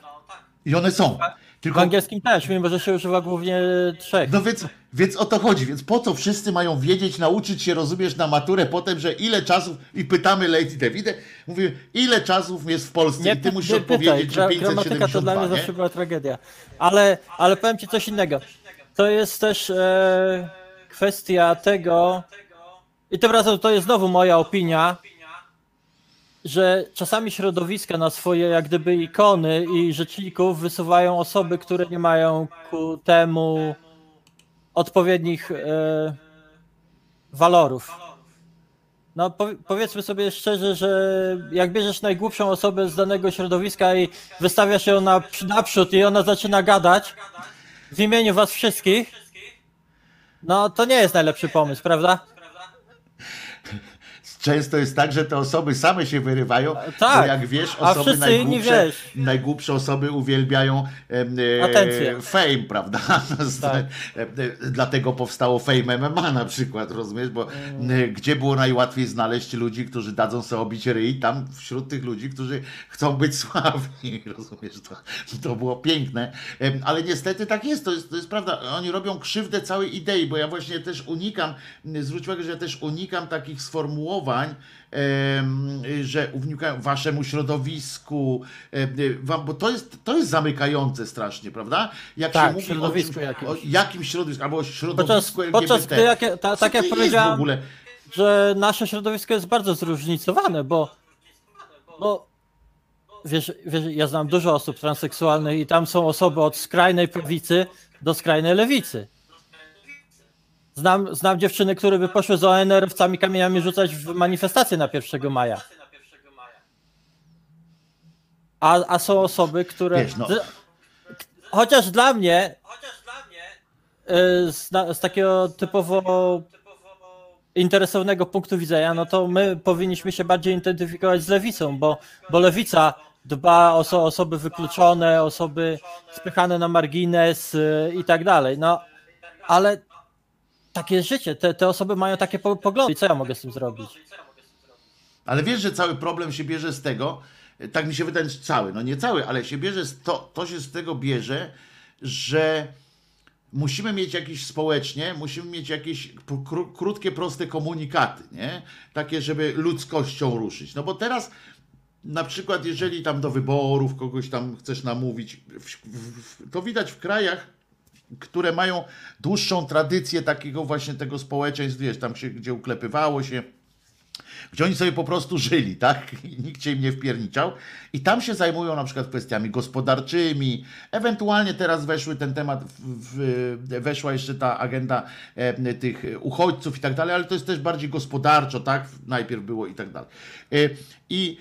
I one są. W Tylko, angielskim też, mimo że się używa głównie trzech. no więc, więc o to chodzi, więc po co wszyscy mają wiedzieć, nauczyć się, rozumiesz, na maturę potem, że ile czasów, i pytamy Lady Davidę, mówię, ile czasów jest w Polsce i ty musisz nie odpowiedzieć, że Gra- Gramatyka to dla 572, mnie nie? zawsze była tragedia. Ale, ale powiem ci coś innego. To jest też e, kwestia tego, i tym razem to jest znowu moja opinia, że czasami środowiska na swoje jak gdyby ikony i rzeczników wysuwają osoby, które nie mają ku temu odpowiednich e, walorów. No powi- powiedzmy sobie szczerze, że jak bierzesz najgłupszą osobę z danego środowiska i wystawiasz ją na, naprzód i ona zaczyna gadać w imieniu was wszystkich, no to nie jest najlepszy pomysł, prawda? *laughs* Często jest tak, że te osoby same się wyrywają, tak. bo jak wiesz, osoby najgłupsze, wiesz. najgłupsze osoby uwielbiają e, Atencję. fame, prawda? *laughs* Tak. e, Dlatego powstało Fame MMA na przykład, rozumiesz? Bo Mm. e, gdzie było najłatwiej znaleźć ludzi, którzy dadzą sobie obić ryj? Tam wśród tych ludzi, którzy chcą być sławni, *laughs* rozumiesz? To, to było piękne. Ale niestety tak jest, to jest, to jest prawda. Oni robią krzywdę całej idei, bo ja właśnie też unikam, zwróć uwagę, że ja też unikam takich sformułowań, em, że unikam waszemu środowisku, wam, bo to jest, to jest zamykające strasznie, prawda? Jak Tak, się mówi środowisku o, jakimś. o jakim środowisku, albo o Podczas, środowisku podczas LGBT. gdy, jak, ta, tak jak jest w powiedziałem, ogóle? że nasze środowisko jest bardzo zróżnicowane, bo, bo wiesz, wiesz, ja znam dużo osób transseksualnych i tam są osoby od skrajnej prawicy do skrajnej lewicy. Znam, znam dziewczyny, które by poszły z ONR-owcami kamieniami rzucać w manifestację na 1 maja. A, a są osoby, które. Wiesz, no. Chociaż dla mnie, y, z, z takiego typowo interesownego punktu widzenia, no to my powinniśmy się bardziej identyfikować z lewicą, bo, bo lewica dba o so, osoby wykluczone, osoby spychane na margines y, i tak dalej. No ale takie jest życie. Te, te osoby mają takie po, poglądy. Co ja mogę z tym zrobić? Ale wiesz, że cały problem się bierze z tego, tak mi się wydaje, cały, no nie cały, ale się bierze z to, to się z tego bierze, że musimy mieć jakieś społecznie, musimy mieć jakieś kró- krótkie, proste komunikaty, nie? Takie, żeby ludzkością ruszyć. No bo teraz na przykład, jeżeli tam do wyborów kogoś tam chcesz namówić, w, w, to widać w krajach, które mają dłuższą tradycję takiego właśnie tego społeczeństw, wiesz, tam się, gdzie uklepywało się, gdzie oni sobie po prostu żyli, tak? *laughs* I nikt się im nie wpierniczał. I tam się zajmują na przykład kwestiami gospodarczymi. Ewentualnie teraz weszły ten temat, weszła jeszcze ta agenda e, tych uchodźców i tak dalej, ale to jest też bardziej gospodarczo, tak? Najpierw było i tak dalej. E, I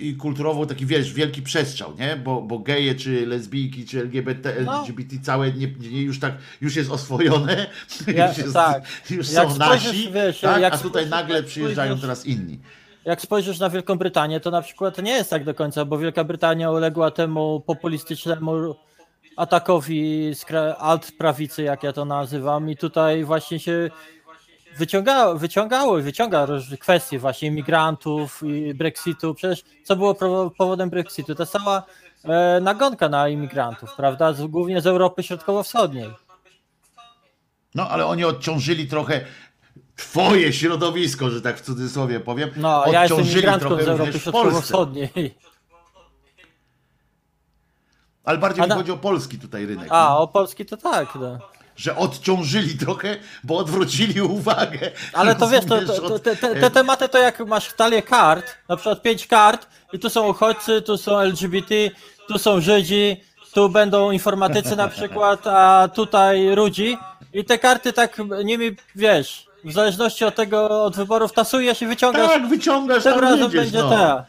i kulturowo taki wiesz, wielki przestrzał, nie? Bo, bo geje, czy lesbijki, czy LGBT, No. LGBT całe nie, nie, już tak, już jest oswojone, *laughs* Ja- już, jest, tak. już są spojrzysz, nasi, wiesz, tak? a tutaj spojrzysz- nagle przyjeżdżają spojrzysz- teraz inni. Jak spojrzysz na Wielką Brytanię, to na przykład nie jest tak do końca, bo Wielka Brytania uległa temu populistycznemu atakowi skra- alt-prawicy, jak ja to nazywam, i tutaj właśnie się wyciągało, wyciągało i wyciąga różne kwestie właśnie imigrantów i Brexitu. Przecież co było powodem Brexitu? Ta cała e, nagonka na imigrantów, prawda? Z, głównie z Europy Środkowo-Wschodniej. No, ale oni odciążyli trochę twoje środowisko, że tak w cudzysłowie powiem. No, ja jestem imigrantką z Europy. Środkowo-Wschodniej. Ale bardziej A mi na- chodzi o polski tutaj rynek. A, o Polski to tak. No. Że odciążyli trochę, bo odwrócili *laughs* uwagę. Ale to wiesz, to, to, te, te, te tematy to jak masz talię kart, na przykład pięć kart i tu są uchodźcy, tu są LGBT, tu są Żydzi, tu będą informatycy na przykład, a tutaj ludzi i te karty tak nimi, wiesz, w zależności od tego, od wyborów tasujesz i wyciągasz, Tak, wyciągasz, tym razem jedziesz, będzie no. te.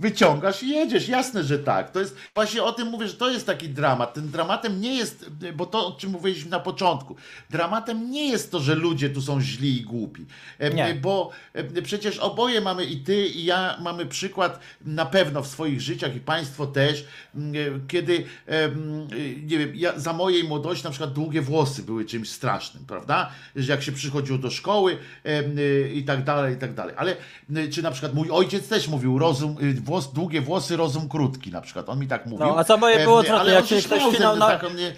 Wyciągasz i jedziesz, jasne, że tak. To jest, właśnie o tym mówię, że to jest taki dramat. Ten dramatem nie jest, bo to o czym mówiliśmy na początku, dramatem nie jest to, że ludzie tu są źli i głupi. E, Nie. Bo e, przecież oboje mamy i ty i ja mamy przykład na pewno w swoich życiach i państwo też, e, kiedy e, e, nie wiem, ja, za mojej młodości na przykład długie włosy były czymś strasznym, prawda? Że jak się przychodziło do szkoły e, e, i tak dalej, i tak dalej. Ale czy na przykład mój ojciec też mówił rozum, włos, długie włosy, rozum krótki na przykład. On mi tak mówił. No, a za moje E, było ale Jak się ktoś na- tak, mnie,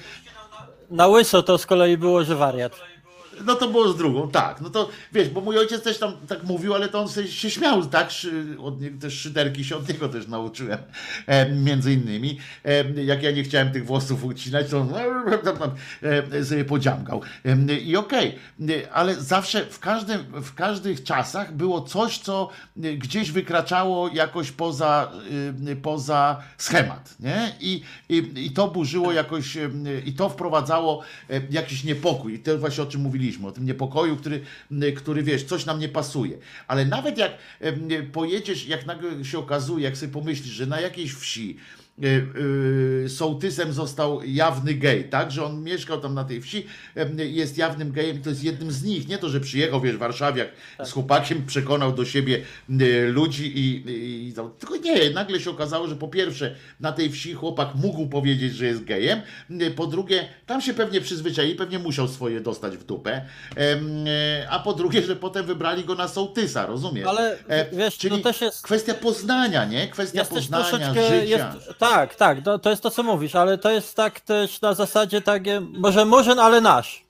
Na łyso to z kolei było, że wariat. No to było z drugą, tak. No to wiesz, bo mój ojciec też tam tak mówił, ale to on sobie się śmiał, tak? Od niego też szyderki się od niego też nauczyłem, e, między innymi. E, jak ja nie chciałem tych włosów ucinać, to on e, sobie podziamgał. E, I okej, E, ale zawsze w, każdym, w każdych czasach było coś, co e, gdzieś wykraczało jakoś poza, e, poza schemat, nie? I, i, I to burzyło jakoś, e, i to wprowadzało e, jakiś niepokój. I to właśnie o czym mówiliśmy, o tym niepokoju, który, który wiesz, coś nam nie pasuje. Ale nawet jak pojedziesz, jak nagle się okazuje, jak sobie pomyślisz, że na jakiejś wsi sołtysem został jawny gej, tak? Że on mieszkał tam na tej wsi, jest jawnym gejem, to jest jednym z nich. Nie to, że przyjechał, wiesz, warszawiak z chłopakiem, przekonał do siebie y, ludzi i, i, i tylko nie, nagle się okazało, że po pierwsze na tej wsi chłopak mógł powiedzieć, że jest gejem, y, po drugie tam się pewnie przyzwyczaili, pewnie musiał swoje dostać w dupę, e, a po drugie, że potem wybrali go na sołtysa, rozumiesz? Ale, wiesz, czyli to też jest- kwestia poznania, nie? Kwestia Jest poznania, życia. Jest, tak, tak, to, to jest to, co mówisz, ale to jest tak też na zasadzie takie. Może murzyn, ale nasz.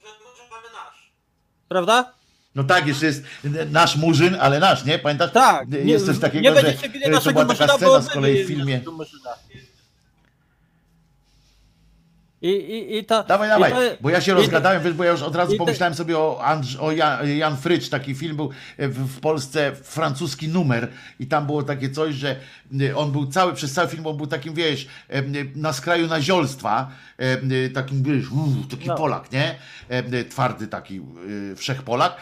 Prawda? No tak, jeszcze jest nasz murzyn, ale nasz, nie? Pamiętasz? Tak. Jest coś takiego, nie że będziecie bili to była taka scena z kolei w filmie. I, i, i Dawaj, i dawaj, to- bo ja się rozgadałem, wiesz, bo ja już od razu pomyślałem sobie o, Andrz, o Jan, Jan Frycz, taki film był e, w, w Polsce, francuski numer i tam było takie coś, że e, on był cały, przez cały film on był takim, wiesz, e, na skraju naziolstwa, takim, wiesz, taki No. Polak, nie? Twardy taki wszechpolak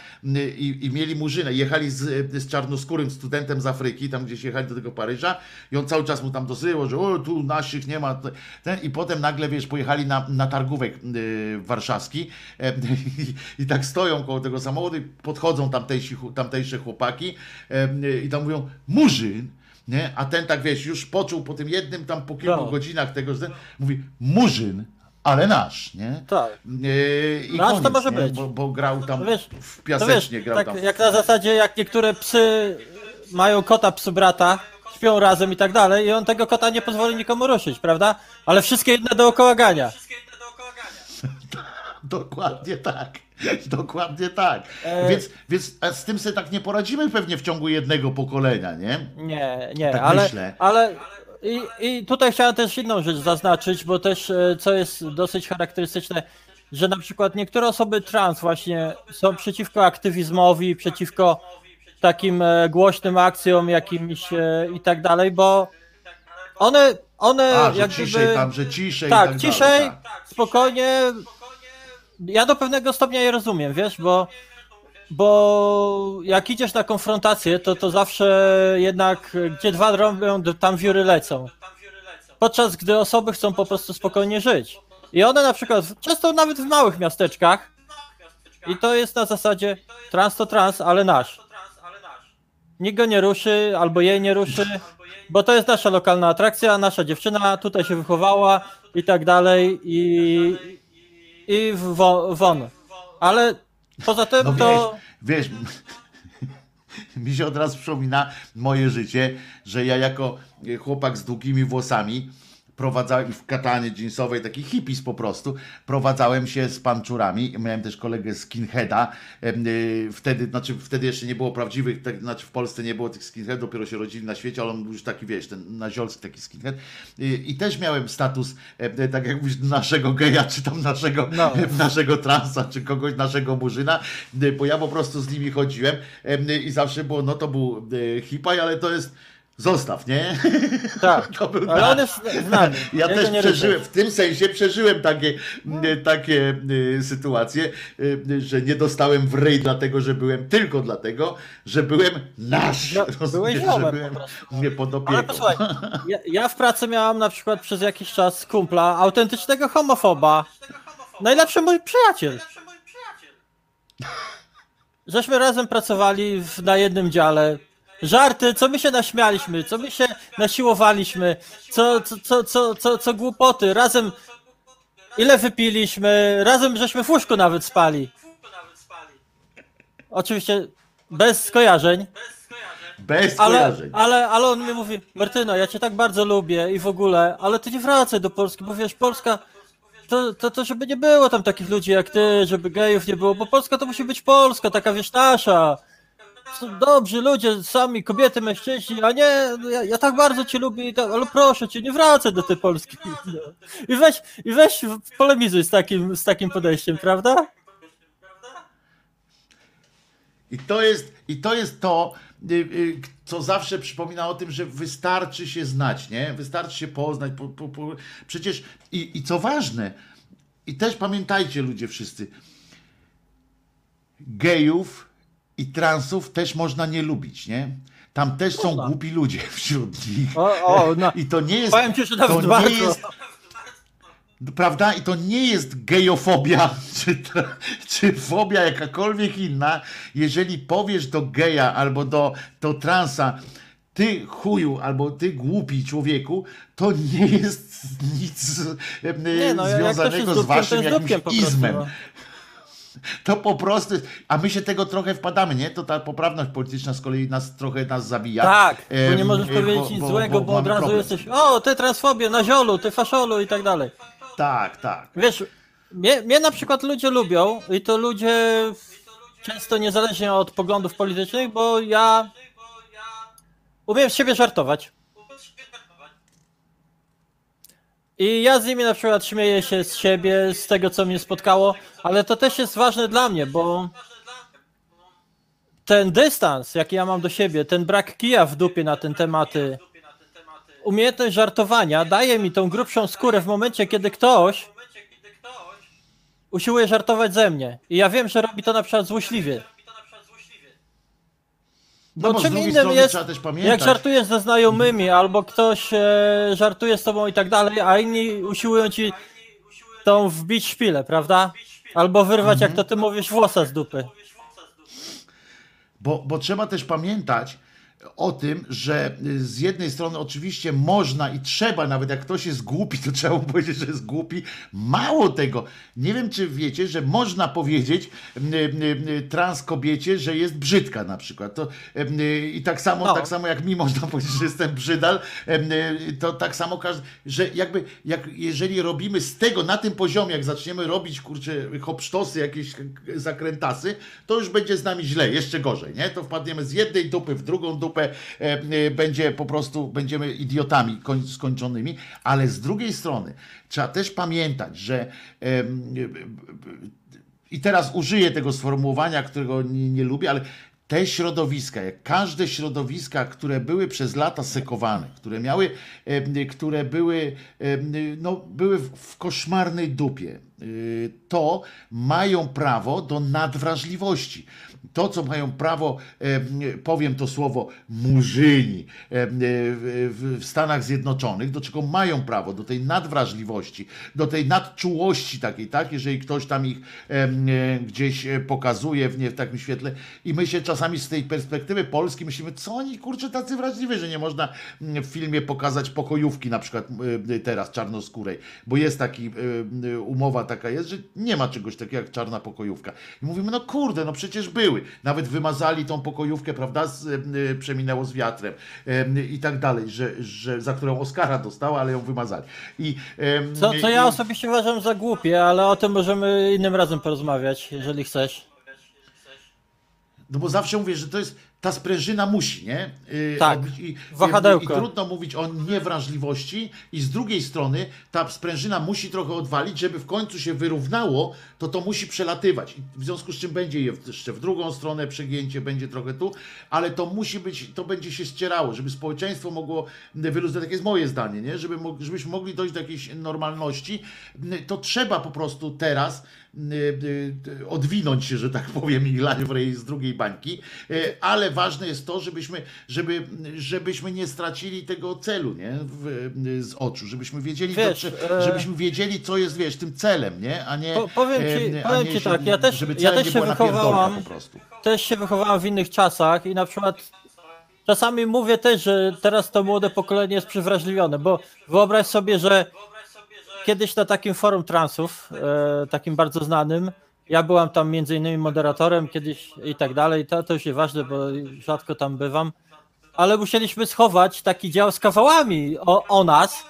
i, i mieli murzynę, jechali z, z czarnoskórym studentem z Afryki, tam gdzieś jechali do tego Paryża i on cały czas mu tam dosyło, że o, tu naszych nie ma, ten, i potem nagle, wiesz, pojechali na, na targówek y, warszawski e, *laughs* i, tak stoją koło tego samochodu i podchodzą tamtejsi, tamtejsze chłopaki e, i tam mówią, murzyn, nie? A ten tak, wiesz, już poczuł po tym jednym tam po kilku No. godzinach tego, że ten mówi, murzyn, ale nasz, nie? Tak. E, I Nasz to koniec, może nie? być. Bo, bo grał tam To wiesz, w To piasecznie, wiesz, grał tak tam. jak na zasadzie, jak niektóre psy mają kota, psu brata, śpią razem i tak dalej, i on tego kota nie pozwoli nikomu ruszyć, prawda? Ale wszystkie inne dookoła gania. *laughs* Dokładnie tak. *laughs* Dokładnie tak. E- Więc, więc z tym sobie tak nie poradzimy pewnie w ciągu jednego pokolenia, nie? Nie, nie, Tak ale, myślę. ale i, i tutaj chciałem też inną rzecz zaznaczyć, bo też e, co jest dosyć charakterystyczne, że na przykład niektóre osoby trans właśnie są przeciwko aktywizmowi, przeciwko takim e, głośnym akcjom jakimś e, i tak dalej, bo one, one A, że ciszej gdyby, tam, że ciszej tak, tak ciszej, dalej. Tak. spokojnie. Ja do pewnego stopnia je rozumiem, wiesz, bo, bo jak idziesz na konfrontację, to to zawsze jednak gdzie dwa robią, tam wióry lecą. Podczas gdy osoby chcą po prostu spokojnie żyć. I one na przykład, często nawet w małych miasteczkach, i to jest na zasadzie trans to trans, ale nasz. Nikt go nie ruszy, albo jej nie ruszy, bo to jest nasza lokalna atrakcja, nasza dziewczyna tutaj się wychowała i tak dalej i, i wo, won. Ale poza tym No to... wiesz, wiesz, *laughs* mi się od razu przypomina moje życie, że ja jako chłopak z długimi włosami prowadzałem w katanie jeansowej, taki hippies po prostu, prowadzałem się z panczurami, miałem też kolegę skinheada, y, wtedy, znaczy wtedy jeszcze nie było prawdziwych, tak, znaczy w Polsce nie było tych skinheadów, dopiero się rodzili na świecie, ale on był już taki, wiesz, ten naziolski taki skinhead. Y, i też miałem status, em, tak jak mówisz, naszego geja, czy tam naszego, No. *laughs* naszego transa, czy kogoś, naszego murzyna, y, bo ja po prostu z nimi chodziłem. Em, y, i zawsze było, no to był y, hipaj, ale to jest Zostaw, nie? *laughs* Tak, To był ale on jest z nami. *laughs* Ja Jego też przeżyłem, w tym sensie przeżyłem takie, takie y, sytuacje, y, że nie dostałem w ryj dlatego, że byłem, tylko dlatego, że byłem nasz. No, byłeś że byłem po prostu. nie pod opieką. Ale posłuchaj, *laughs* ja, ja w pracy miałam na przykład przez jakiś czas kumpla, autentycznego homofoba. Najlepszy mój przyjaciel. Żeśmy razem pracowali w, na jednym dziale. Żarty, co my się naśmialiśmy, co my się nasiłowaliśmy, co, co, co, co, co, co głupoty. Razem ile wypiliśmy, razem żeśmy w łóżku nawet spali. Oczywiście bez skojarzeń. Bez Ale, kojarzeń. ale, ale on mi mówi, Martyno, ja cię tak bardzo lubię i w ogóle, ale ty nie wracaj do Polski, bo wiesz, Polska, to, to, to żeby nie było tam takich ludzi jak ty, żeby gejów nie było, bo Polska to musi być Polska, taka wiesz, nasza. Dobrzy ludzie, sami kobiety, mężczyźni, a nie, no ja, ja tak bardzo cię lubię, i tak, ale proszę cię, nie wracaj do tej Polski. I weź, i weź polemizuj z takim, z takim podejściem, prawda? I to jest, i to, jest to y, y, co zawsze przypomina o tym, że wystarczy się znać, nie? Wystarczy się poznać. Po, po, po. Przecież, i, i co ważne, i też pamiętajcie ludzie wszyscy, gejów i transów też można nie lubić, nie? Tam też są Można. głupi ludzie *laughs* wśród nich. O, o, no. I to nie jest. Powiem ci, że nawet to nie jest Prawda? I to nie jest gejofobia, *laughs* czy, czy fobia jakakolwiek inna. Jeżeli powiesz do geja albo do, do transa, ty chuju, albo ty głupi człowieku, to nie jest nic Nie, no, związanego z dupkiem, to waszym jakimś izmem. no. To po prostu, a my się tego trochę wpadamy, nie? To ta poprawność polityczna z kolei nas trochę nas zabija. Tak, bo nie możesz e, powiedzieć nic złego, bo, od mamy razu problem. jesteś, o, ty transfobie, na ziolu, ty faszolu i tak dalej. Tak, tak. Wiesz, mnie, mnie na przykład ludzie lubią i to ludzie często niezależnie od poglądów politycznych, bo ja umiem z siebie żartować. I ja z nimi na przykład śmieję się z siebie, z tego co mnie spotkało, ale to też jest ważne dla mnie, bo ten dystans, jaki ja mam do siebie, ten brak kija w dupie na ten tematy, umiejętność żartowania daje mi tą grubszą skórę w momencie, kiedy ktoś usiłuje żartować ze mnie. I ja wiem, że robi to na przykład złośliwie. No Bo z czym innym jest, jak żartujesz ze znajomymi, albo ktoś e, żartuje z tobą i tak dalej, a inni usiłują ci tą wbić szpilę, prawda? Albo wyrwać, Mhm. jak to ty mówisz, włosa z dupy. Bo, bo trzeba też pamiętać o tym, że y, z jednej strony oczywiście można i trzeba, nawet jak ktoś jest głupi, to trzeba mu powiedzieć, że jest głupi. Mało tego, nie wiem czy wiecie, że można powiedzieć trans kobiecie, że jest brzydka na przykład. To, y, I tak samo, No. tak samo jak mi można *laughs* powiedzieć, że jestem brzydal, y, to tak samo każdy, że jakby jak, jeżeli robimy z tego na tym poziomie, jak zaczniemy robić kurczę hopsztosy, jakieś zakrętasy, to już będzie z nami źle, jeszcze gorzej, nie? To wpadniemy z jednej dupy w drugą dupę, e, e, będzie po prostu, będziemy idiotami koń, skończonymi, ale z drugiej strony trzeba też pamiętać, że em, i teraz użyję tego sformułowania, którego nie, nie lubię, ale te środowiska, jak każde środowiska, które były przez lata sekowane, które miały, które były, no, były w, w koszmarnej dupie, y, to mają prawo do nadwrażliwości. To, co mają prawo, em, powiem to słowo, murzyni em, w, w- Stanach Zjednoczonych, do czego mają prawo, do tej nadwrażliwości, do tej nadczułości takiej, tak? Jeżeli ktoś tam ich e, gdzieś e, pokazuje w, nie, w takim świetle i my się czasami z tej perspektywy Polski myślimy, co oni kurczę tacy wrażliwi, że nie można w filmie pokazać pokojówki na przykład e, teraz czarnoskórej, bo jest taki e, umowa taka jest, że nie ma czegoś takiego jak czarna pokojówka. I mówimy, no kurde, no przecież były. Nawet wymazali tą pokojówkę, prawda, z, y, przeminęło z wiatrem i tak dalej, że, że za którą Oscara dostała, ale ją wymazali. I, Co, co ja osobiście uważam za głupie, ale o tym możemy innym razem porozmawiać, jeżeli chcesz. No bo zawsze mówię, że to jest, ta sprężyna musi, nie? Yy, Tak, I, i, wahadełko. I trudno mówić o niewrażliwości i z drugiej strony ta sprężyna musi trochę odwalić, żeby w końcu się wyrównało, to to musi przelatywać. I w związku z czym będzie jeszcze w drugą stronę przegięcie, będzie trochę tu, ale to musi być, to będzie się ścierało, żeby społeczeństwo mogło wyluzować, takie jest moje zdanie, nie? Żeby, żebyśmy mogli dojść do jakiejś normalności, to trzeba po prostu teraz y, y, odwinąć się, że tak powiem, i rej z drugiej bańki, y, ale ważne jest to, żebyśmy, żeby, żebyśmy nie stracili tego celu, nie, w, y, z oczu, żebyśmy wiedzieli, Wiesz, to, e- żebyśmy wiedzieli, co jest, wiesz, tym celem, nie, a nie, Po- powiem ci- e, a powiem nie, ci tak, ja też- ja też nie się wychowałam- po prostu. Też się wychowałem w innych czasach i na przykład czasami mówię też, że teraz to młode pokolenie jest przywrażliwione, bo wyobraź sobie, że kiedyś na takim forum transów, e, takim bardzo znanym, ja byłam tam między innymi moderatorem kiedyś i tak dalej, to, to już nieważne, bo rzadko tam bywam, ale musieliśmy schować taki dział z kawałami o, o nas.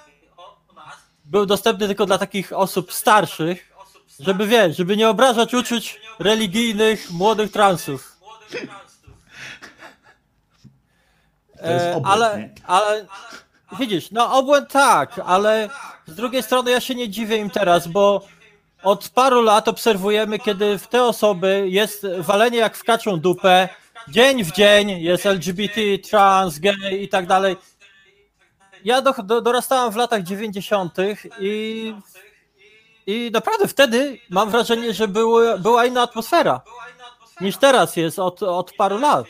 Był dostępny tylko dla takich osób starszych, żeby wiesz, żeby nie obrażać uczuć religijnych młodych transów. To jest E, obłęd, ale, ale widzisz, no obłęd tak, ale z drugiej strony ja się nie dziwię im teraz, bo od paru lat obserwujemy, kiedy w te osoby jest walenie jak w kaczą dupę, dzień w dzień jest LGBT, trans, gay i tak dalej. Ja do, do, dorastałem w latach 90. i, i naprawdę wtedy mam wrażenie, że były, była inna atmosfera niż teraz jest od, od paru lat.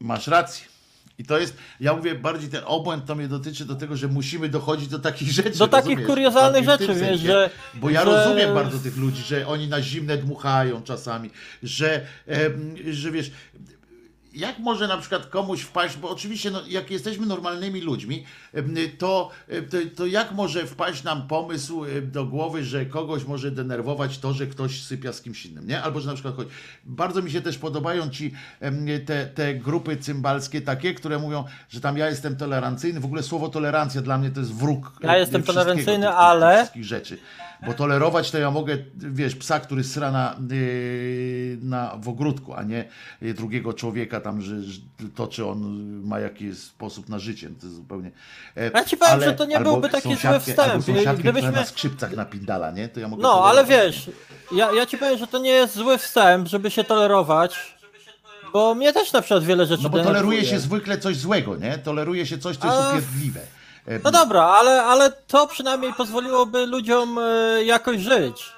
Masz rację. I to jest, ja mówię bardziej ten obłęd to mnie dotyczy do tego, że musimy dochodzić do takich rzeczy. Do takich rozumiesz? kuriozalnych rzeczy, wiesz, sensie. że- Bo ja że- rozumiem bardzo tych ludzi, że oni na zimne dmuchają czasami, że, że wiesz, jak może na przykład komuś wpaść, bo oczywiście no, jak jesteśmy normalnymi ludźmi, to, to, to jak może wpaść nam pomysł do głowy, że kogoś może denerwować to, że ktoś sypia z kimś innym, nie? Albo że na przykład chodzi. Bardzo mi się też podobają ci te, te grupy cymbalskie takie, które mówią, że tam ja jestem tolerancyjny. W ogóle słowo tolerancja dla mnie to jest wróg. Ja em, jestem tolerancyjny, ale- wszystkich rzeczy. Bo tolerować to ja mogę, wiesz, psa, który sra na, yy, na, w ogródku, a nie yy, drugiego człowieka tam, że, że to, czy on ma jakiś sposób na życie. To zupełnie... e, Ja ci powiem, ale- że to nie byłby taki zły wstęp. Gdybyśmy- na skrzypcach napindala, nie? To ja mogę No, ale wiesz, ja, ja ci powiem, że to nie jest zły wstęp, żeby się tolerować, bo mnie też na przykład wiele rzeczy No bo toleruje denerwuje. się zwykle coś złego, nie? Toleruje się coś, co jest upierdliwe. E, No dobra, ale, ale to przynajmniej pozwoliłoby ludziom e, jakoś żyć.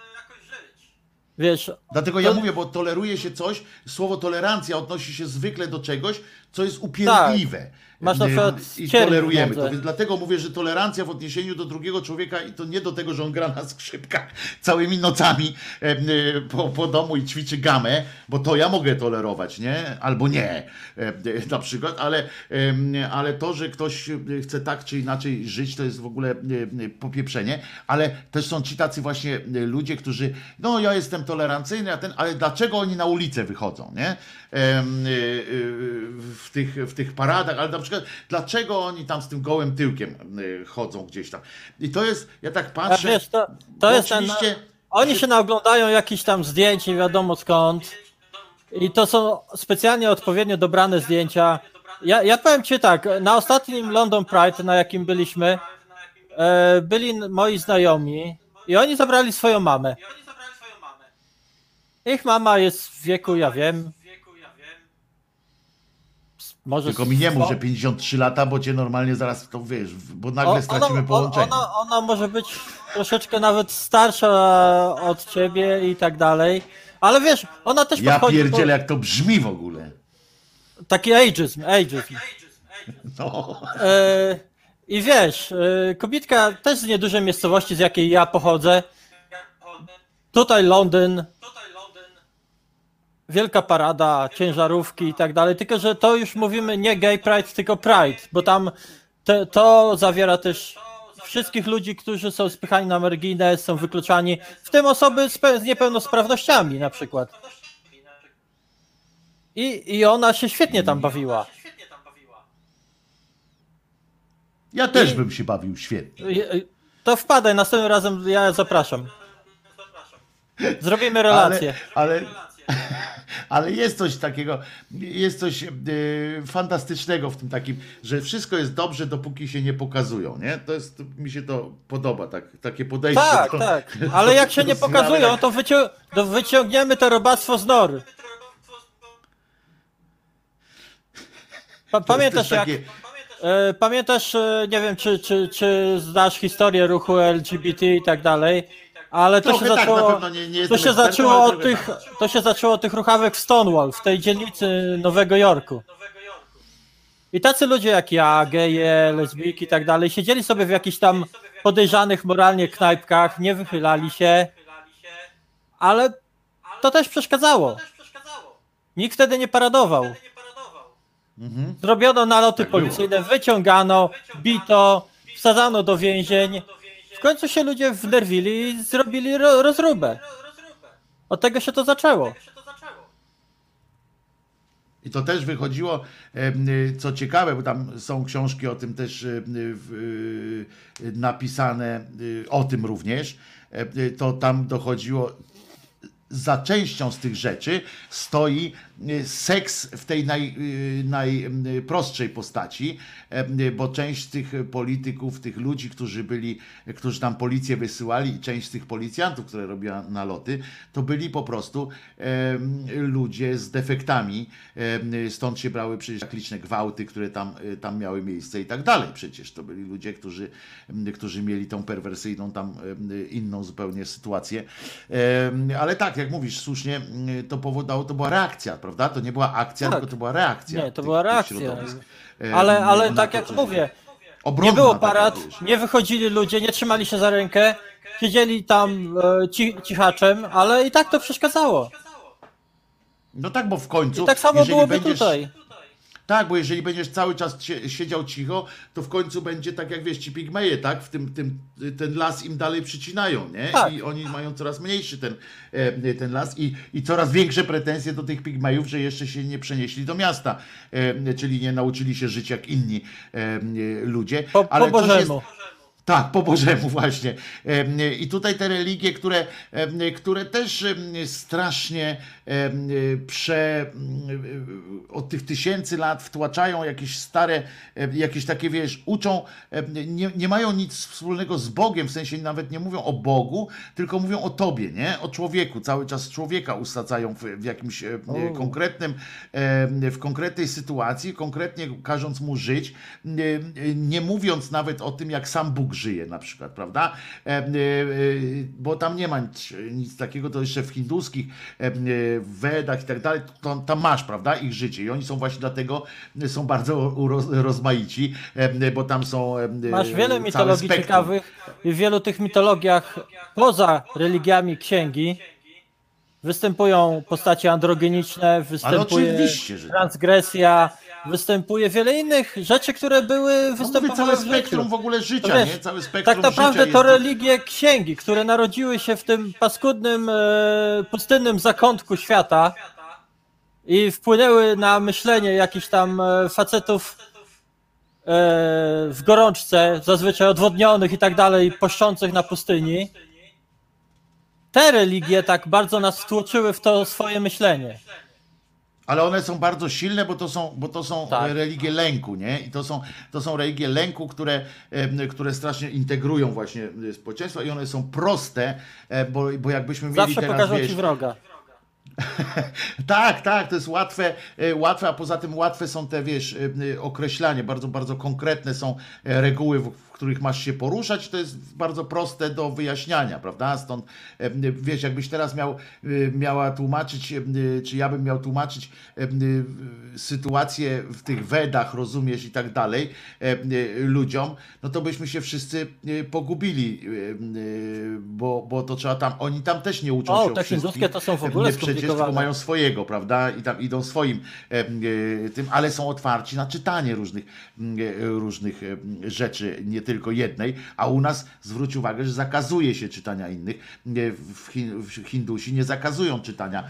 Wiesz, Dlatego ja To- mówię, bo toleruje się coś, słowo tolerancja odnosi się zwykle do czegoś, co jest upierdliwe. Tak. Masz na przykład I tolerujemy to. Więc dlatego mówię, że tolerancja w odniesieniu do drugiego człowieka i to nie do tego, że on gra na skrzypkach całymi nocami e, e, po, po domu i ćwiczy gamę, bo to ja mogę tolerować, nie? Albo nie, e, na przykład, ale, ale to, że ktoś chce tak czy inaczej żyć, to jest w ogóle popieprzenie, ale też są ci tacy właśnie ludzie, którzy, no ja jestem tolerancyjny, a ten, ale dlaczego oni na ulicę wychodzą, nie? W, tych, w tych paradach, ale na przykład dlaczego oni tam z tym gołym tyłkiem e, chodzą gdzieś tam. I to jest, ja tak patrzę, wiesz, to, to jest ten, oczywiście- Oni się naoglądają jakichś tam zdjęć, nie wiadomo skąd. I to są specjalnie odpowiednio dobrane zdjęcia. Ja, ja powiem ci tak, na ostatnim London Pride, na jakim byliśmy, e, byli moi znajomi i oni zabrali swoją mamę. Ich mama jest w wieku, ja wiem. Może tylko mi nie mów, że 53 lata, bo cię normalnie zaraz to wiesz, bo nagle O- stracimy ona, połączenie. Ona, ona może być troszeczkę nawet starsza od ciebie i tak dalej. Ale wiesz, ona też ja pierdzielę, jak to brzmi w ogóle. taki ageism, ageism. *laughs* No. E, I wiesz, e, kobitka też z niedużej miejscowości, z jakiej ja pochodzę. Tutaj Londyn. Wielka parada, ciężarówki i tak dalej. Tylko, że to już mówimy nie gay pride, tylko pride, bo tam te, to zawiera też wszystkich ludzi, którzy są spychani na margines, są wykluczani, w tym osoby z, pe- z niepełnosprawnościami na przykład. I, I ona się świetnie tam bawiła. Ja też I- bym się bawił świetnie. To wpadaj, następnym razem ja zapraszam. Zrobimy relację. Ale, ale, ale jest coś takiego, jest coś e, fantastycznego w tym takim, że wszystko jest dobrze, dopóki się nie pokazują, nie? To jest, mi się to podoba, tak, takie podejście. Tak, do, tak. Ale jak się nie do pokazują, to, wycią- to wyciągniemy to robactwo z nory. Pa- pamiętasz jak... takie- E, Pamiętasz, e, nie wiem, czy, czy, czy znasz historię ruchu LGBT i tak dalej, ale to Trochę się tak, zaczęło, nie- nie to się ekspertem, zaczęło od tych, tak. to się zaczęło od tych ruchawek w Stonewall, w tej dzielnicy Nowego Jorku. I tacy ludzie jak ja, geje, lesbijki i tak dalej, siedzieli sobie w jakichś tam podejrzanych moralnie knajpkach, nie wychylali się, ale to też przeszkadzało. Nikt wtedy nie paradował. Zrobiono naloty policyjne, wyciągano, bito, wsadzano do więzień. Końcu się ludzie wnerwili i zrobili ro rozróbę. Od tego się to zaczęło. I to też wychodziło, co ciekawe, bo tam są książki o tym też napisane, y, o tym również, e, to tam dochodziło, za częścią z tych rzeczy stoi seks w tej naj, y, najprostszej postaci, e, bo część tych polityków, tych ludzi, którzy byli, którzy tam policję wysyłali część tych policjantów, które robiła naloty, to byli po prostu ludzie z defektami, stąd się brały przecież tak liczne gwałty, które tam, y, tam miały miejsce i tak dalej. Przecież to byli ludzie, którzy, którzy mieli tą perwersyjną tam inną zupełnie sytuację. Ale tak, jak mówisz słusznie, y, to powodowało, to była reakcja, prawda? To nie była akcja, Tak. tylko to była reakcja. Nie, to była reakcja. Ale, ale tak to, jak mówię, nie obronna było taka, parad, nie wychodzili ludzie, nie trzymali się za rękę, siedzieli tam e, ci, cichaczem, ale i tak to przeszkadzało. No tak, bo w końcu. I tak samo byłoby będziesz, tutaj. Tak, bo jeżeli będziesz cały czas siedział cicho, to w końcu będzie tak jak wiesz, ci pigmeje, tak? W tym, tym, ten las im dalej przycinają, nie? Tak. I oni mają coraz mniejszy ten, e, ten las i, i coraz większe pretensje do tych pigmejów, że jeszcze się nie przenieśli do miasta, e, czyli nie nauczyli się żyć jak inni e, ludzie. Po, po coś Bożemu. Tak, po Bożemu właśnie. I tutaj te religie, które, które też strasznie prze, od tych tysięcy lat wtłaczają jakieś stare, jakieś takie, wiesz, uczą, nie, nie mają nic wspólnego z Bogiem, w sensie nawet nie mówią o Bogu, tylko mówią o Tobie, nie? O człowieku. Cały czas człowieka usadzają w, w jakimś em, konkretnym, w konkretnej sytuacji, konkretnie każąc mu żyć, nie mówiąc nawet o tym, jak sam Bóg żyje na przykład, prawda? E, e, Bo tam nie ma nic, nic takiego, to jeszcze w hinduskich e, e, w Wedach i tak dalej, to, tam masz, prawda, ich życie i oni są właśnie dlatego, są bardzo rozmaici, bo tam są Masz wiele mitologii spektrum. ciekawych i w wielu tych mitologiach poza religiami księgi występują postacie androgeniczne, występuje tak. transgresja, występuje wiele innych rzeczy, które były No występowały całe w życiu. spektrum w ogóle To życia, wiesz, nie? Całe spektrum tak naprawdę to religie księgi, które narodziły się w tym paskudnym, e, pustynnym zakątku świata i wpłynęły na myślenie jakichś tam e, facetów e, w gorączce, zazwyczaj odwodnionych i tak dalej, poszczących na pustyni. Te religie tak bardzo nas wtłoczyły w to swoje myślenie. Ale one są bardzo silne, bo to są, bo to są Tak. e, religie lęku, nie? I to są, to są religie lęku, które, em, które strasznie integrują właśnie e, społeczeństwo i one są proste, e, bo, bo jakbyśmy mieli Zawsze teraz, pokażą wiesz, ci wroga. *laughs* tak, tak, to jest łatwe, e, łatwe, a poza tym łatwe są te, wiesz, e, e, określanie, bardzo, bardzo konkretne są e, reguły, w których masz się poruszać, to jest bardzo proste do wyjaśniania, prawda? Stąd, e, wiesz, jakbyś teraz miał, e, miała tłumaczyć, e, czy ja bym miał tłumaczyć sytuację w tych Wedach, rozumiesz, i tak dalej, ludziom, no to byśmy się wszyscy pogubili, bo, bo to trzeba tam, oni tam też nie uczą O, się te to są w ogóle Nie, Przecież tylko mają swojego, prawda? I tam idą swoim tym, ale są otwarci na czytanie różnych, różnych rzeczy, nie tylko jednej, a u nas zwróć uwagę, że zakazuje się czytania innych. W, Hin- w Hindusi nie zakazują czytania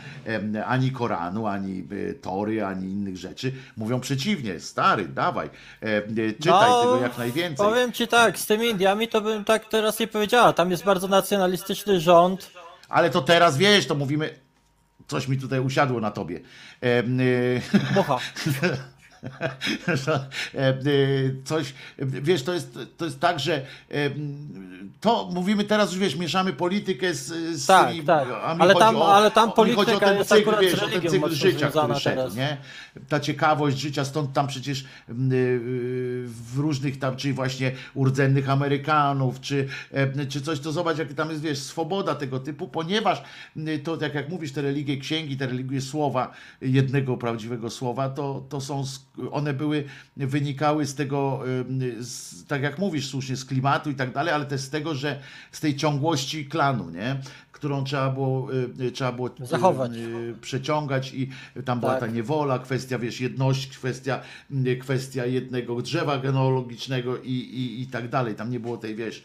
ani Koranu, ani e, Tory, ani innych rzeczy. Mówią przeciwnie, stary, dawaj, e, czytaj No, tego jak najwięcej. Powiem ci tak, z tymi Indiami to bym tak teraz nie powiedziała. Tam jest bardzo nacjonalistyczny rząd. Ale to teraz wiesz, to mówimy. Coś mi tutaj usiadło na tobie. Em, *laughs* *laughs* e, y, coś, wiesz, to jest, to jest tak, że em, to mówimy teraz już, wiesz, mieszamy politykę z, z Tak, tymi, tak. a mi Ale tam- o, ale tam mi chodzi o polityka ten jest cykl, wiesz, o ten cykl życia, który szedł, teraz. nie? Ta ciekawość życia, stąd tam przecież y, w różnych tam, czy właśnie urdzennych Amerykanów, czy, e, czy coś, to zobacz, jak tam jest, wiesz, swoboda tego typu, ponieważ to, tak jak mówisz, te religie księgi, te religie słowa, jednego prawdziwego słowa, to, to są, one były, wynikały z tego, z, tak jak mówisz słusznie, z klimatu i tak dalej, ale też z tego, że z tej ciągłości klanu, nie? którą trzeba było, y, trzeba było Zachować. y, przeciągać i tam była Tak. ta niewola, kwestia, wiesz, jedności, kwestia, y, kwestia jednego drzewa genealogicznego i, i, i tak dalej. Tam nie było tej, wiesz,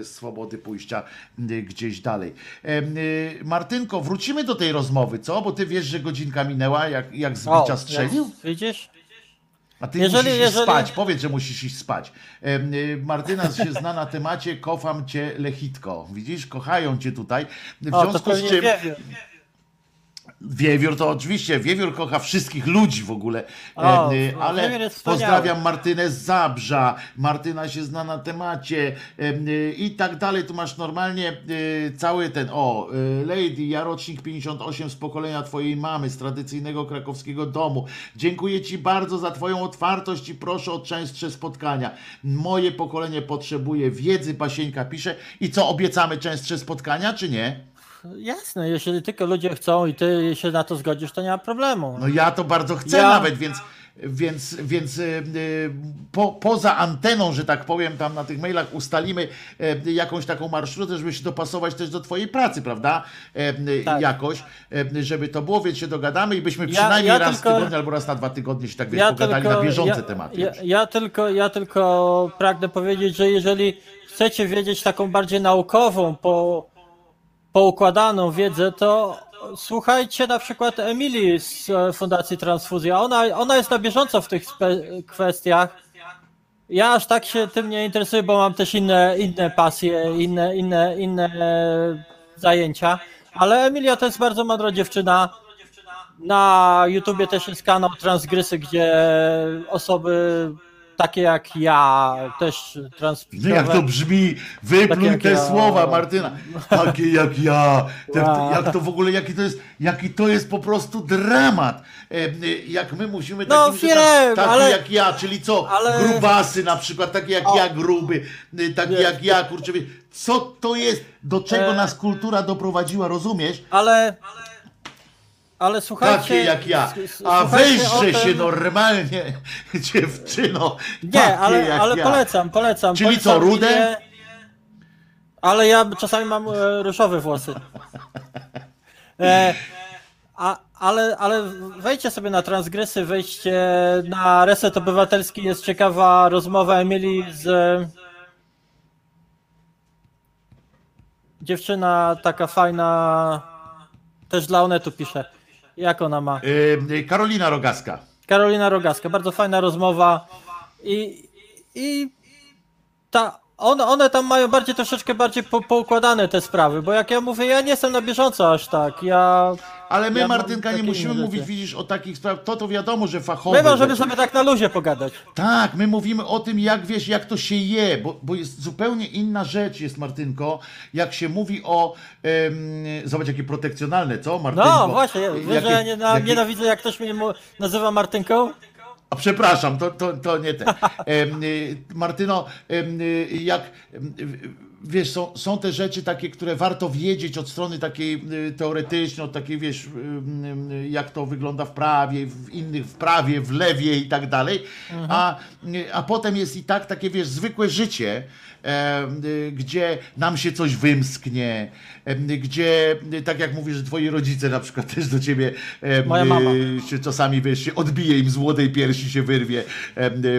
y, swobody pójścia gdzieś dalej. Martynko, wrócimy do tej rozmowy, co? Bo ty wiesz, że godzinka minęła, jak, jak z bicia strzelił? Widzisz? A ty Jeżeli- musisz iść jeżeli- spać, powiedz, że musisz iść spać. Y, Martyna się zna na temacie Kocham cię lechitko. Widzisz, kochają cię tutaj. W O, związku z czym. Wiewiór to oczywiście, Wiewiór kocha wszystkich ludzi w ogóle, O, no, ale pozdrawiam Martynę z Zabrza, Martyna się zna na temacie em, y, i tak dalej, tu masz normalnie y, cały ten, o, Lady, ja rocznik 58 z pokolenia twojej mamy, z tradycyjnego krakowskiego domu, dziękuję ci bardzo za twoją otwartość i proszę o częstsze spotkania, moje pokolenie potrzebuje wiedzy, Pasieńka pisze. I co, obiecamy częstsze spotkania, czy nie? Jasne, jeżeli tylko ludzie chcą i ty się na to zgodzisz, to nie ma problemu. No ja to bardzo chcę Ja- nawet, więc, więc, więc y, y, po, poza anteną, że tak powiem, tam na tych mailach ustalimy y, jakąś taką marszrutę, żeby się dopasować też do twojej pracy, prawda? Y, Tak. Jakoś, y, żeby to było, więc się dogadamy i byśmy Ja- przynajmniej ja raz tylko- w tygodniu albo raz na dwa tygodnie się tak wiesz, pogadali na bieżące ja, tematy. Ja, ja, tylko, ja tylko pragnę powiedzieć, że jeżeli chcecie wiedzieć taką bardziej naukową, po, poukładaną wiedzę, to słuchajcie na przykład Emilii z e, Fundacji Transfuzja. Ona, ona jest na bieżąco w tych kwestiach. Ja aż tak się tym nie interesuję, bo mam też inne, inne pasje, inne, inne, inne zajęcia. Ale Emilia to jest bardzo mądra dziewczyna. Na YouTubie też jest kanał Transgrysy, gdzie osoby takie jak ja też transpłciowe. jak to brzmi, wypluj Takie jak te ja. słowa, Martyna. Takie jak ja. Te, Wow. *laughs* Jak to w ogóle, jaki to jest, jaki to jest po prostu dramat. E, e, Jak my musimy No, takim, wiem, taki ale- jak ja, czyli co? ale- Grubasy na przykład, takie jak O. ja, gruby, e, taki Wiesz, jak ja, kurczę. Co to jest? Do czego E. nas kultura doprowadziła, rozumiesz? Ale. Ale słuchajcie. Takie jak ja. A weźże się normalnie, *laughs* dziewczyno. Nie, ale, ale ja. polecam, polecam. Czyli polecam co, rude? Ilię. Ale ja czasami mam e, różowe włosy. *laughs* E, a, ale, ale wejdźcie sobie na transgresy, wejdźcie na Reset Obywatelski, jest ciekawa rozmowa Emilii z... Dziewczyna taka fajna, też dla Onetu pisze. Jak ona ma? E, Karolina Rogaska. Karolina Rogaska, bardzo fajna rozmowa i, i ta, one, one tam mają bardziej troszeczkę bardziej po, poukładane te sprawy, bo jak ja mówię, ja nie jestem na bieżąco aż tak, ja... Ale my, Ja mam Martynka, nie takie musimy inne mówić, rzeczy. widzisz, o takich sprawach. To to wiadomo, że fachowe. My możemy rzeczy. sobie tak na luzie pogadać. Tak, my mówimy o tym, jak wiesz, jak to się je, bo, bo jest zupełnie inna rzecz, jest Martynko, jak się mówi o. em, zobacz, jakie protekcjonalne, co, Martynko? No właśnie, wiesz, Jakie- że ja nie, na, jakie- nienawidzę jak ktoś mnie mu- nazywa Martynką? A przepraszam, to, to, to nie ten. Em, y, Martyno, em, y, jak em, y, wiesz, są, są te rzeczy takie, które warto wiedzieć od strony takiej y, teoretycznej, od takiej, wiesz, y, y, jak to wygląda w prawie, w innych, w prawie, w lewie i tak dalej, a, y, a potem jest i tak takie, wiesz, zwykłe życie, e, gdzie nam się coś wymsknie, e, gdzie, tak jak mówisz, że twoi rodzice na przykład też do ciebie e, Moja mama. się czasami, wiesz, się odbije im z młodej piersi, się wyrwie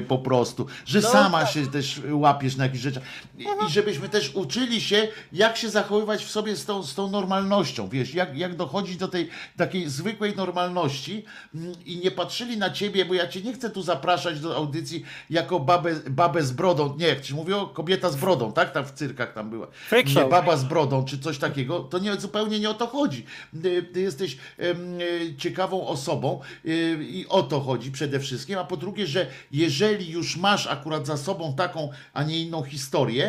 po prostu, że No sama tak. się też łapiesz na jakieś rzeczy I, i żebyśmy też uczyli się, jak się zachowywać w sobie z tą, z tą normalnością, wiesz, jak, jak dochodzić do tej takiej zwykłej normalności mm, i nie patrzyli na ciebie, bo ja cię nie chcę tu zapraszać do audycji jako babę, babę z brodą, nie, jak ci mówią, kobieta z brodą, tak, tam w cyrkach tam była, nie, baba z brodą, czy coś takiego, to nie, zupełnie nie o to chodzi. Ty, jesteś e, ciekawą osobą y, i o to chodzi przede wszystkim, a po drugie, że jeżeli już masz akurat za sobą taką, a nie inną historię,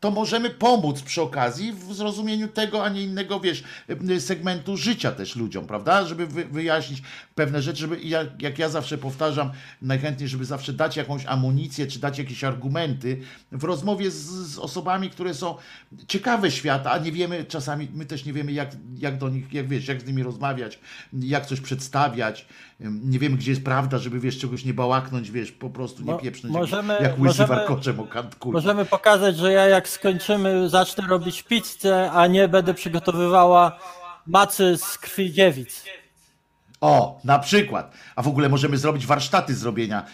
to możemy pomóc przy okazji w zrozumieniu tego, a nie innego, wiesz, segmentu życia też ludziom, prawda? Żeby wy, wyjaśnić pewne rzeczy, żeby, jak, jak ja zawsze powtarzam, najchętniej, żeby zawsze dać jakąś amunicję, czy dać jakieś argumenty w rozmowie z, z osobami, które są ciekawe świata, a nie wiemy, czasami my też nie wiemy, jak, jak do nich, jak wiesz, jak z nimi rozmawiać, jak coś przedstawiać, nie wiemy, gdzie jest prawda, żeby, wiesz, czegoś nie bałaknąć, wiesz, po prostu nie Mo- pieprznąć, możemy- jak, jak łysy możemy- warkoczem o kant kurwa. Możemy pokazać, że ja jak skończymy, zacznę robić pizzę, a nie będę przygotowywała macy z krwi dziewic. O, na przykład. A w ogóle możemy zrobić warsztaty zrobienia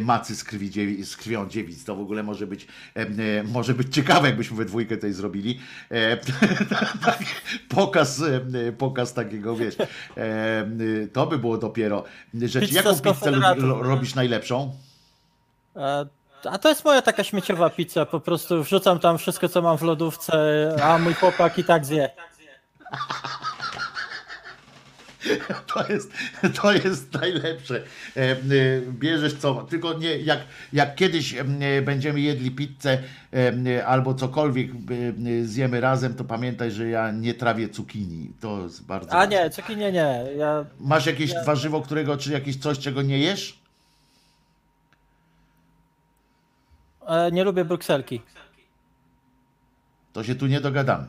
macy z, krwi dziewi, z krwią dziewic. To w ogóle może być, e, może być ciekawe, jakbyśmy we dwójkę tutaj zrobili. E, *laughs* taki pokaz, e, pokaz takiego, wiesz. to by było dopiero rzecz. Pizza Jaką pizzę robisz najlepszą? A to jest moja taka śmieciowa pizza, po prostu wrzucam tam wszystko, co mam w lodówce, a mój chłopak i tak zje. *laughs* To jest, to jest najlepsze. E, e, Bierzesz co, tylko nie, jak, jak kiedyś e, będziemy jedli pizzę albo cokolwiek zjemy razem, to pamiętaj, że ja nie trawię cukinii. To jest bardzo A ważne. nie, cukinie nie, ja Masz jakieś warzywo, którego, czy jakieś coś, czego nie jesz? E, nie lubię brukselki, To się tu nie dogadamy.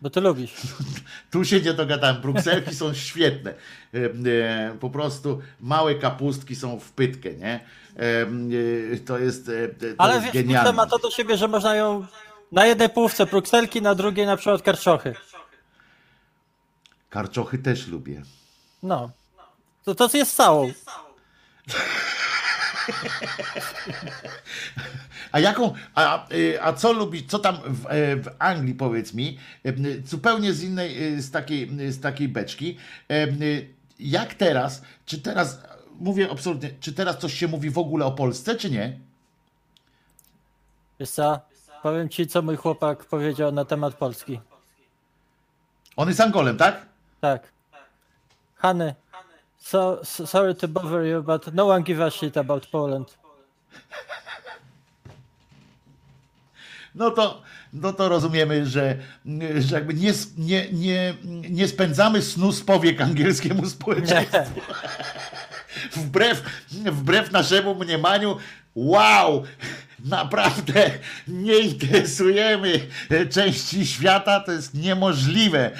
bo ty lubisz. *laughs* Tu się nie dogadamy. Brukselki są świetne. E, e, Po prostu małe kapustki są w pytkę, nie? E, To jest, to Ale jest wiesz, genialne. ma to do siebie, że można ją na jednej półce brukselki, na drugiej na przykład karczochy. Karczochy też lubię. No. To to jest całą. *laughs* A jaką, a, y, a co lubisz, co tam w, e, w Anglii powiedz mi, y, zupełnie z innej, y, z takiej, z takiej beczki, jak teraz, czy teraz, mówię absolutnie, czy teraz coś się mówi w ogóle o Polsce, czy nie? Wiesz co? Powiem ci, co mój chłopak powiedział na temat Polski. On jest Angolem, tak? Tak. Hany, so, so, sorry to bother you, but no one give a shit about Poland. No to, no to rozumiemy, że, że jakby nie, nie, nie, nie spędzamy snu z powiek angielskiemu społeczeństwu. Nie. *laughs* wbrew, wbrew naszemu mniemaniu, wow, naprawdę nie interesujemy części świata, to jest niemożliwe,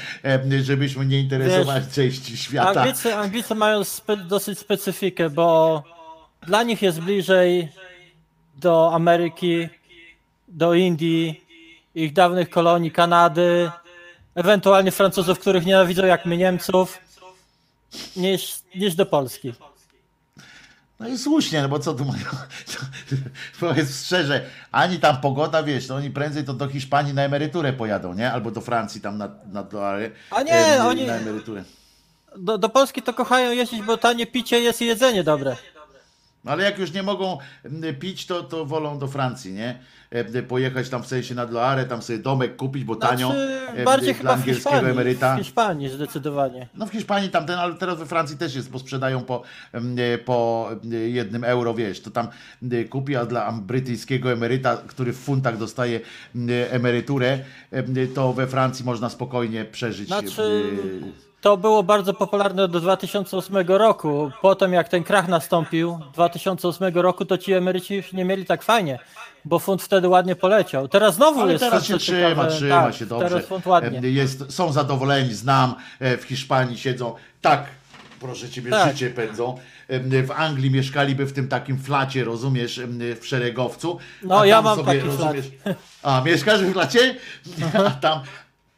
żebyśmy nie interesowali części świata. Anglicy, Anglicy mają spe, dosyć specyfikę, bo dla nich jest bliżej do Ameryki, do Indii, ich dawnych kolonii, Kanady, ewentualnie Francuzów, których nienawidzą jak my Niemców, niż, niż do Polski. No i słusznie, no bo co tu mają? *laughs* Powiedz szczerze, ani tam pogoda, wiesz, no oni prędzej to do Hiszpanii na emeryturę pojadą, nie? Albo do Francji tam na, na. A nie, em, oni- Na emeryturę. Do, do Polski to kochają jeździć, bo tanie picie jest i jedzenie dobre. No ale jak już nie mogą pić, to, to wolą do Francji, nie? E, Pojechać tam w sensie na Loarę, tam sobie domek kupić, bo tanio. Znaczy, e, bardziej dla chyba angielskiego Hiszpanii, emeryta. w Hiszpanii zdecydowanie. No w Hiszpanii tamten, ale teraz we Francji też jest, bo sprzedają po, e, po jednym euro, wiesz, to tam kupi, a dla brytyjskiego emeryta, który w funtach dostaje emeryturę, em, to we Francji można spokojnie przeżyć. Znaczy, To było bardzo popularne do 2008 roku. Potem jak ten krach nastąpił 2008 roku, to ci emeryci już nie mieli tak fajnie, bo funt wtedy ładnie poleciał. Teraz znowu Ale jest teraz się trzyma, trzyma tak, się dobrze. Teraz funt ładnie. E, Jest, są zadowoleni, znam, e, w Hiszpanii siedzą. Tak, proszę ciebie, Tak. życie pędzą. E, W Anglii mieszkaliby w tym takim flacie, rozumiesz, w szeregowcu. No, ja mam sobie, taki flat. rozumiesz, A, mieszkasz w flacie? *laughs* A tam,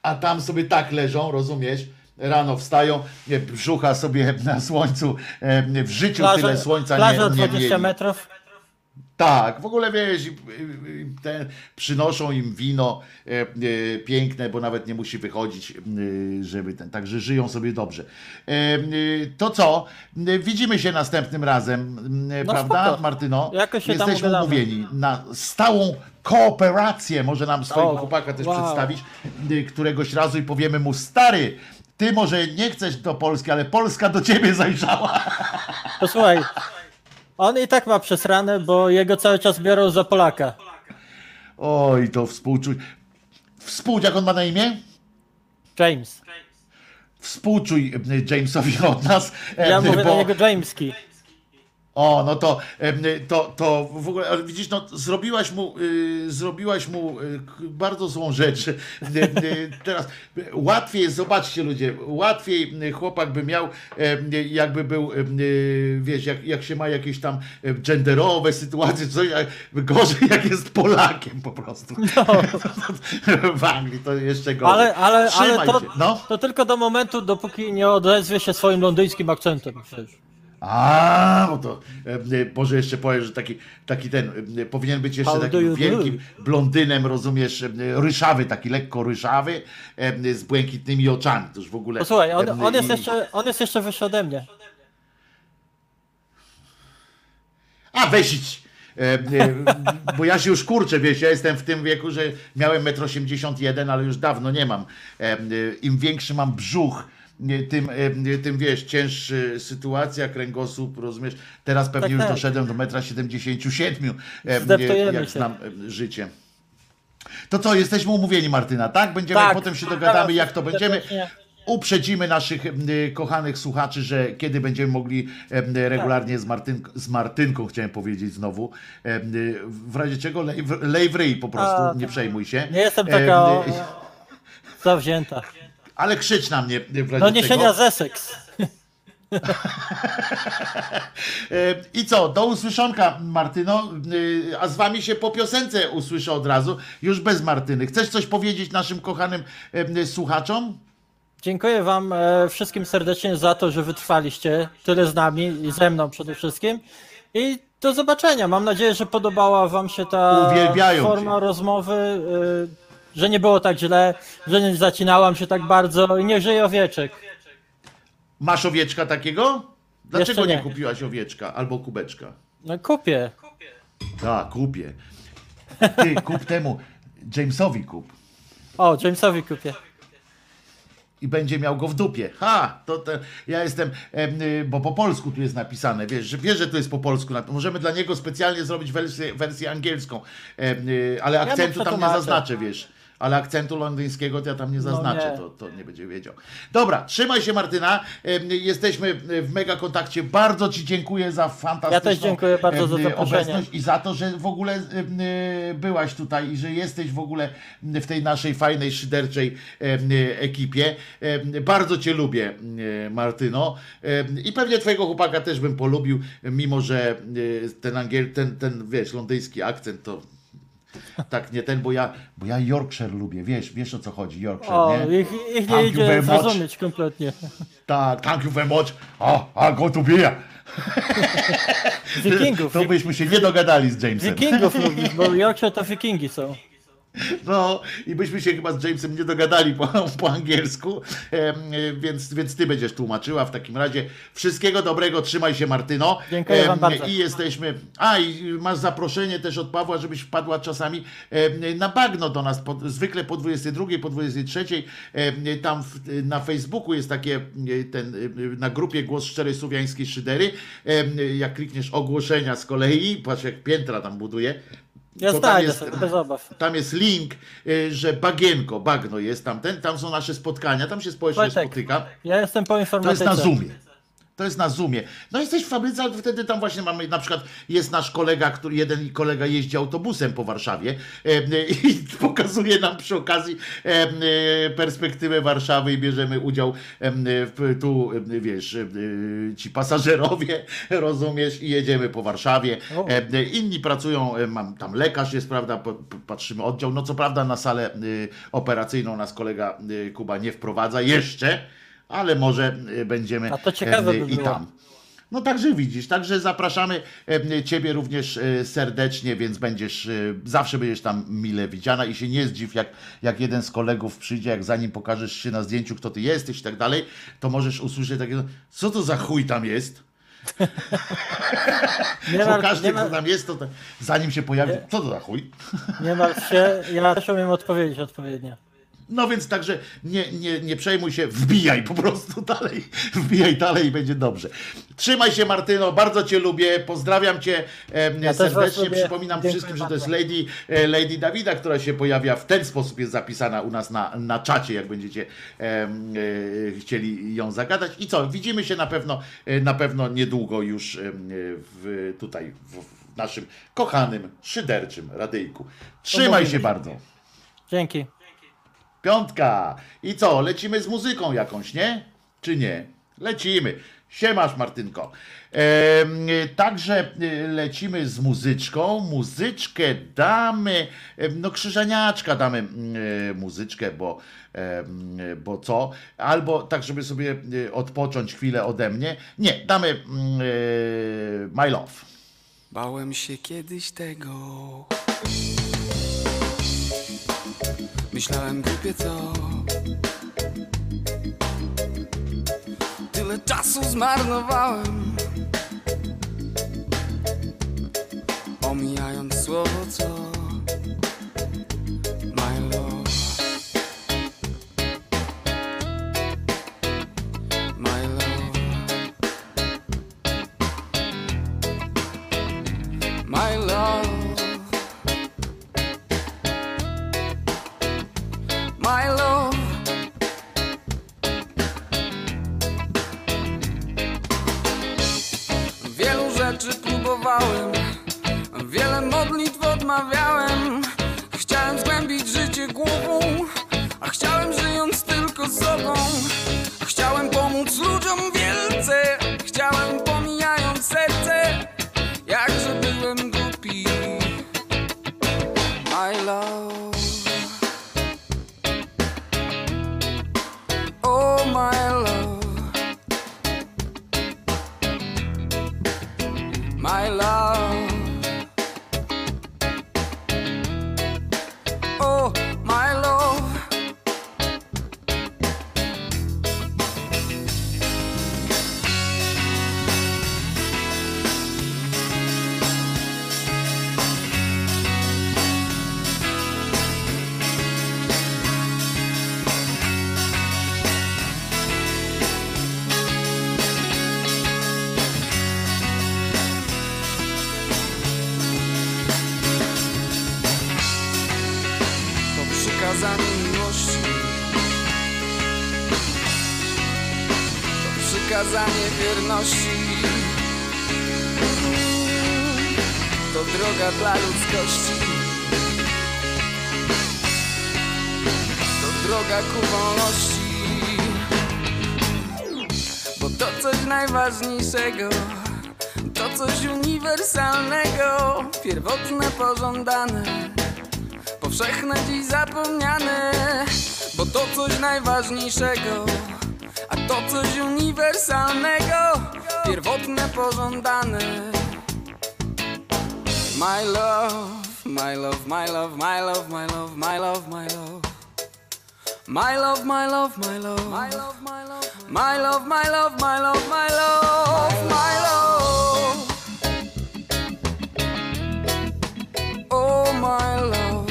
a tam sobie tak leżą, rozumiesz? Rano wstają, brzucha sobie na słońcu, w życiu tyle słońca plaża nie, nie 20 mieli. metrów. Tak, w ogóle wiesz, te, przynoszą im wino e, e, piękne, bo nawet nie musi wychodzić, e, żeby ten, także żyją sobie dobrze. E, to co? Widzimy się następnym razem, No prawda, spoko. Martyno? Jesteśmy umówieni na stałą kooperację. Może nam swojego O, chłopaka też wow. przedstawić któregoś razu i powiemy mu, stary, ty może nie chcesz do Polski, ale Polska do ciebie zajrzała. Posłuchaj, on i tak ma przesrane, bo jego cały czas biorą za Polaka. Oj, to współczuć. Współczuć, jak on ma na imię? James. Współczuj e, Jamesowi od nas. e, Ja mówię bo- na niego Jameski. O, no to, to, to w ogóle, ale widzisz, no, zrobiłaś mu, y, zrobiłaś mu y, bardzo złą rzecz. Y, teraz łatwiej, jest, zobaczcie ludzie, łatwiej chłopak by miał, jakby był, wiesz, jak, jak się ma jakieś tam genderowe sytuacje, coś, a gorzej jak jest Polakiem po prostu. *laughs* w Anglii to jeszcze gorzej. No. Ale, ale, ale to, no. to tylko do momentu, dopóki nie odezwie się swoim londyńskim akcentem. Przecież. A, no to e, e, może jeszcze powiem, że taki, taki ten e, powinien być jeszcze takim wielkim blondynem, rozumiesz, ryszawy, taki lekko ryszawy, z błękitnymi oczami. To już w ogóle. Posłuchaj, on, on, jest jeszcze, on jest jeszcze wyższy ode mnie. A weź bo ja się już kurczę, wiesz, ja jestem w tym wieku, że miałem 1,81 m, ale już dawno nie mam. Im większy mam brzuch, tym, e, tym wiesz, cięższy sytuacja, kręgosłup, rozumiesz? Teraz pewnie Tak, już tak. doszedłem do 1,77 m, e, Zdeptujemy jak się. znam e, życie. To co, jesteśmy umówieni, Martyna, tak? Będziemy, Tak. potem się dogadamy, Tak, jak to będziemy. serdecznie. Uprzedzimy naszych kochanych słuchaczy, że kiedy będziemy mogli regularnie z, Martynk, z Martynką, chciałem powiedzieć znowu, w razie czego lej, w- lej w ryj po prostu, A, nie przejmuj się. Nie jestem taka zawzięta. Ale krzycz na mnie w razie Do niesienia z Essex. E, I co, do usłyszonka Martyno, E, a z wami się po piosence usłyszę od razu, już bez Martyny. Chcesz coś powiedzieć naszym kochanym e, słuchaczom? Dziękuję Wam e, wszystkim serdecznie za to, że wytrwaliście tyle z nami i ze mną przede wszystkim. I do zobaczenia. Mam nadzieję, że podobała Wam się ta Uwielbiają forma cię. rozmowy, e, że nie było tak źle, że nie zacinałam się tak bardzo i niech żyje owieczek. Masz owieczka takiego? Dlaczego nie. nie. kupiłaś owieczka albo kubeczka? No kupię. Tak, kupię. Ty *laughs* kup temu, Jamesowi kup. O, Jamesowi kupię. I będzie miał go w dupie. Ha! To te, ja jestem, em, y, bo po polsku tu jest napisane, wiesz, że, wiesz, że tu jest po polsku. Możemy dla niego specjalnie zrobić wersję, wersję angielską, y, ale akcentu tam nie zaznaczę, wiesz. Ale akcentu londyńskiego to ja tam nie zaznaczę, No nie. To, to nie będzie wiedział. Dobra, trzymaj się Martyna. Jesteśmy w mega kontakcie. Bardzo Ci dziękuję za fantastyczną Ja też dziękuję bardzo za zaproszenie. obecność i za to, że w ogóle y, byłaś tutaj i że jesteś w ogóle w tej naszej fajnej, szyderczej ekipie. Bardzo Cię lubię, Martyno. I pewnie Twojego chłopaka też bym polubił, mimo że y, ten angiel, ten, ten wiesz, londyński akcent to tak nie ten, bo ja, bo ja Yorkshire lubię, wiesz, wiesz o co chodzi, Yorkshire, O, nie? ich, ich nie idzie zrozumieć kompletnie. Tak, thank you very much. Oh, I go to beer. Wikingów. To byśmy się nie dogadali z Jamesem. Wikingów lubisz, bo Yorkshire to wikingi są. No i byśmy się chyba z Jamesem nie dogadali po, po angielsku, więc, więc ty będziesz tłumaczyła w takim razie. Wszystkiego dobrego, trzymaj się Martyno. Dziękuję wam bardzo. I jesteśmy, a i masz zaproszenie też od Pawła, żebyś wpadła czasami na bagno do nas, po, zwykle po 22, po 23, em, tam w, na Facebooku jest takie, e, ten, e, na grupie Głos Szczerej Słowiańskiej Szydery, jak klikniesz ogłoszenia z kolei, patrz jak piętra tam buduje, Ja to tam jest- sobie, bez obaw. tam jest link, y, że bagienko, bagno jest tamten, tam są nasze spotkania, tam się społeczność Wojtek, spotyka. Ja jestem po To jest informatyce. na Zoomie. To jest na Zoomie. No jesteś w fabryce, ale wtedy tam właśnie mamy, na przykład jest nasz kolega, który jeden kolega jeździ autobusem po Warszawie e, *laughs* i pokazuje nam przy okazji e, e, perspektywę Warszawy i bierzemy udział e, w, tu, e, wiesz, e, ci pasażerowie, *laughs* rozumiesz, i jedziemy po Warszawie. Inni pracują, mam, tam lekarz jest, prawda, patrzymy oddział, no co prawda na salę operacyjną nas kolega Kuba nie wprowadza jeszcze, ale może y, będziemy A to ciekawe by i tam. No także widzisz, także zapraszamy e, Ciebie również serdecznie, więc będziesz, zawsze będziesz tam mile widziana i się nie zdziw, jak, jak jeden z kolegów przyjdzie, jak zanim pokażesz się na zdjęciu, kto Ty jesteś i tak dalej, to możesz usłyszeć takiego, co to za chuj tam jest? *laughs* Nie Bo martw, każdy, nie, kto tam jest, to, to zanim się pojawi, co to za chuj? nie martw się, ja też umiem odpowiedzieć odpowiednio. No więc także nie, nie, nie przejmuj się, wbijaj po prostu dalej, *laughs* wbijaj dalej i będzie dobrze. Trzymaj się Martyno, bardzo Cię lubię, pozdrawiam Cię Ja serdecznie, przypominam Dziękuję wszystkim, że to jest. Lady, e, Lady Dawida, która się pojawia w ten sposób, jest zapisana u nas na, na czacie, jak będziecie e, chcieli ją zagadać. I co, widzimy się na pewno, e, na pewno niedługo już w, tutaj w, w naszym kochanym, szyderczym radyjku. Trzymaj się. bardzo. Dzięki. Piątka. I co, lecimy z muzyką jakąś, nie? Czy nie? Lecimy. Siemasz, Martynko. Także e, lecimy z muzyczką. Muzyczkę damy, no krzyżaniaczka damy mm, e, muzyczkę, bo, bo co? Albo tak, żeby sobie e, odpocząć chwilę ode mnie. Nie, damy mm, e, My Love. Bałem się kiedyś tego. Myślałem głupie co. Tyle czasu zmarnowałem. Omijając słowo co. najważniejszego. To coś uniwersalnego, pierwotne, pożądane powszechne dziś zapomniane, bo to coś najważniejszego, a to coś uniwersalnego, pierwotne, pożądane. My love, my love, my love, my love, my love, my love, my love. My love, my love, my love, my love, my love, my love, my love, my love, my love.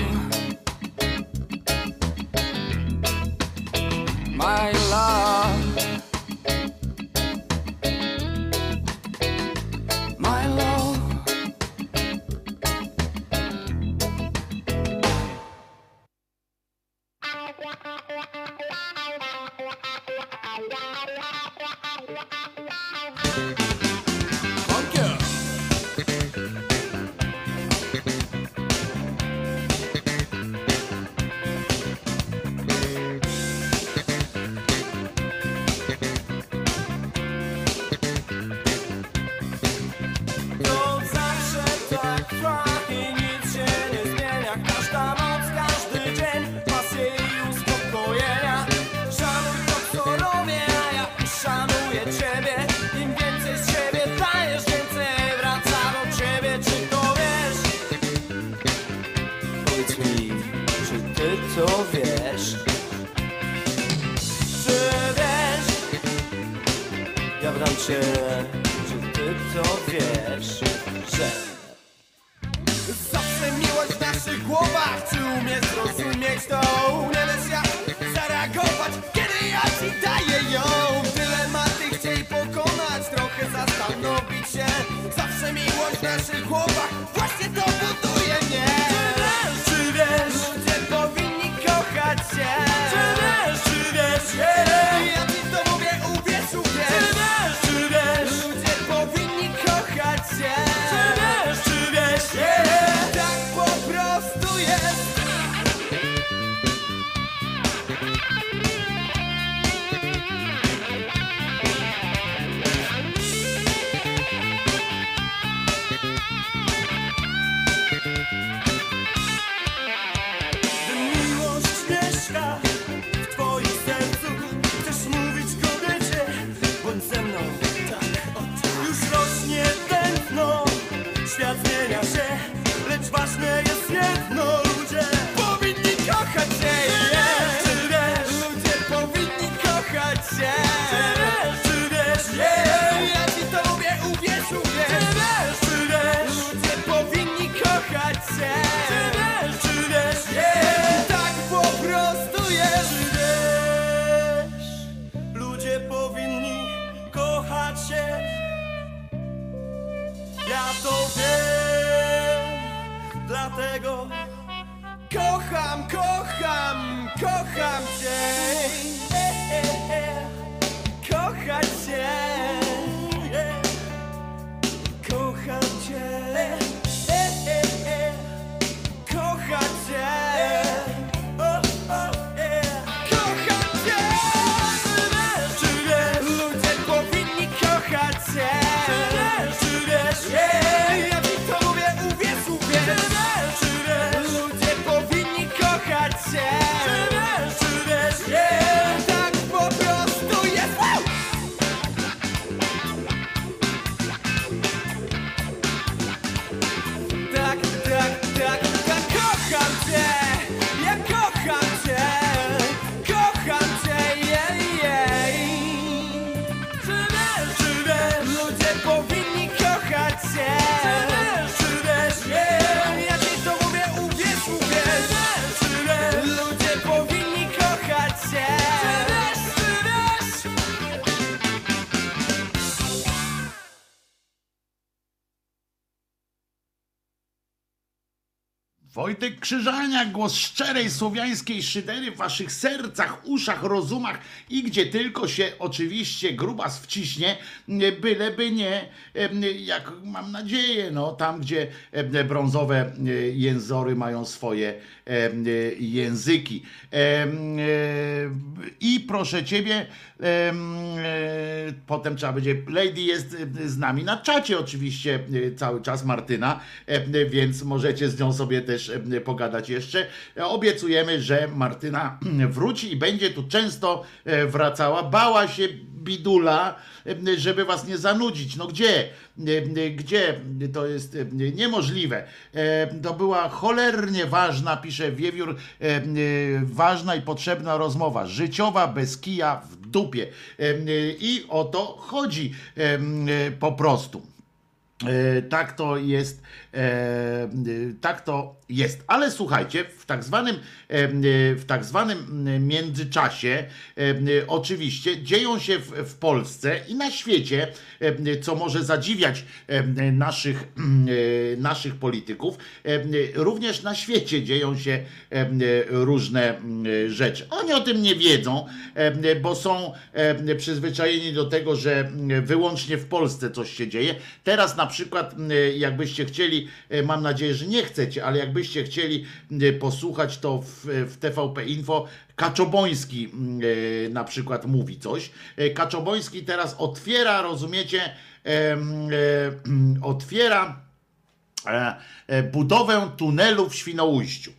My love. ty krzyżania, głos szczerej słowiańskiej szydery w waszych sercach, uszach, rozumach i gdzie tylko się oczywiście grubas wciśnie, byleby nie, jak mam nadzieję, no, tam gdzie e, brązowe e, jęzory mają swoje e, języki. I proszę Ciebie, potem trzeba będzie, Lady jest z nami na czacie oczywiście cały czas, Martyna, więc możecie z nią sobie też pogadać jeszcze. Obiecujemy, że Martyna wróci i będzie tu często wracała. Bała się bidula, żeby Was nie zanudzić. No gdzie? E, e, gdzie to jest e, niemożliwe. To była cholernie ważna, pisze Wiewiór, ważna i potrzebna rozmowa. Życiowa bez kija w dupie. I o to chodzi po prostu. Tak to jest, tak to jest. Ale słuchajcie, tak zwanym, e, w tak zwanym międzyczasie e, oczywiście dzieją się w, w Polsce i na świecie, co może zadziwiać naszych, e, naszych polityków, również na świecie dzieją się różne rzeczy. Oni o tym nie wiedzą, bo są przyzwyczajeni do tego, że wyłącznie w Polsce coś się dzieje. Teraz na przykład, jakbyście chcieli, mam nadzieję, że nie chcecie, ale jakbyście chcieli m, posłuchać, to w, w TVP Info Kaczoboński m, e, na przykład mówi coś. E, Kaczoboński teraz otwiera, rozumiecie, e, otwiera e, e, budowę tunelu w Świnoujściu.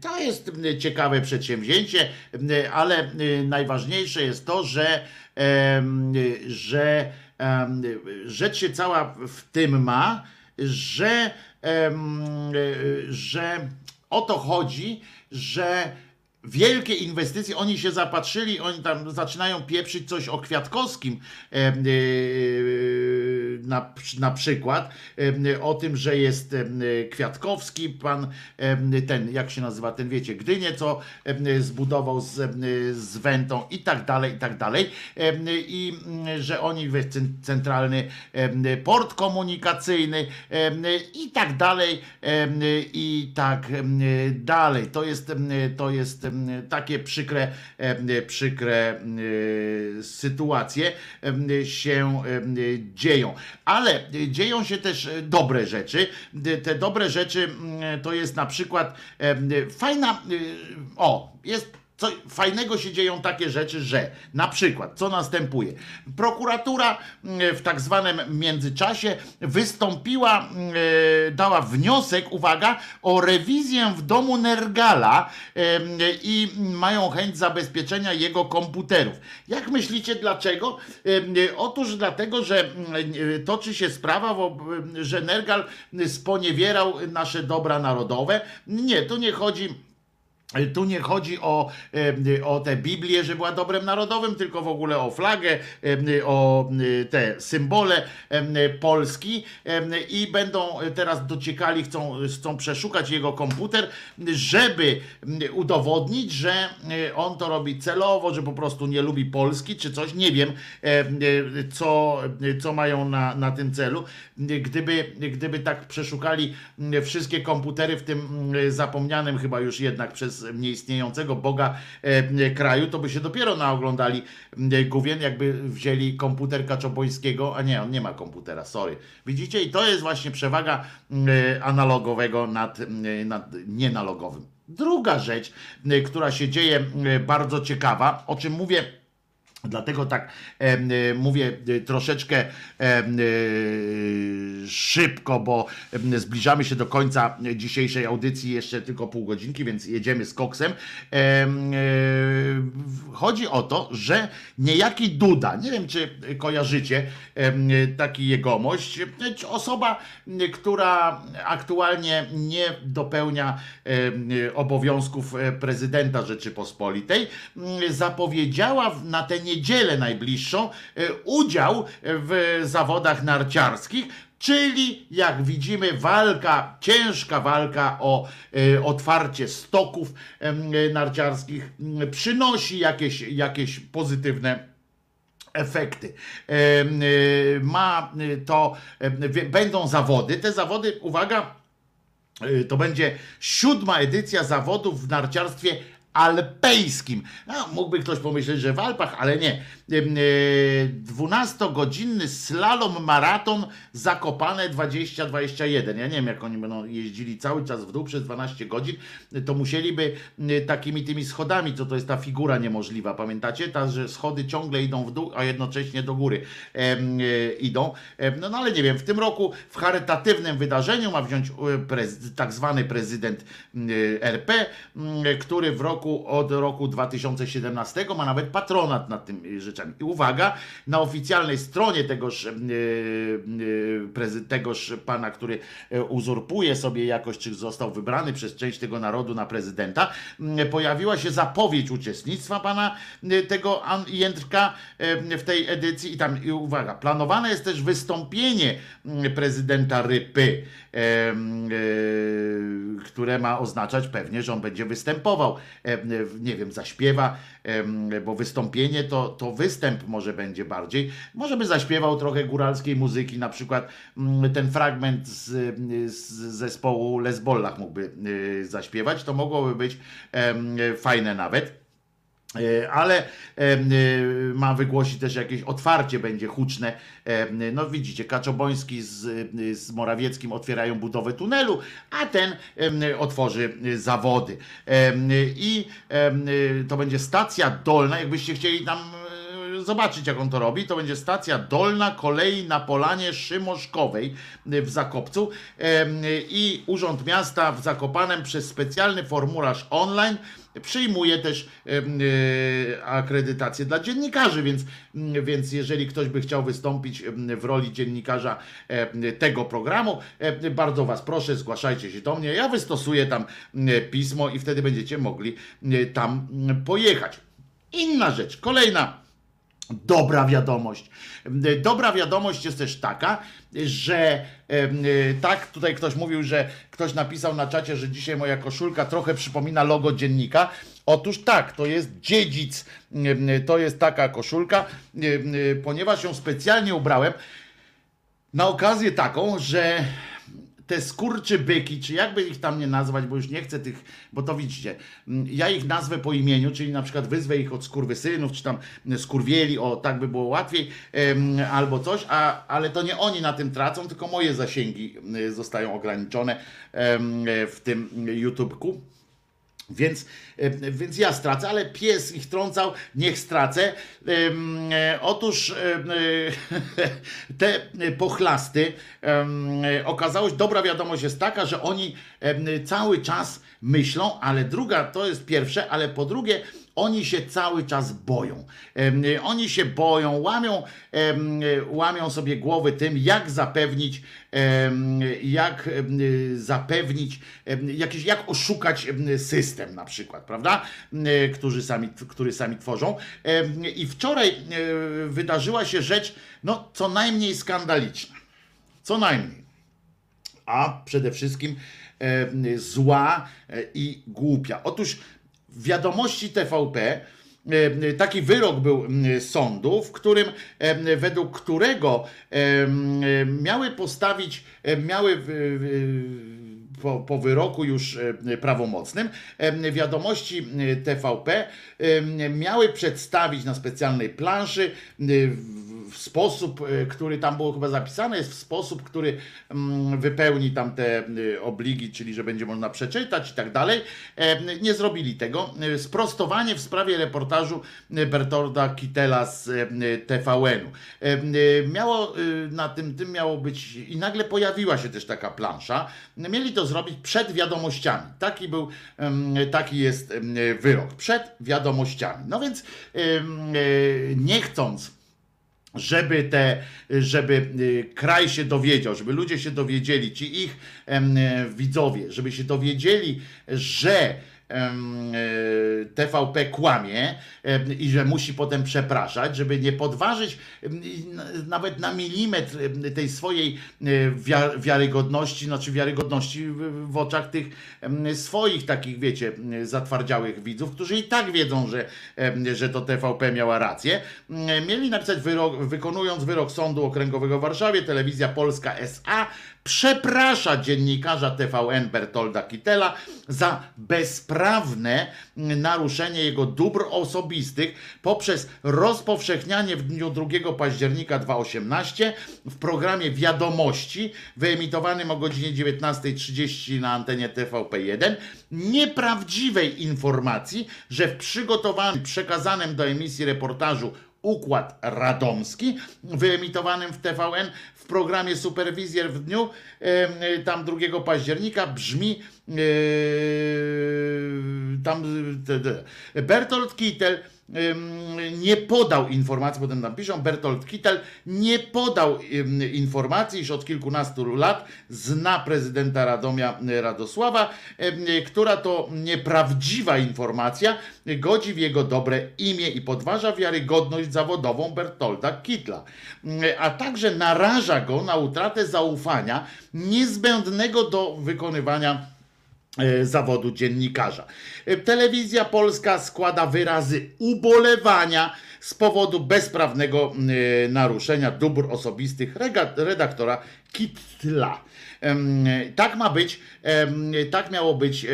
To jest ciekawe przedsięwzięcie, ale najważniejsze jest to, że, że rzecz się cała w tym ma, że, że o to chodzi, że wielkie inwestycje, oni się zapatrzyli, oni tam zaczynają pieprzyć coś o Kwiatkowskim em, e, na, na przykład, o tym, że jest Kwiatkowski, pan ten, jak się nazywa, ten wiecie, Gdynię, co zbudował z, z Wentą i tak dalej, i tak dalej. I mm, że oni we cen- centralny port komunikacyjny i tak dalej, i tak dalej. To jest, to jest takie przykre, przykre sytuacje się dzieją. Ale dzieją się też dobre rzeczy. Te dobre rzeczy mm, to jest na przykład em, fajna, y, o, jest co fajnego się dzieją takie rzeczy, że na przykład, co następuje? Prokuratura mm, w tak zwanym międzyczasie wystąpiła, mm, e, dała wniosek, uwaga, o rewizję w domu Nergala em, i mają chęć zabezpieczenia jego komputerów. Jak myślicie dlaczego? Em, Otóż dlatego, że mm, e, toczy się sprawa, że Nergal sponiewierał nasze dobra narodowe. Nie, tu nie chodzi tu nie chodzi o, e, o tę Biblię, że była dobrem narodowym, tylko w ogóle o flagę, e, o e, te symbole e, Polski e, i będą teraz dociekali, chcą, chcą przeszukać jego komputer, żeby udowodnić, że e, on to robi celowo, że po prostu nie lubi Polski czy coś, nie wiem e, e, co, co mają na, na tym celu. Gdyby, gdyby tak przeszukali wszystkie komputery w tym zapomnianym chyba już jednak przez nieistniejącego Boga e, kraju, to by się dopiero naoglądali e, Gówien, jakby wzięli komputer Kaczobońskiego, a nie, on nie ma komputera, sorry. Widzicie? I to jest właśnie przewaga e, analogowego nad, e, nad nienalogowym. Druga rzecz, e, która się dzieje e, bardzo ciekawa, o czym mówię Dlatego tak e, mówię e, troszeczkę e, szybko, bo zbliżamy się do końca dzisiejszej audycji, jeszcze tylko pół godzinki, więc jedziemy z koksem. Em, e, chodzi o to, że niejaki Duda, nie wiem czy kojarzycie taki jegomość, osoba, która aktualnie nie dopełnia obowiązków e, prezydenta Rzeczypospolitej, zapowiedziała na tę niedzielę najbliższą e, udział w zawodach narciarskich, czyli jak widzimy walka, ciężka walka o e, otwarcie stoków narciarskich m, przynosi jakieś, jakieś pozytywne efekty. E, Ma to, będą zawody. Te zawody, uwaga, to będzie siódma edycja zawodów w narciarstwie alpejskim. No, mógłby ktoś pomyśleć, że w Alpach, ale nie. Em, e, 12-godzinny slalom maraton Zakopane 2021. Ja nie wiem, jak oni będą jeździli cały czas w dół przez 12 godzin, to musieliby e, takimi tymi schodami, co to jest ta figura niemożliwa, pamiętacie? Ta, że schody ciągle idą w dół, a jednocześnie do góry em, e, idą. Em, No, no ale nie wiem, w tym roku w charytatywnym wydarzeniu ma wziąć e, prez, tak zwany prezydent e, RP, który w roku roku, od roku 2017 ma nawet patronat nad tymi rzeczami. I uwaga, na oficjalnej stronie tegoż, e, e, tegoż pana, który e, uzurpuje sobie jakoś, czy został wybrany przez część tego narodu na prezydenta, pojawiła się zapowiedź uczestnictwa pana tego Jędrka w tej edycji i tam, i uwaga, planowane jest też wystąpienie prezydenta Rypy, które ma oznaczać pewnie, że on będzie występował, nie wiem, zaśpiewa, bo wystąpienie to, to występ może będzie bardziej, może by zaśpiewał trochę góralskiej muzyki, na przykład mm, ten fragment z, z zespołu Les Bollach mógłby y, zaśpiewać, to mogłoby być fajne nawet. E, Ale em, y, ma wygłosić też jakieś otwarcie, będzie huczne. No widzicie, Kaczoboński z, z Morawieckim otwierają budowę tunelu, a ten otworzy zawody. I to będzie stacja dolna, jakbyście chcieli tam zobaczyć, jak on to robi. To będzie stacja dolna kolei na Polanie Szymoszkowej w Zakopcu i Urząd Miasta w Zakopanem przez specjalny formularz online przyjmuje też y, akredytację dla dziennikarzy, więc, więc jeżeli ktoś by chciał wystąpić w roli dziennikarza tego programu, bardzo Was proszę, zgłaszajcie się do mnie. Ja wystosuję tam pismo i wtedy będziecie mogli tam pojechać. Inna rzecz, kolejna Dobra wiadomość. Dobra wiadomość jest też taka, że y, tak, tutaj ktoś mówił, że ktoś napisał na czacie, że dzisiaj moja koszulka trochę przypomina logo dziennika. Otóż tak, to jest dziedzic, to jest taka koszulka, y, ponieważ ją specjalnie ubrałem na okazję taką, że te skurczy byki, czy jakby ich tam nie nazwać, bo już nie chcę tych, bo to widzicie, mm, ja ich nazwę po imieniu, czyli na przykład wyzwę ich od skurwysynów, czy tam skurwieli, o tak by było łatwiej, albo coś, a, ale to nie oni na tym tracą, tylko moje zasięgi y, zostają ograniczone w tym YouTubeku. Więc, więc ja stracę, ale pies ich trącał, niech stracę. E, Otóż e, *laughs* te pochlasty, e, okazało się, dobra wiadomość jest taka, że oni cały czas myślą, ale druga, to jest pierwsze, ale po drugie, oni się cały czas boją. Em, Oni się boją, łamią, em, łamią sobie głowy tym, jak zapewnić, jak em, zapewnić, jakieś, jak oszukać em, system na przykład, prawda? Którzy sami, który sami tworzą. I wczoraj wydarzyła się rzecz, no co najmniej skandaliczna. Co najmniej a przede wszystkim zła e, i głupia. Otóż wiadomości TVP taki wyrok był sądu, w którym według którego miały postawić, miały po, po wyroku już e, prawomocnym, e, wiadomości e, TVP miały przedstawić na specjalnej planszy w sposób, który tam było chyba zapisane, jest w sposób, który mm, wypełni tam te obligi, czyli że będzie można przeczytać i tak dalej. Nie zrobili tego. Sprostowanie w sprawie reportażu Bertolda Kitela z TVN-u. Miało na tym, tym miało być i nagle pojawiła się też taka plansza. Mieli to zrobić przed wiadomościami. Taki był, taki jest wyrok. Przed wiadomościami. No więc e, nie chcąc żeby te, żeby y, kraj się dowiedział, żeby ludzie się dowiedzieli, ci ich e, widzowie, żeby się dowiedzieli, że e, TVP kłamie i że musi potem przepraszać, żeby nie podważyć nawet na milimetr tej swojej e, wia- wiarygodności, znaczy wiarygodności w, oczach tych swoich takich, wiecie, zatwardziałych widzów, którzy i tak wiedzą, że, że to TVP miała rację. Mieli napisać wyrok, wykonując wyrok Sądu Okręgowego w Warszawie, Telewizja Polska SA przeprasza dziennikarza TVN Bertolda Kitela za bezprawne naruszenie jego dóbr osobistych poprzez rozpowszechnianie w dniu 2 października 2018 w programie Wiadomości wyemitowanym o godzinie 19.30 na antenie TVP1 nieprawdziwej informacji, że w przygotowanym, przekazanym do emisji reportażu Układ Radomski, wyemitowanym w TVN w programie Superwizjer w dniu em, tam 2 października brzmi e, tam te, Bertolt Kittel nie podał informacji, potem tam piszą, Bertolt Kittel nie podał informacji, iż od kilkunastu lat zna prezydenta Radomia e, Radosława, która to nieprawdziwa informacja godzi w jego dobre imię i podważa wiarygodność zawodową Bertolda Kittla, a także naraża go na utratę zaufania niezbędnego do wykonywania zawodu dziennikarza. E, Telewizja Polska składa wyrazy ubolewania z powodu bezprawnego e, naruszenia dóbr osobistych redaktora Kittla. Tak ma być, tak miało być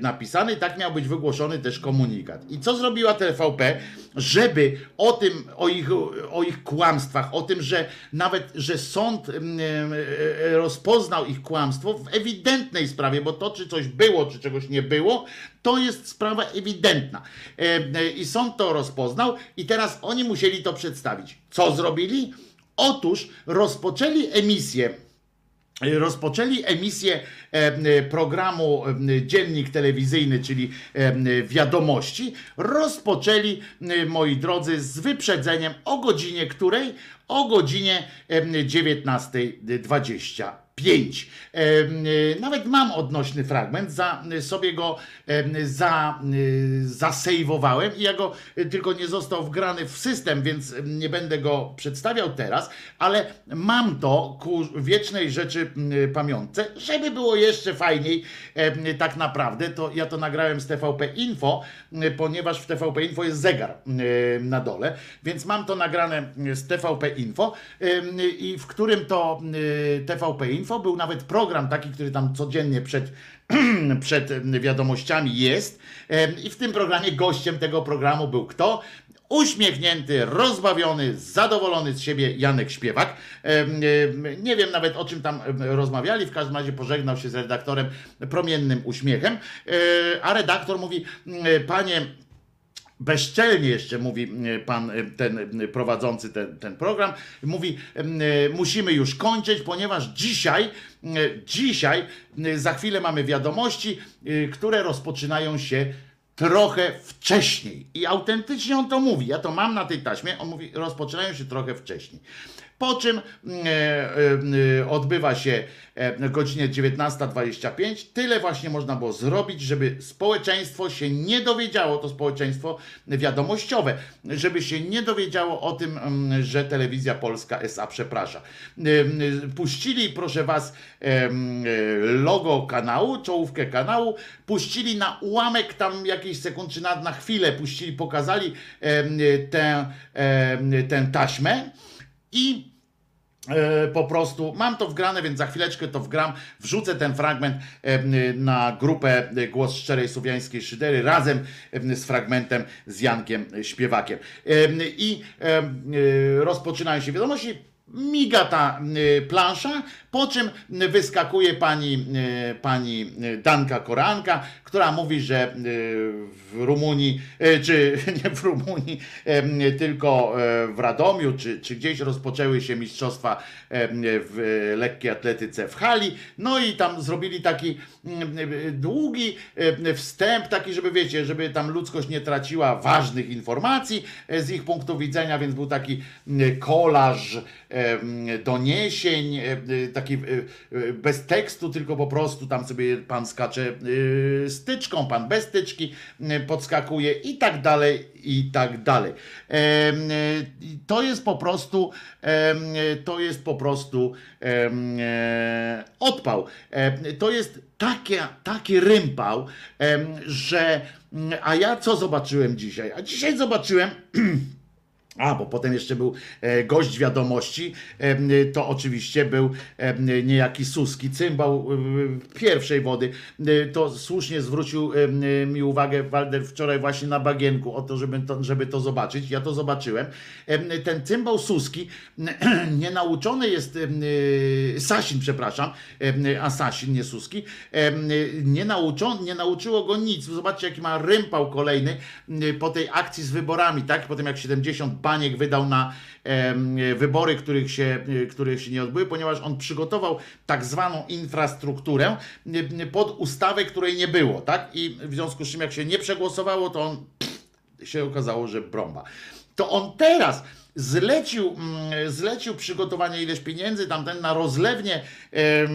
napisane tak miał być wygłoszony też komunikat. I co zrobiła TVP, żeby o tym, o ich, o ich kłamstwach, o tym, że nawet, że sąd em, e, rozpoznał ich kłamstwo w ewidentnej sprawie, bo to, czy coś było, czy czegoś nie było, to jest sprawa ewidentna. E, e, I sąd to rozpoznał i teraz oni musieli to przedstawić. Co zrobili? Otóż rozpoczęli emisję rozpoczęli emisję e, programu Dziennik Telewizyjny, czyli e, Wiadomości. Rozpoczęli, moi drodzy, z wyprzedzeniem o godzinie której? O godzinie 19.20. 5. E, nawet mam odnośny fragment, za, e, sobie go za, e, zasejwowałem i ja go tylko nie został wgrany w system, więc nie będę go przedstawiał teraz, ale mam to ku wiecznej rzeczy pamiątce, żeby było jeszcze fajniej tak naprawdę, to ja to nagrałem z TVP Info, ponieważ w TVP Info jest zegar na dole, więc mam to nagrane z TVP Info i w którym to TVP Info był nawet program taki, który tam codziennie przed, *clears throat* przed wiadomościami jest i w tym programie gościem tego programu był kto? Uśmiechnięty, rozbawiony, zadowolony z siebie Janek Śpiewak. Nie wiem nawet o czym tam rozmawiali, w każdym razie pożegnał się z redaktorem promiennym uśmiechem, E, a redaktor mówi, "Mm, panie bezczelnie jeszcze mówi e, pan e, ten e, prowadzący ten, ten program, mówi musimy już kończyć, ponieważ dzisiaj, dzisiaj za chwilę mamy wiadomości, które rozpoczynają się trochę wcześniej. I autentycznie on to mówi. Ja to mam na tej taśmie. On mówi, rozpoczynają się trochę wcześniej. Po czym e, e, e, odbywa się godzinie 19.25. Tyle właśnie można było zrobić, żeby społeczeństwo się nie dowiedziało, to społeczeństwo wiadomościowe, żeby się nie dowiedziało o tym, mm, że Telewizja Polska SA przeprasza. Puścili, proszę was, logo kanału, czołówkę kanału, puścili na ułamek tam jakiejś sekund, czy na, na chwilę puścili, pokazali tę, tę taśmę i E, po prostu mam to wgrane, więc za chwileczkę to wgram, wrzucę ten fragment e, na grupę Głos Szczerej Słowiańskiej Szydery razem e, z fragmentem z Jankiem Śpiewakiem. E, I e, e, rozpoczynają się wiadomości. Miga ta e, plansza, po czym wyskakuje pani, e, pani Danka Koranka, która mówi, że e, w Rumunii, e, czy *laughs* nie w Rumunii, tylko w Radomiu, czy, czy gdzieś rozpoczęły się mistrzostwa w lekkiej atletyce w hali. No i tam zrobili taki mm, długi wstęp, taki, żeby wiecie, żeby tam ludzkość nie traciła ważnych informacji z ich punktu widzenia, więc był taki mm, kolaż mm, doniesień, e, taki e, e, bez tekstu, tylko po prostu tam sobie pan skacze e, styczką, pan bez styczki podskakuje i tak dalej, i tak dalej. To jest po prostu, to jest po prostu e, odpał. To jest takie, taki rympał, że a ja co zobaczyłem dzisiaj? A dzisiaj zobaczyłem *clears throat* A, bo potem jeszcze był e, gość wiadomości, e, to oczywiście był e, niejaki Suski, cymbał pierwszej wody. To słusznie zwrócił mi uwagę Walder wczoraj właśnie na bagienku o to, żeby to, żeby to zobaczyć. Ja to zobaczyłem. Ten cymbał Suski *clears throat* nienauczony jest, Sasin, przepraszam, a Sasin, nie Suski, nie, nauczą, nie nauczyło go nic. Zobaczcie, jaki ma rympał kolejny po tej akcji z wyborami, tak? Po tym jak 70 baniek wydał na wybory, których się, których się nie odbyły, ponieważ on przygotował tak zwaną infrastrukturę pod ustawę, której nie było, tak? I w związku z czym jak się nie przegłosowało, to on się okazało, że brąba. To on teraz zlecił, mm, zlecił przygotowanie ileś pieniędzy tamten na rozlewnie, e,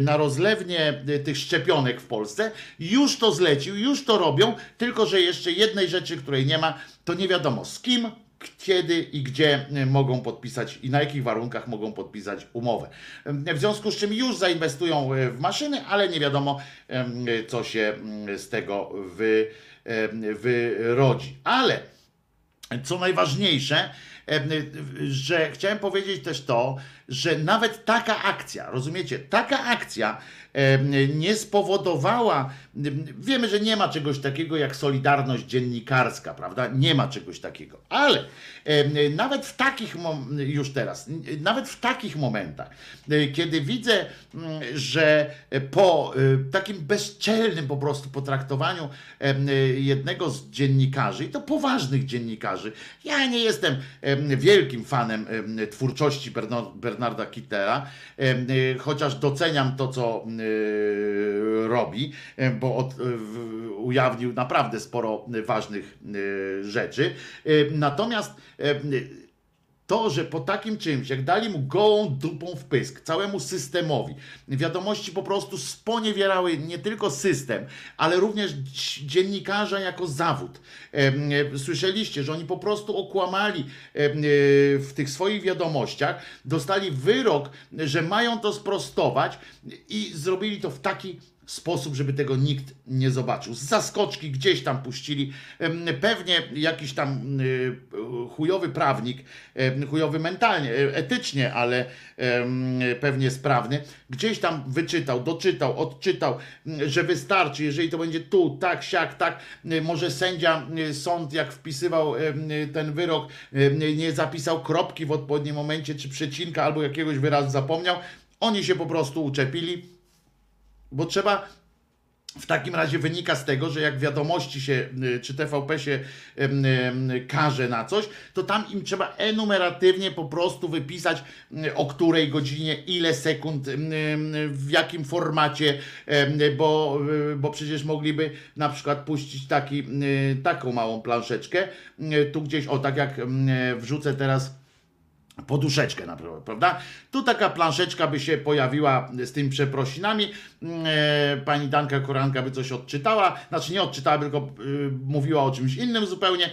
na rozlewnie tych szczepionek w Polsce. Już to zlecił, już to robią, tylko że jeszcze jednej rzeczy, której nie ma, to nie wiadomo z kim, kiedy i gdzie e, mogą podpisać i na jakich warunkach mogą podpisać umowę. E, W związku z czym już zainwestują e, w maszyny, ale nie wiadomo, co się mm, z tego wy, wyrodzi. Ale co najważniejsze, że chciałem powiedzieć też to, że nawet taka akcja, rozumiecie, taka akcja nie spowodowała, wiemy, że nie ma czegoś takiego jak solidarność dziennikarska, prawda? Nie ma czegoś takiego, ale nawet w takich, już teraz, nawet w takich momentach, e, kiedy widzę, że po e, takim bezczelnym po prostu potraktowaniu em, jednego z dziennikarzy, i to poważnych dziennikarzy, ja nie jestem em, wielkim fanem em, twórczości Bernarda Kittera, e, chociaż doceniam to, co e, robi, e, bo od, w- ujawnił naprawdę sporo ważnych e, rzeczy. E, Natomiast to, że po takim czymś, jak dali mu gołą dupą w pysk, całemu systemowi, wiadomości po prostu sponiewierały nie tylko system, ale również dziennikarza jako zawód. Słyszeliście, że oni po prostu okłamali w tych swoich wiadomościach, dostali wyrok, że mają to sprostować i zrobili to w taki sposób, żeby tego nikt nie zobaczył. Z zaskoczki gdzieś tam puścili. Pewnie jakiś tam y, chujowy prawnik, chujowy mentalnie, e, etycznie, ale pewnie sprawny, gdzieś tam wyczytał, doczytał, odczytał, że wystarczy, jeżeli to będzie tu, tak, siak, tak, y, może sędzia, y, sąd jak wpisywał ten wyrok, nie zapisał kropki w odpowiednim momencie, czy przecinka, albo jakiegoś wyrazu zapomniał, oni się po prostu uczepili, bo trzeba w takim razie wynika z tego, że jak wiadomości się, y, czy TVP się em, em, każe na coś, to tam im trzeba enumeratywnie po prostu wypisać, y, o której godzinie, ile sekund, w jakim formacie, bo, y, bo przecież mogliby na przykład puścić taki, y, taką małą planszeczkę, y, tu gdzieś, o tak jak wrzucę teraz poduszeczkę na przykład, prawda? Tu taka planszeczka by się pojawiła z tymi przeprosinami. E, pani Danka Koranka by coś odczytała, znaczy nie odczytała, tylko e, mówiła o czymś innym zupełnie e,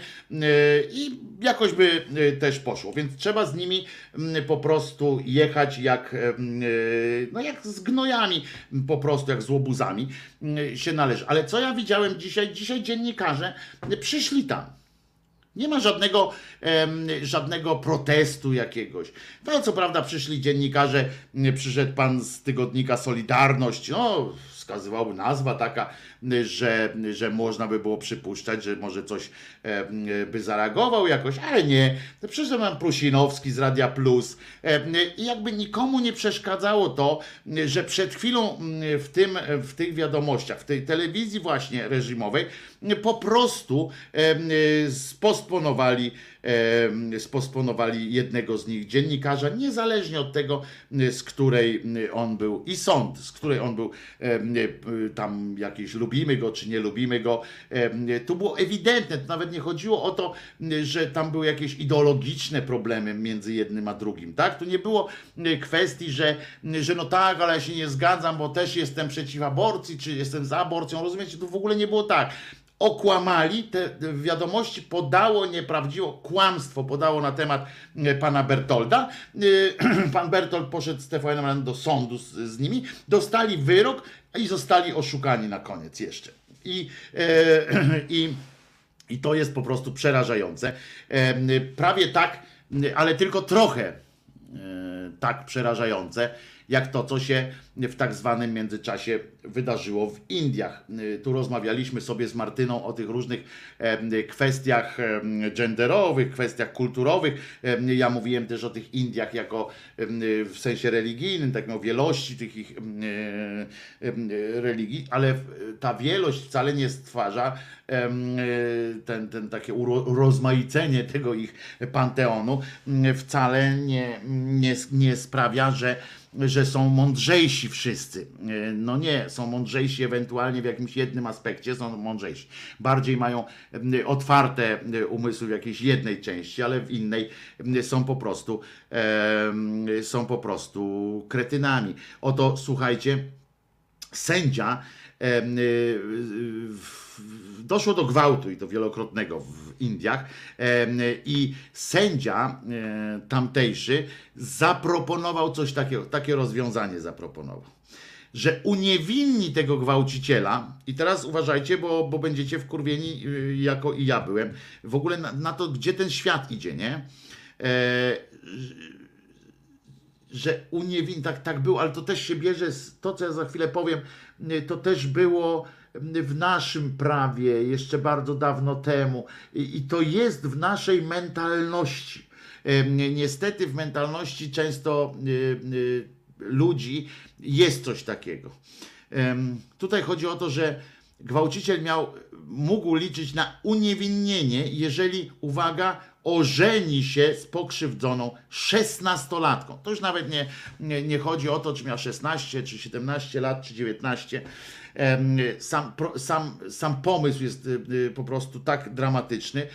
i jakoś by e, też poszło. Więc trzeba z nimi m, po prostu jechać jak, no jak z gnojami, po prostu jak z łobuzami się należy. Ale co ja widziałem dzisiaj? Dzisiaj dziennikarze przyszli tam. Nie ma żadnego, żadnego protestu jakiegoś. No, co prawda przyszli dziennikarze, przyszedł pan z tygodnika Solidarność, no, wskazywałby nazwa taka, że, że można by było przypuszczać, że może coś em, by zareagował jakoś, ale nie. Przyszedł pan Prusinowski z Radia Plus em, i jakby nikomu nie przeszkadzało to, że przed chwilą w, tym, w tych wiadomościach, w tej telewizji właśnie reżimowej, po prostu em, spostponowali jednego z nich dziennikarza, niezależnie od tego, z której on był i sąd, z której on był em, tam jakieś lubimy go, czy nie lubimy go. Tu było ewidentne, to nawet nie chodziło o to, że tam były jakieś ideologiczne problemy między jednym a drugim, tak? Tu nie było kwestii, że, że no tak, ale ja się nie zgadzam, bo też jestem przeciw aborcji, czy jestem za aborcją, rozumiecie? Tu w ogóle nie było tak okłamali, te wiadomości podało nieprawdziwe kłamstwo, podało na temat e, pana Bertolda. E, *clears throat* Pan Bertold poszedł z TVN do sądu z, z nimi, dostali wyrok i zostali oszukani na koniec jeszcze. I, e, *clears throat* i, i to jest po prostu przerażające. Prawie tak, ale tylko trochę tak przerażające, jak to, co się w tak zwanym międzyczasie wydarzyło w Indiach. Y, Tu rozmawialiśmy sobie z Martyną o tych różnych kwestiach genderowych, kwestiach kulturowych. Ja mówiłem też o tych Indiach jako w sensie religijnym, tak o wielości tych ich religii, ale ta wielość wcale nie stwarza ten, ten takie uro- urozmaicenie tego ich panteonu wcale nie, nie, nie sprawia, że, że są mądrzejsi wszyscy. E, No nie, są mądrzejsi ewentualnie w jakimś jednym aspekcie, są mądrzejsi. Bardziej mają otwarte e, umysły w jakiejś jednej części, ale w innej są po prostu są po prostu kretynami. Oto słuchajcie, sędzia y, doszło do gwałtu i to wielokrotnego w Indiach i sędzia e, tamtejszy zaproponował coś takiego, takie rozwiązanie zaproponował. Że uniewinni tego gwałciciela, i teraz uważajcie, bo, bo będziecie wkurwieni, y, jako i ja byłem, w ogóle na, na to, gdzie ten świat idzie, nie? E, że uniewinni, tak, tak było, ale to też się bierze z to, co ja za chwilę powiem, y, to też było w naszym prawie jeszcze bardzo dawno temu i, to jest w naszej mentalności. Niestety w mentalności często y, y, ludzi jest coś takiego. Tutaj chodzi o to, że gwałciciel miał, mógł liczyć na uniewinnienie, jeżeli, uwaga, ożeni się z pokrzywdzoną szesnastolatką. To już nawet nie, nie, nie chodzi o to, czy miał 16, czy 17 lat, czy 19. Sam, sam, sam pomysł jest y, y, po prostu tak dramatyczny,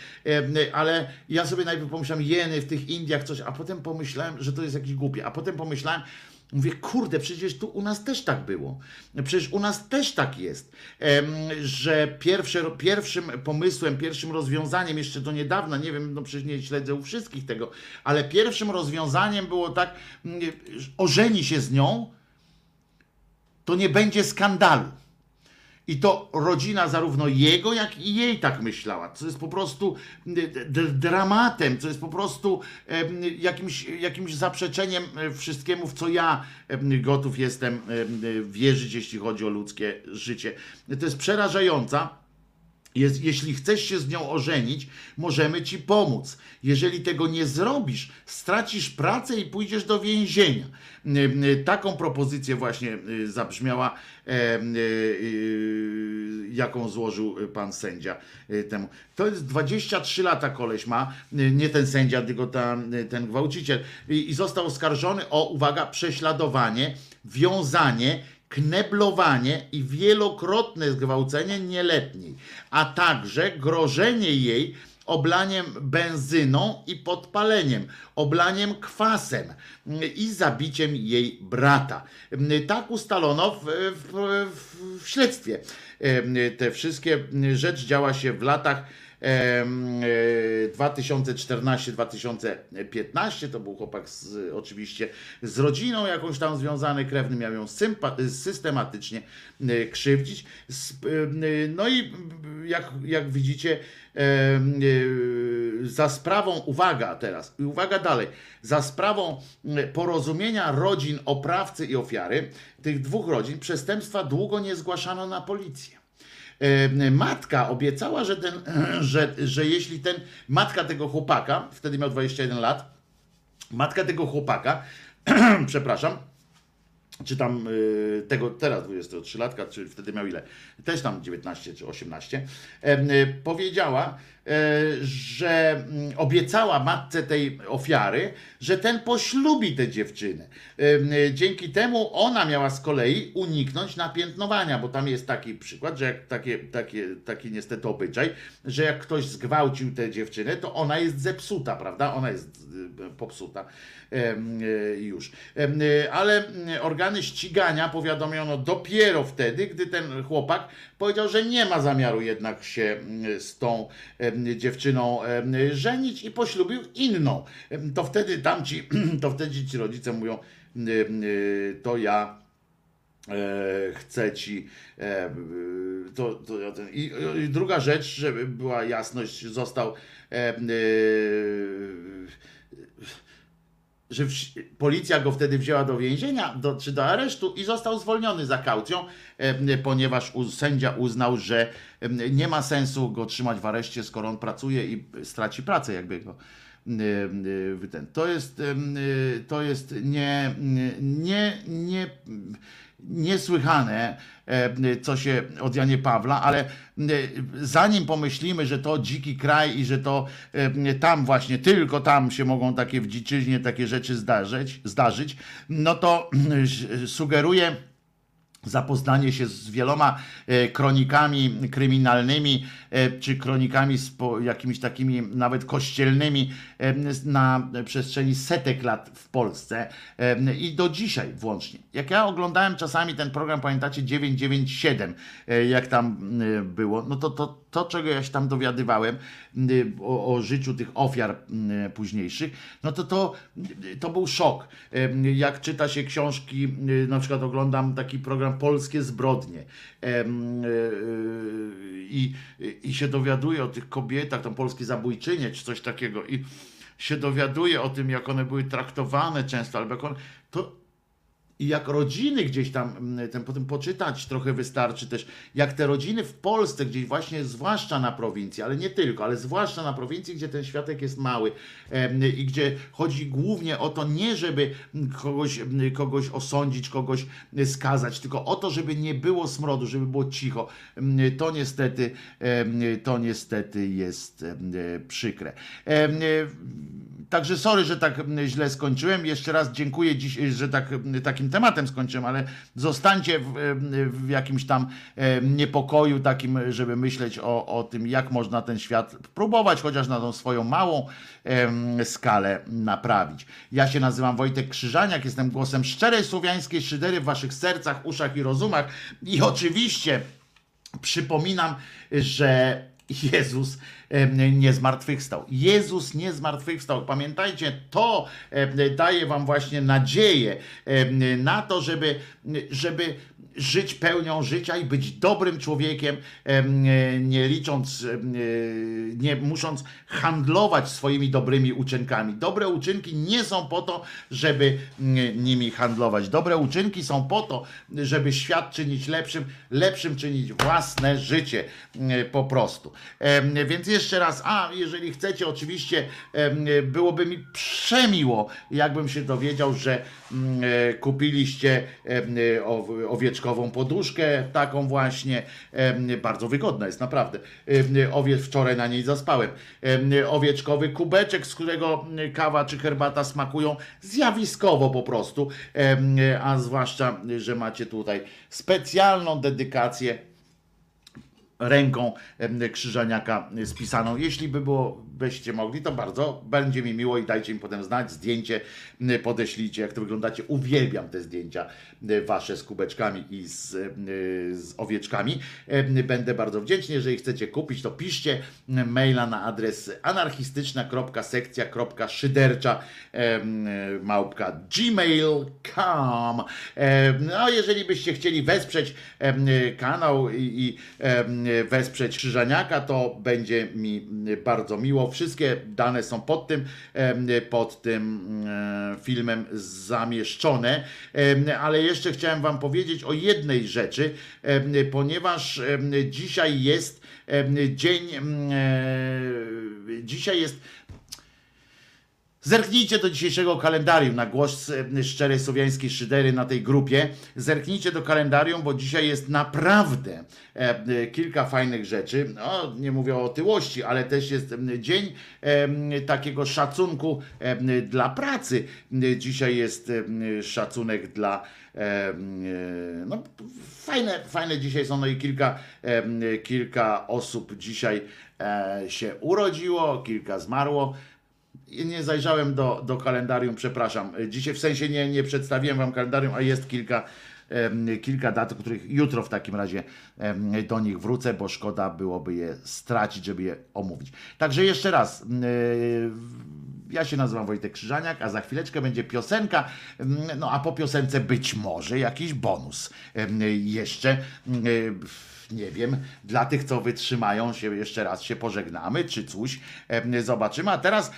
ale ja sobie najpierw pomyślałem, jeny w tych Indiach coś, a potem pomyślałem, że to jest jakieś głupie, a potem pomyślałem, Mówię, kurde, przecież tu u nas też tak było. Przecież u nas też tak jest, że pierwsze, pierwszym pomysłem, pierwszym rozwiązaniem jeszcze do niedawna, nie wiem, no przecież nie śledzę u wszystkich tego, ale pierwszym rozwiązaniem było tak, mm, ożeni się z nią, to nie będzie skandalu. I to rodzina zarówno jego, jak i jej tak myślała, co jest po prostu dramatem, co jest po prostu jakimś, jakimś zaprzeczeniem e, wszystkiemu, w co ja gotów jestem em, wierzyć, jeśli chodzi o ludzkie życie. To jest przerażająca. Jest, jeśli chcesz się z nią ożenić, możemy ci pomóc. Jeżeli tego nie zrobisz, stracisz pracę i pójdziesz do więzienia. Y, y, Taką propozycję właśnie zabrzmiała, e, y, jaką złożył pan sędzia temu. To jest 23 lata koleś ma, nie ten sędzia, tylko ten, ten gwałciciel. I został oskarżony o, uwaga, prześladowanie, wiązanie, kneblowanie i wielokrotne zgwałcenie nieletniej, a także grożenie jej oblaniem benzyną i podpaleniem, oblaniem kwasem mm, i zabiciem jej brata. Mm, Tak ustalono w, w, w, śledztwie. Em, Te wszystkie mm, rzecz działa się w latach 2014-2015 to był chłopak z, oczywiście z rodziną jakąś tam związany, krewny miał ją sympa- systematycznie e, krzywdzić. E, No i jak, jak widzicie, e, za sprawą, uwaga teraz, i uwaga dalej, za sprawą e, porozumienia rodzin oprawcy i ofiary, tych dwóch rodzin, przestępstwa długo nie zgłaszano na policję. Matka obiecała, że, ten, *clears throat* że, że jeśli ten, matka tego chłopaka, wtedy miał 21 lat, matka tego chłopaka, *clears throat* przepraszam, czy tam y, tego teraz 23 latka, czy wtedy miał ile? Też tam 19 czy 18. em, y, powiedziała, że mm, obiecała matce tej ofiary, że ten poślubi tę dziewczynę. Em, y, Dzięki temu ona miała z kolei uniknąć napiętnowania, bo tam jest taki przykład, że jak takie, takie, taki niestety obyczaj, że jak ktoś zgwałcił tę dziewczynę, to ona jest zepsuta, prawda? Ona jest popsuta już. Ale organy ścigania powiadomiono dopiero wtedy, gdy ten chłopak powiedział, że nie ma zamiaru jednak się mm, z tą dziewczyną żenić i poślubił inną. To wtedy tamci, *clears throat* to wtedy ci rodzice mówią, y, to ja e, chcę ci e, y, to, to i, I druga rzecz, żeby była jasność, został y, że policja go wtedy wzięła do więzienia do, czy do aresztu i został zwolniony za kaucją, ponieważ sędzia uznał, że nie ma sensu go trzymać w areszcie, skoro on pracuje i straci pracę, jakby go ten. To jest, e, to jest nie, nie, nie, niesłychane, e, co się od Janie Pawla, ale zanim pomyślimy, że to dziki kraj i że to tam właśnie, tylko tam się mogą takie w dziczyźnie takie rzeczy zdarzyć, zdarzyć no to sugeruję zapoznanie się z wieloma e, kronikami kryminalnymi, czy kronikami jakimiś takimi nawet kościelnymi e, na przestrzeni setek lat w Polsce e, i do dzisiaj włącznie. Jak ja oglądałem czasami ten program, pamiętacie 997, e, jak tam e, było, no to, to to, czego ja się tam dowiadywałem o, o życiu tych ofiar późniejszych, no to, to to był szok. Jak czyta się książki, na przykład oglądam taki program Polskie Zbrodnie i, i się dowiaduję o tych kobietach, tam polskie zabójczynie czy coś takiego i się dowiaduję o tym, jak one były traktowane często, albo jak one, to i jak rodziny gdzieś tam, mm, ten, potem poczytać trochę wystarczy też, jak te rodziny w Polsce, gdzieś właśnie, zwłaszcza na prowincji, ale nie tylko, ale zwłaszcza na prowincji, gdzie ten światek jest mały em, i gdzie chodzi głównie o to, nie żeby kogoś, kogoś osądzić, kogoś skazać, tylko o to, żeby nie było smrodu, żeby było cicho. To niestety, em, to niestety jest em, przykre. Także sorry, że tak mm, źle skończyłem. Jeszcze raz dziękuję dziś, że tak, mm, takim tematem skończyłem, ale zostańcie w, w jakimś tam e, niepokoju takim, żeby myśleć o, o tym, jak można ten świat próbować chociaż na tą swoją małą skalę naprawić. Ja się nazywam Wojtek Krzyżaniak, jestem głosem szczerej słowiańskiej szydery w waszych sercach, uszach i rozumach i oczywiście Przypominam, że Jezus nie zmartwychwstał. Jezus nie zmartwychwstał. Pamiętajcie, to daje wam właśnie nadzieję na to, żeby, żeby żyć pełnią życia i być dobrym człowiekiem, em, nie licząc, em, nie musząc handlować swoimi dobrymi uczynkami. Dobre uczynki nie są po to, żeby nimi handlować. Dobre uczynki są po to, żeby świat czynić lepszym, lepszym czynić własne życie po prostu. Więc jeszcze raz, a jeżeli chcecie, oczywiście em, byłoby mi przemiło, jakbym się dowiedział, że mm, e, kupiliście ow- owieczkową poduszkę, taką właśnie, bardzo wygodna jest, naprawdę. Owie, wczoraj na niej zaspałem. Em, Owieczkowy kubeczek, z którego kawa czy herbata smakują zjawiskowo po prostu, a zwłaszcza, że macie tutaj specjalną dedykację ręką Krzyżaniaka spisaną. Jeśli by było, byście mogli, to bardzo będzie mi miło i dajcie mi potem znać, zdjęcie m, podeślijcie, jak to wyglądacie. Uwielbiam te zdjęcia m, wasze z kubeczkami i z, z owieczkami. Będę bardzo wdzięczny. Jeżeli chcecie kupić, to piszcie maila na adres anarchistyczna.sekcja.szydercza małpka gmail.com No, jeżeli byście chcieli wesprzeć kanał i, i wesprzeć Krzyżaniaka, to będzie mi bardzo miło. Wszystkie dane są pod tym, em, pod tym e, filmem zamieszczone, ale jeszcze chciałem wam powiedzieć o jednej rzeczy, ponieważ dzisiaj jest dzień, e, dzisiaj jest Zerknijcie do dzisiejszego kalendarium na głos e, szczerej słowiańskiej szydery na tej grupie. Zerknijcie do kalendarium, bo dzisiaj jest naprawdę e, e, kilka fajnych rzeczy. No, nie mówię o otyłości, ale też jest dzień takiego szacunku dla pracy. Dzisiaj jest szacunek dla no, fajne, fajne dzisiaj są, no i kilka, kilka osób dzisiaj się urodziło, kilka zmarło. Nie zajrzałem do, do kalendarium, przepraszam. Dzisiaj w sensie nie, nie przedstawiłem wam kalendarium, a jest kilka, kilka dat, których jutro w takim razie do nich wrócę, bo szkoda byłoby je stracić, żeby je omówić. Także jeszcze raz. ja się nazywam Wojtek Krzyżaniak, a za chwileczkę będzie piosenka, no a po piosence być może jakiś bonus. Jeszcze nie wiem, dla tych, co wytrzymają się, jeszcze raz się pożegnamy, czy coś zobaczymy. A teraz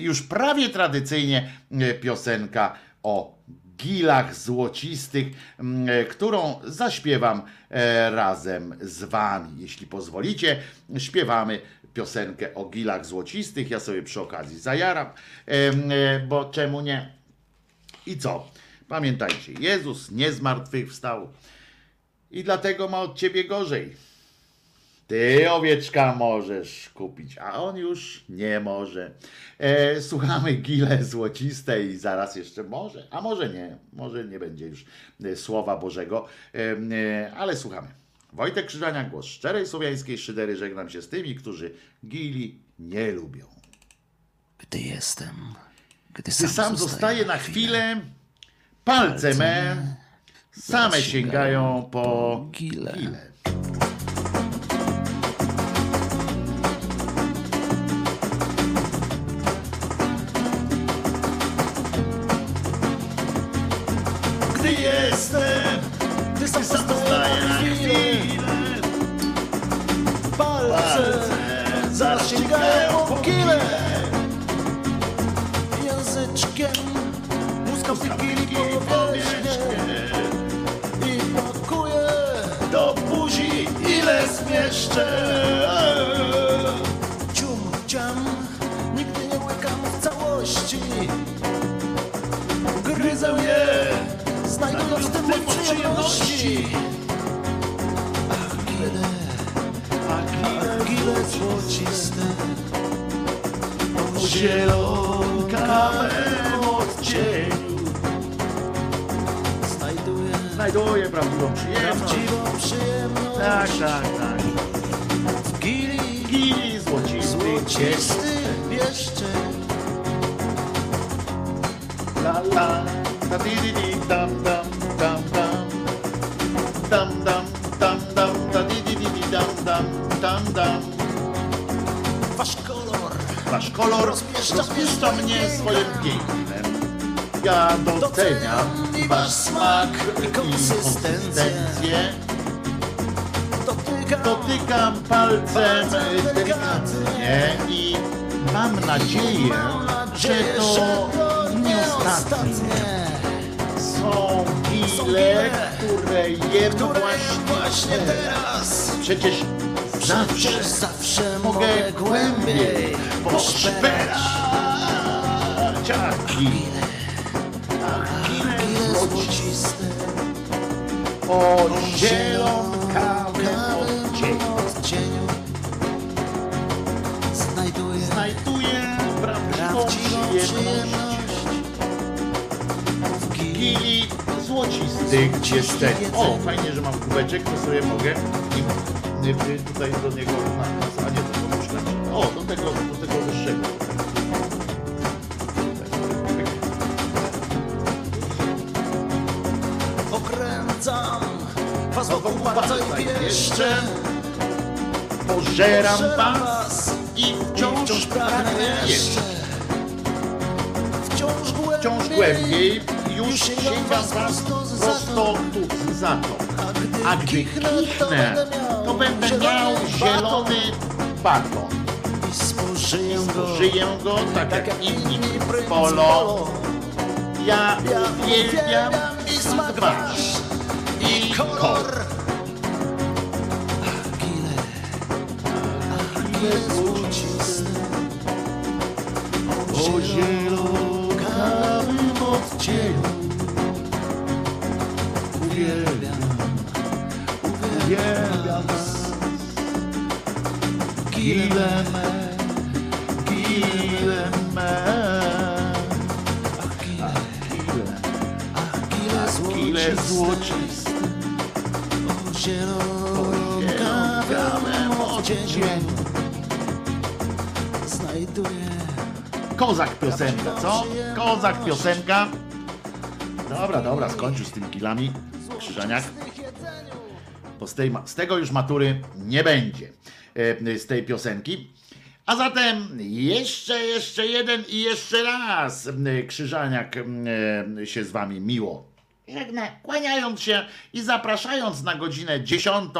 już prawie tradycyjnie e, piosenka o gilach złocistych, e, którą zaśpiewam e, razem z wami. Jeśli pozwolicie, śpiewamy piosenkę o gilach złocistych. Ja sobie przy okazji zajaram, bo czemu nie? I co? Pamiętajcie, Jezus nie zmartwychwstał i dlatego ma od ciebie gorzej. Ty owieczka możesz kupić, a on już nie może. E, słuchamy gile złociste i zaraz jeszcze może, a może nie, może nie będzie już e, słowa Bożego, e, e, ale słuchamy. Wojtek Krzyżania, głos szczerej słowiańskiej szydery. Żegnam się z tymi, którzy gili nie lubią. Gdy jestem, gdy Gdy sam zostaje na chwilę, palce me same sięgają po gile. Gdy jestem, Gdy sam na chwilę, palce zasięgają po gile. Języczkiem muskam pigili po zmieszczę. cium ciam. Nigdy nie łykam w całości. Gryzę je, znajdując w tym przyjemności. Ach, gile, ach, gile złociste. Zielonkawym odcieniu Znajduję znajduję prawdziwą przyjemność. prawdziwą przyjemność. Tak, tak, tak. Gili Gili złocisty, złocisty pieszczek. la la, da di di di dam dam dam dam, dam dam dam dam, da di di di di dam dam dam dam. Wasz kolor Wasz kolor Rozpieszcza rozpieszcza mnie swoim pięknem. Ja doceniam wasz smak i konsystencję. Dotykam, palcem delikatnie i mam nadzieję, że to nie ostatnie. Są gile, które jem właśnie teraz. Przecież zawsze zawsze mogę głębiej poszperać. poszperać. Ach, gile. Ach, Gile gile złociste. o zielonkawym odcieniu. znajduję Znajduję prawdziwą przyjemność. W gili Gili złocistych jestem. O, fajnie, że mam kubeczek, to sobie mogę y, tutaj do niego a nie tego szklanki. O, do tego, do tego wyższego. okręcam was wokół bardzo i pieszczę. Pożeram was i wciąż, wciąż pragnę jeszcze. Wciąż głębiej, wciąż głębiej już sięgam was prosto tu za to. A gdy, kichnę, to będę miał zielony baton. I spożyję go, Żyję go tak jak inni polo. Ja Ja uwielbiam i smak wasz, i kolor. Gile złociste, O zielonkawym odcieniu Kozak piosenka, co? Kozak piosenka. Dobra, dobra, skończył z tymi kilami. Krzyżaniak. Bo z, tej, z tego już matury nie będzie. e, Z tej piosenki. A zatem jeszcze, jeszcze jeden i jeszcze raz Krzyżaniak e, się z wami miło żegna, kłaniając się i zapraszając na godzinę 10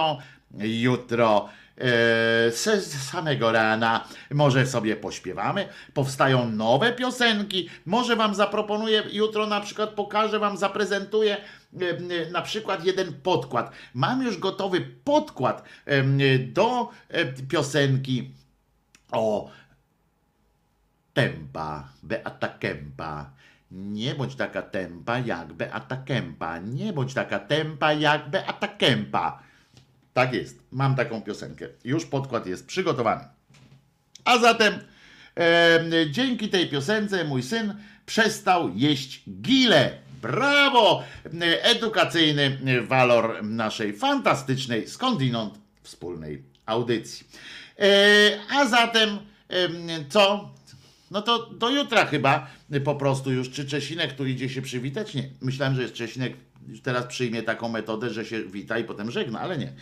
jutro z samego rana. Może sobie pośpiewamy, powstają nowe piosenki, może wam zaproponuję, jutro na przykład pokażę wam, zaprezentuję e, e, na przykład jeden podkład. Mam już gotowy podkład e, do e, piosenki o Tempa, Beata Kempa. Nie bądź taka tempa jak Beata Kempa. Nie bądź taka tempa jak Beata Kempa. Tak jest, mam taką piosenkę. Już podkład jest przygotowany. A zatem em, dzięki tej piosence mój syn przestał jeść gile. Brawo! Edukacyjny walor naszej fantastycznej skądinąd wspólnej audycji. E, a zatem em, co? No to do jutra chyba po prostu już. Czy Czesinek tu idzie się przywitać? Nie. Myślałem, że jest Czesinek teraz przyjmie taką metodę, że się wita i potem żegna, ale nie.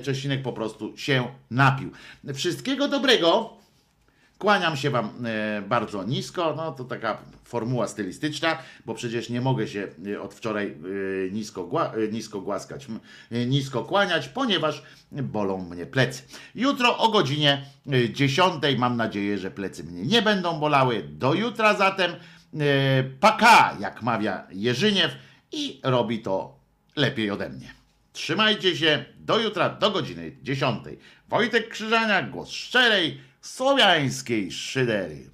Czesinek po prostu się napił. Wszystkiego dobrego. Kłaniam się Wam e, bardzo nisko. No to taka formuła stylistyczna, bo przecież nie mogę się e, od wczoraj e, nisko, nisko głaskać, nisko kłaniać, ponieważ bolą mnie plecy. Jutro o godzinie e, 10 mam nadzieję, że plecy mnie nie będą bolały. Do jutra zatem paka, jak mawia Jerzyniew i robi to lepiej ode mnie. Trzymajcie się do jutra, do godziny 10. Wojtek Krzyżania, głos szczerej, słowiańskiej szydery.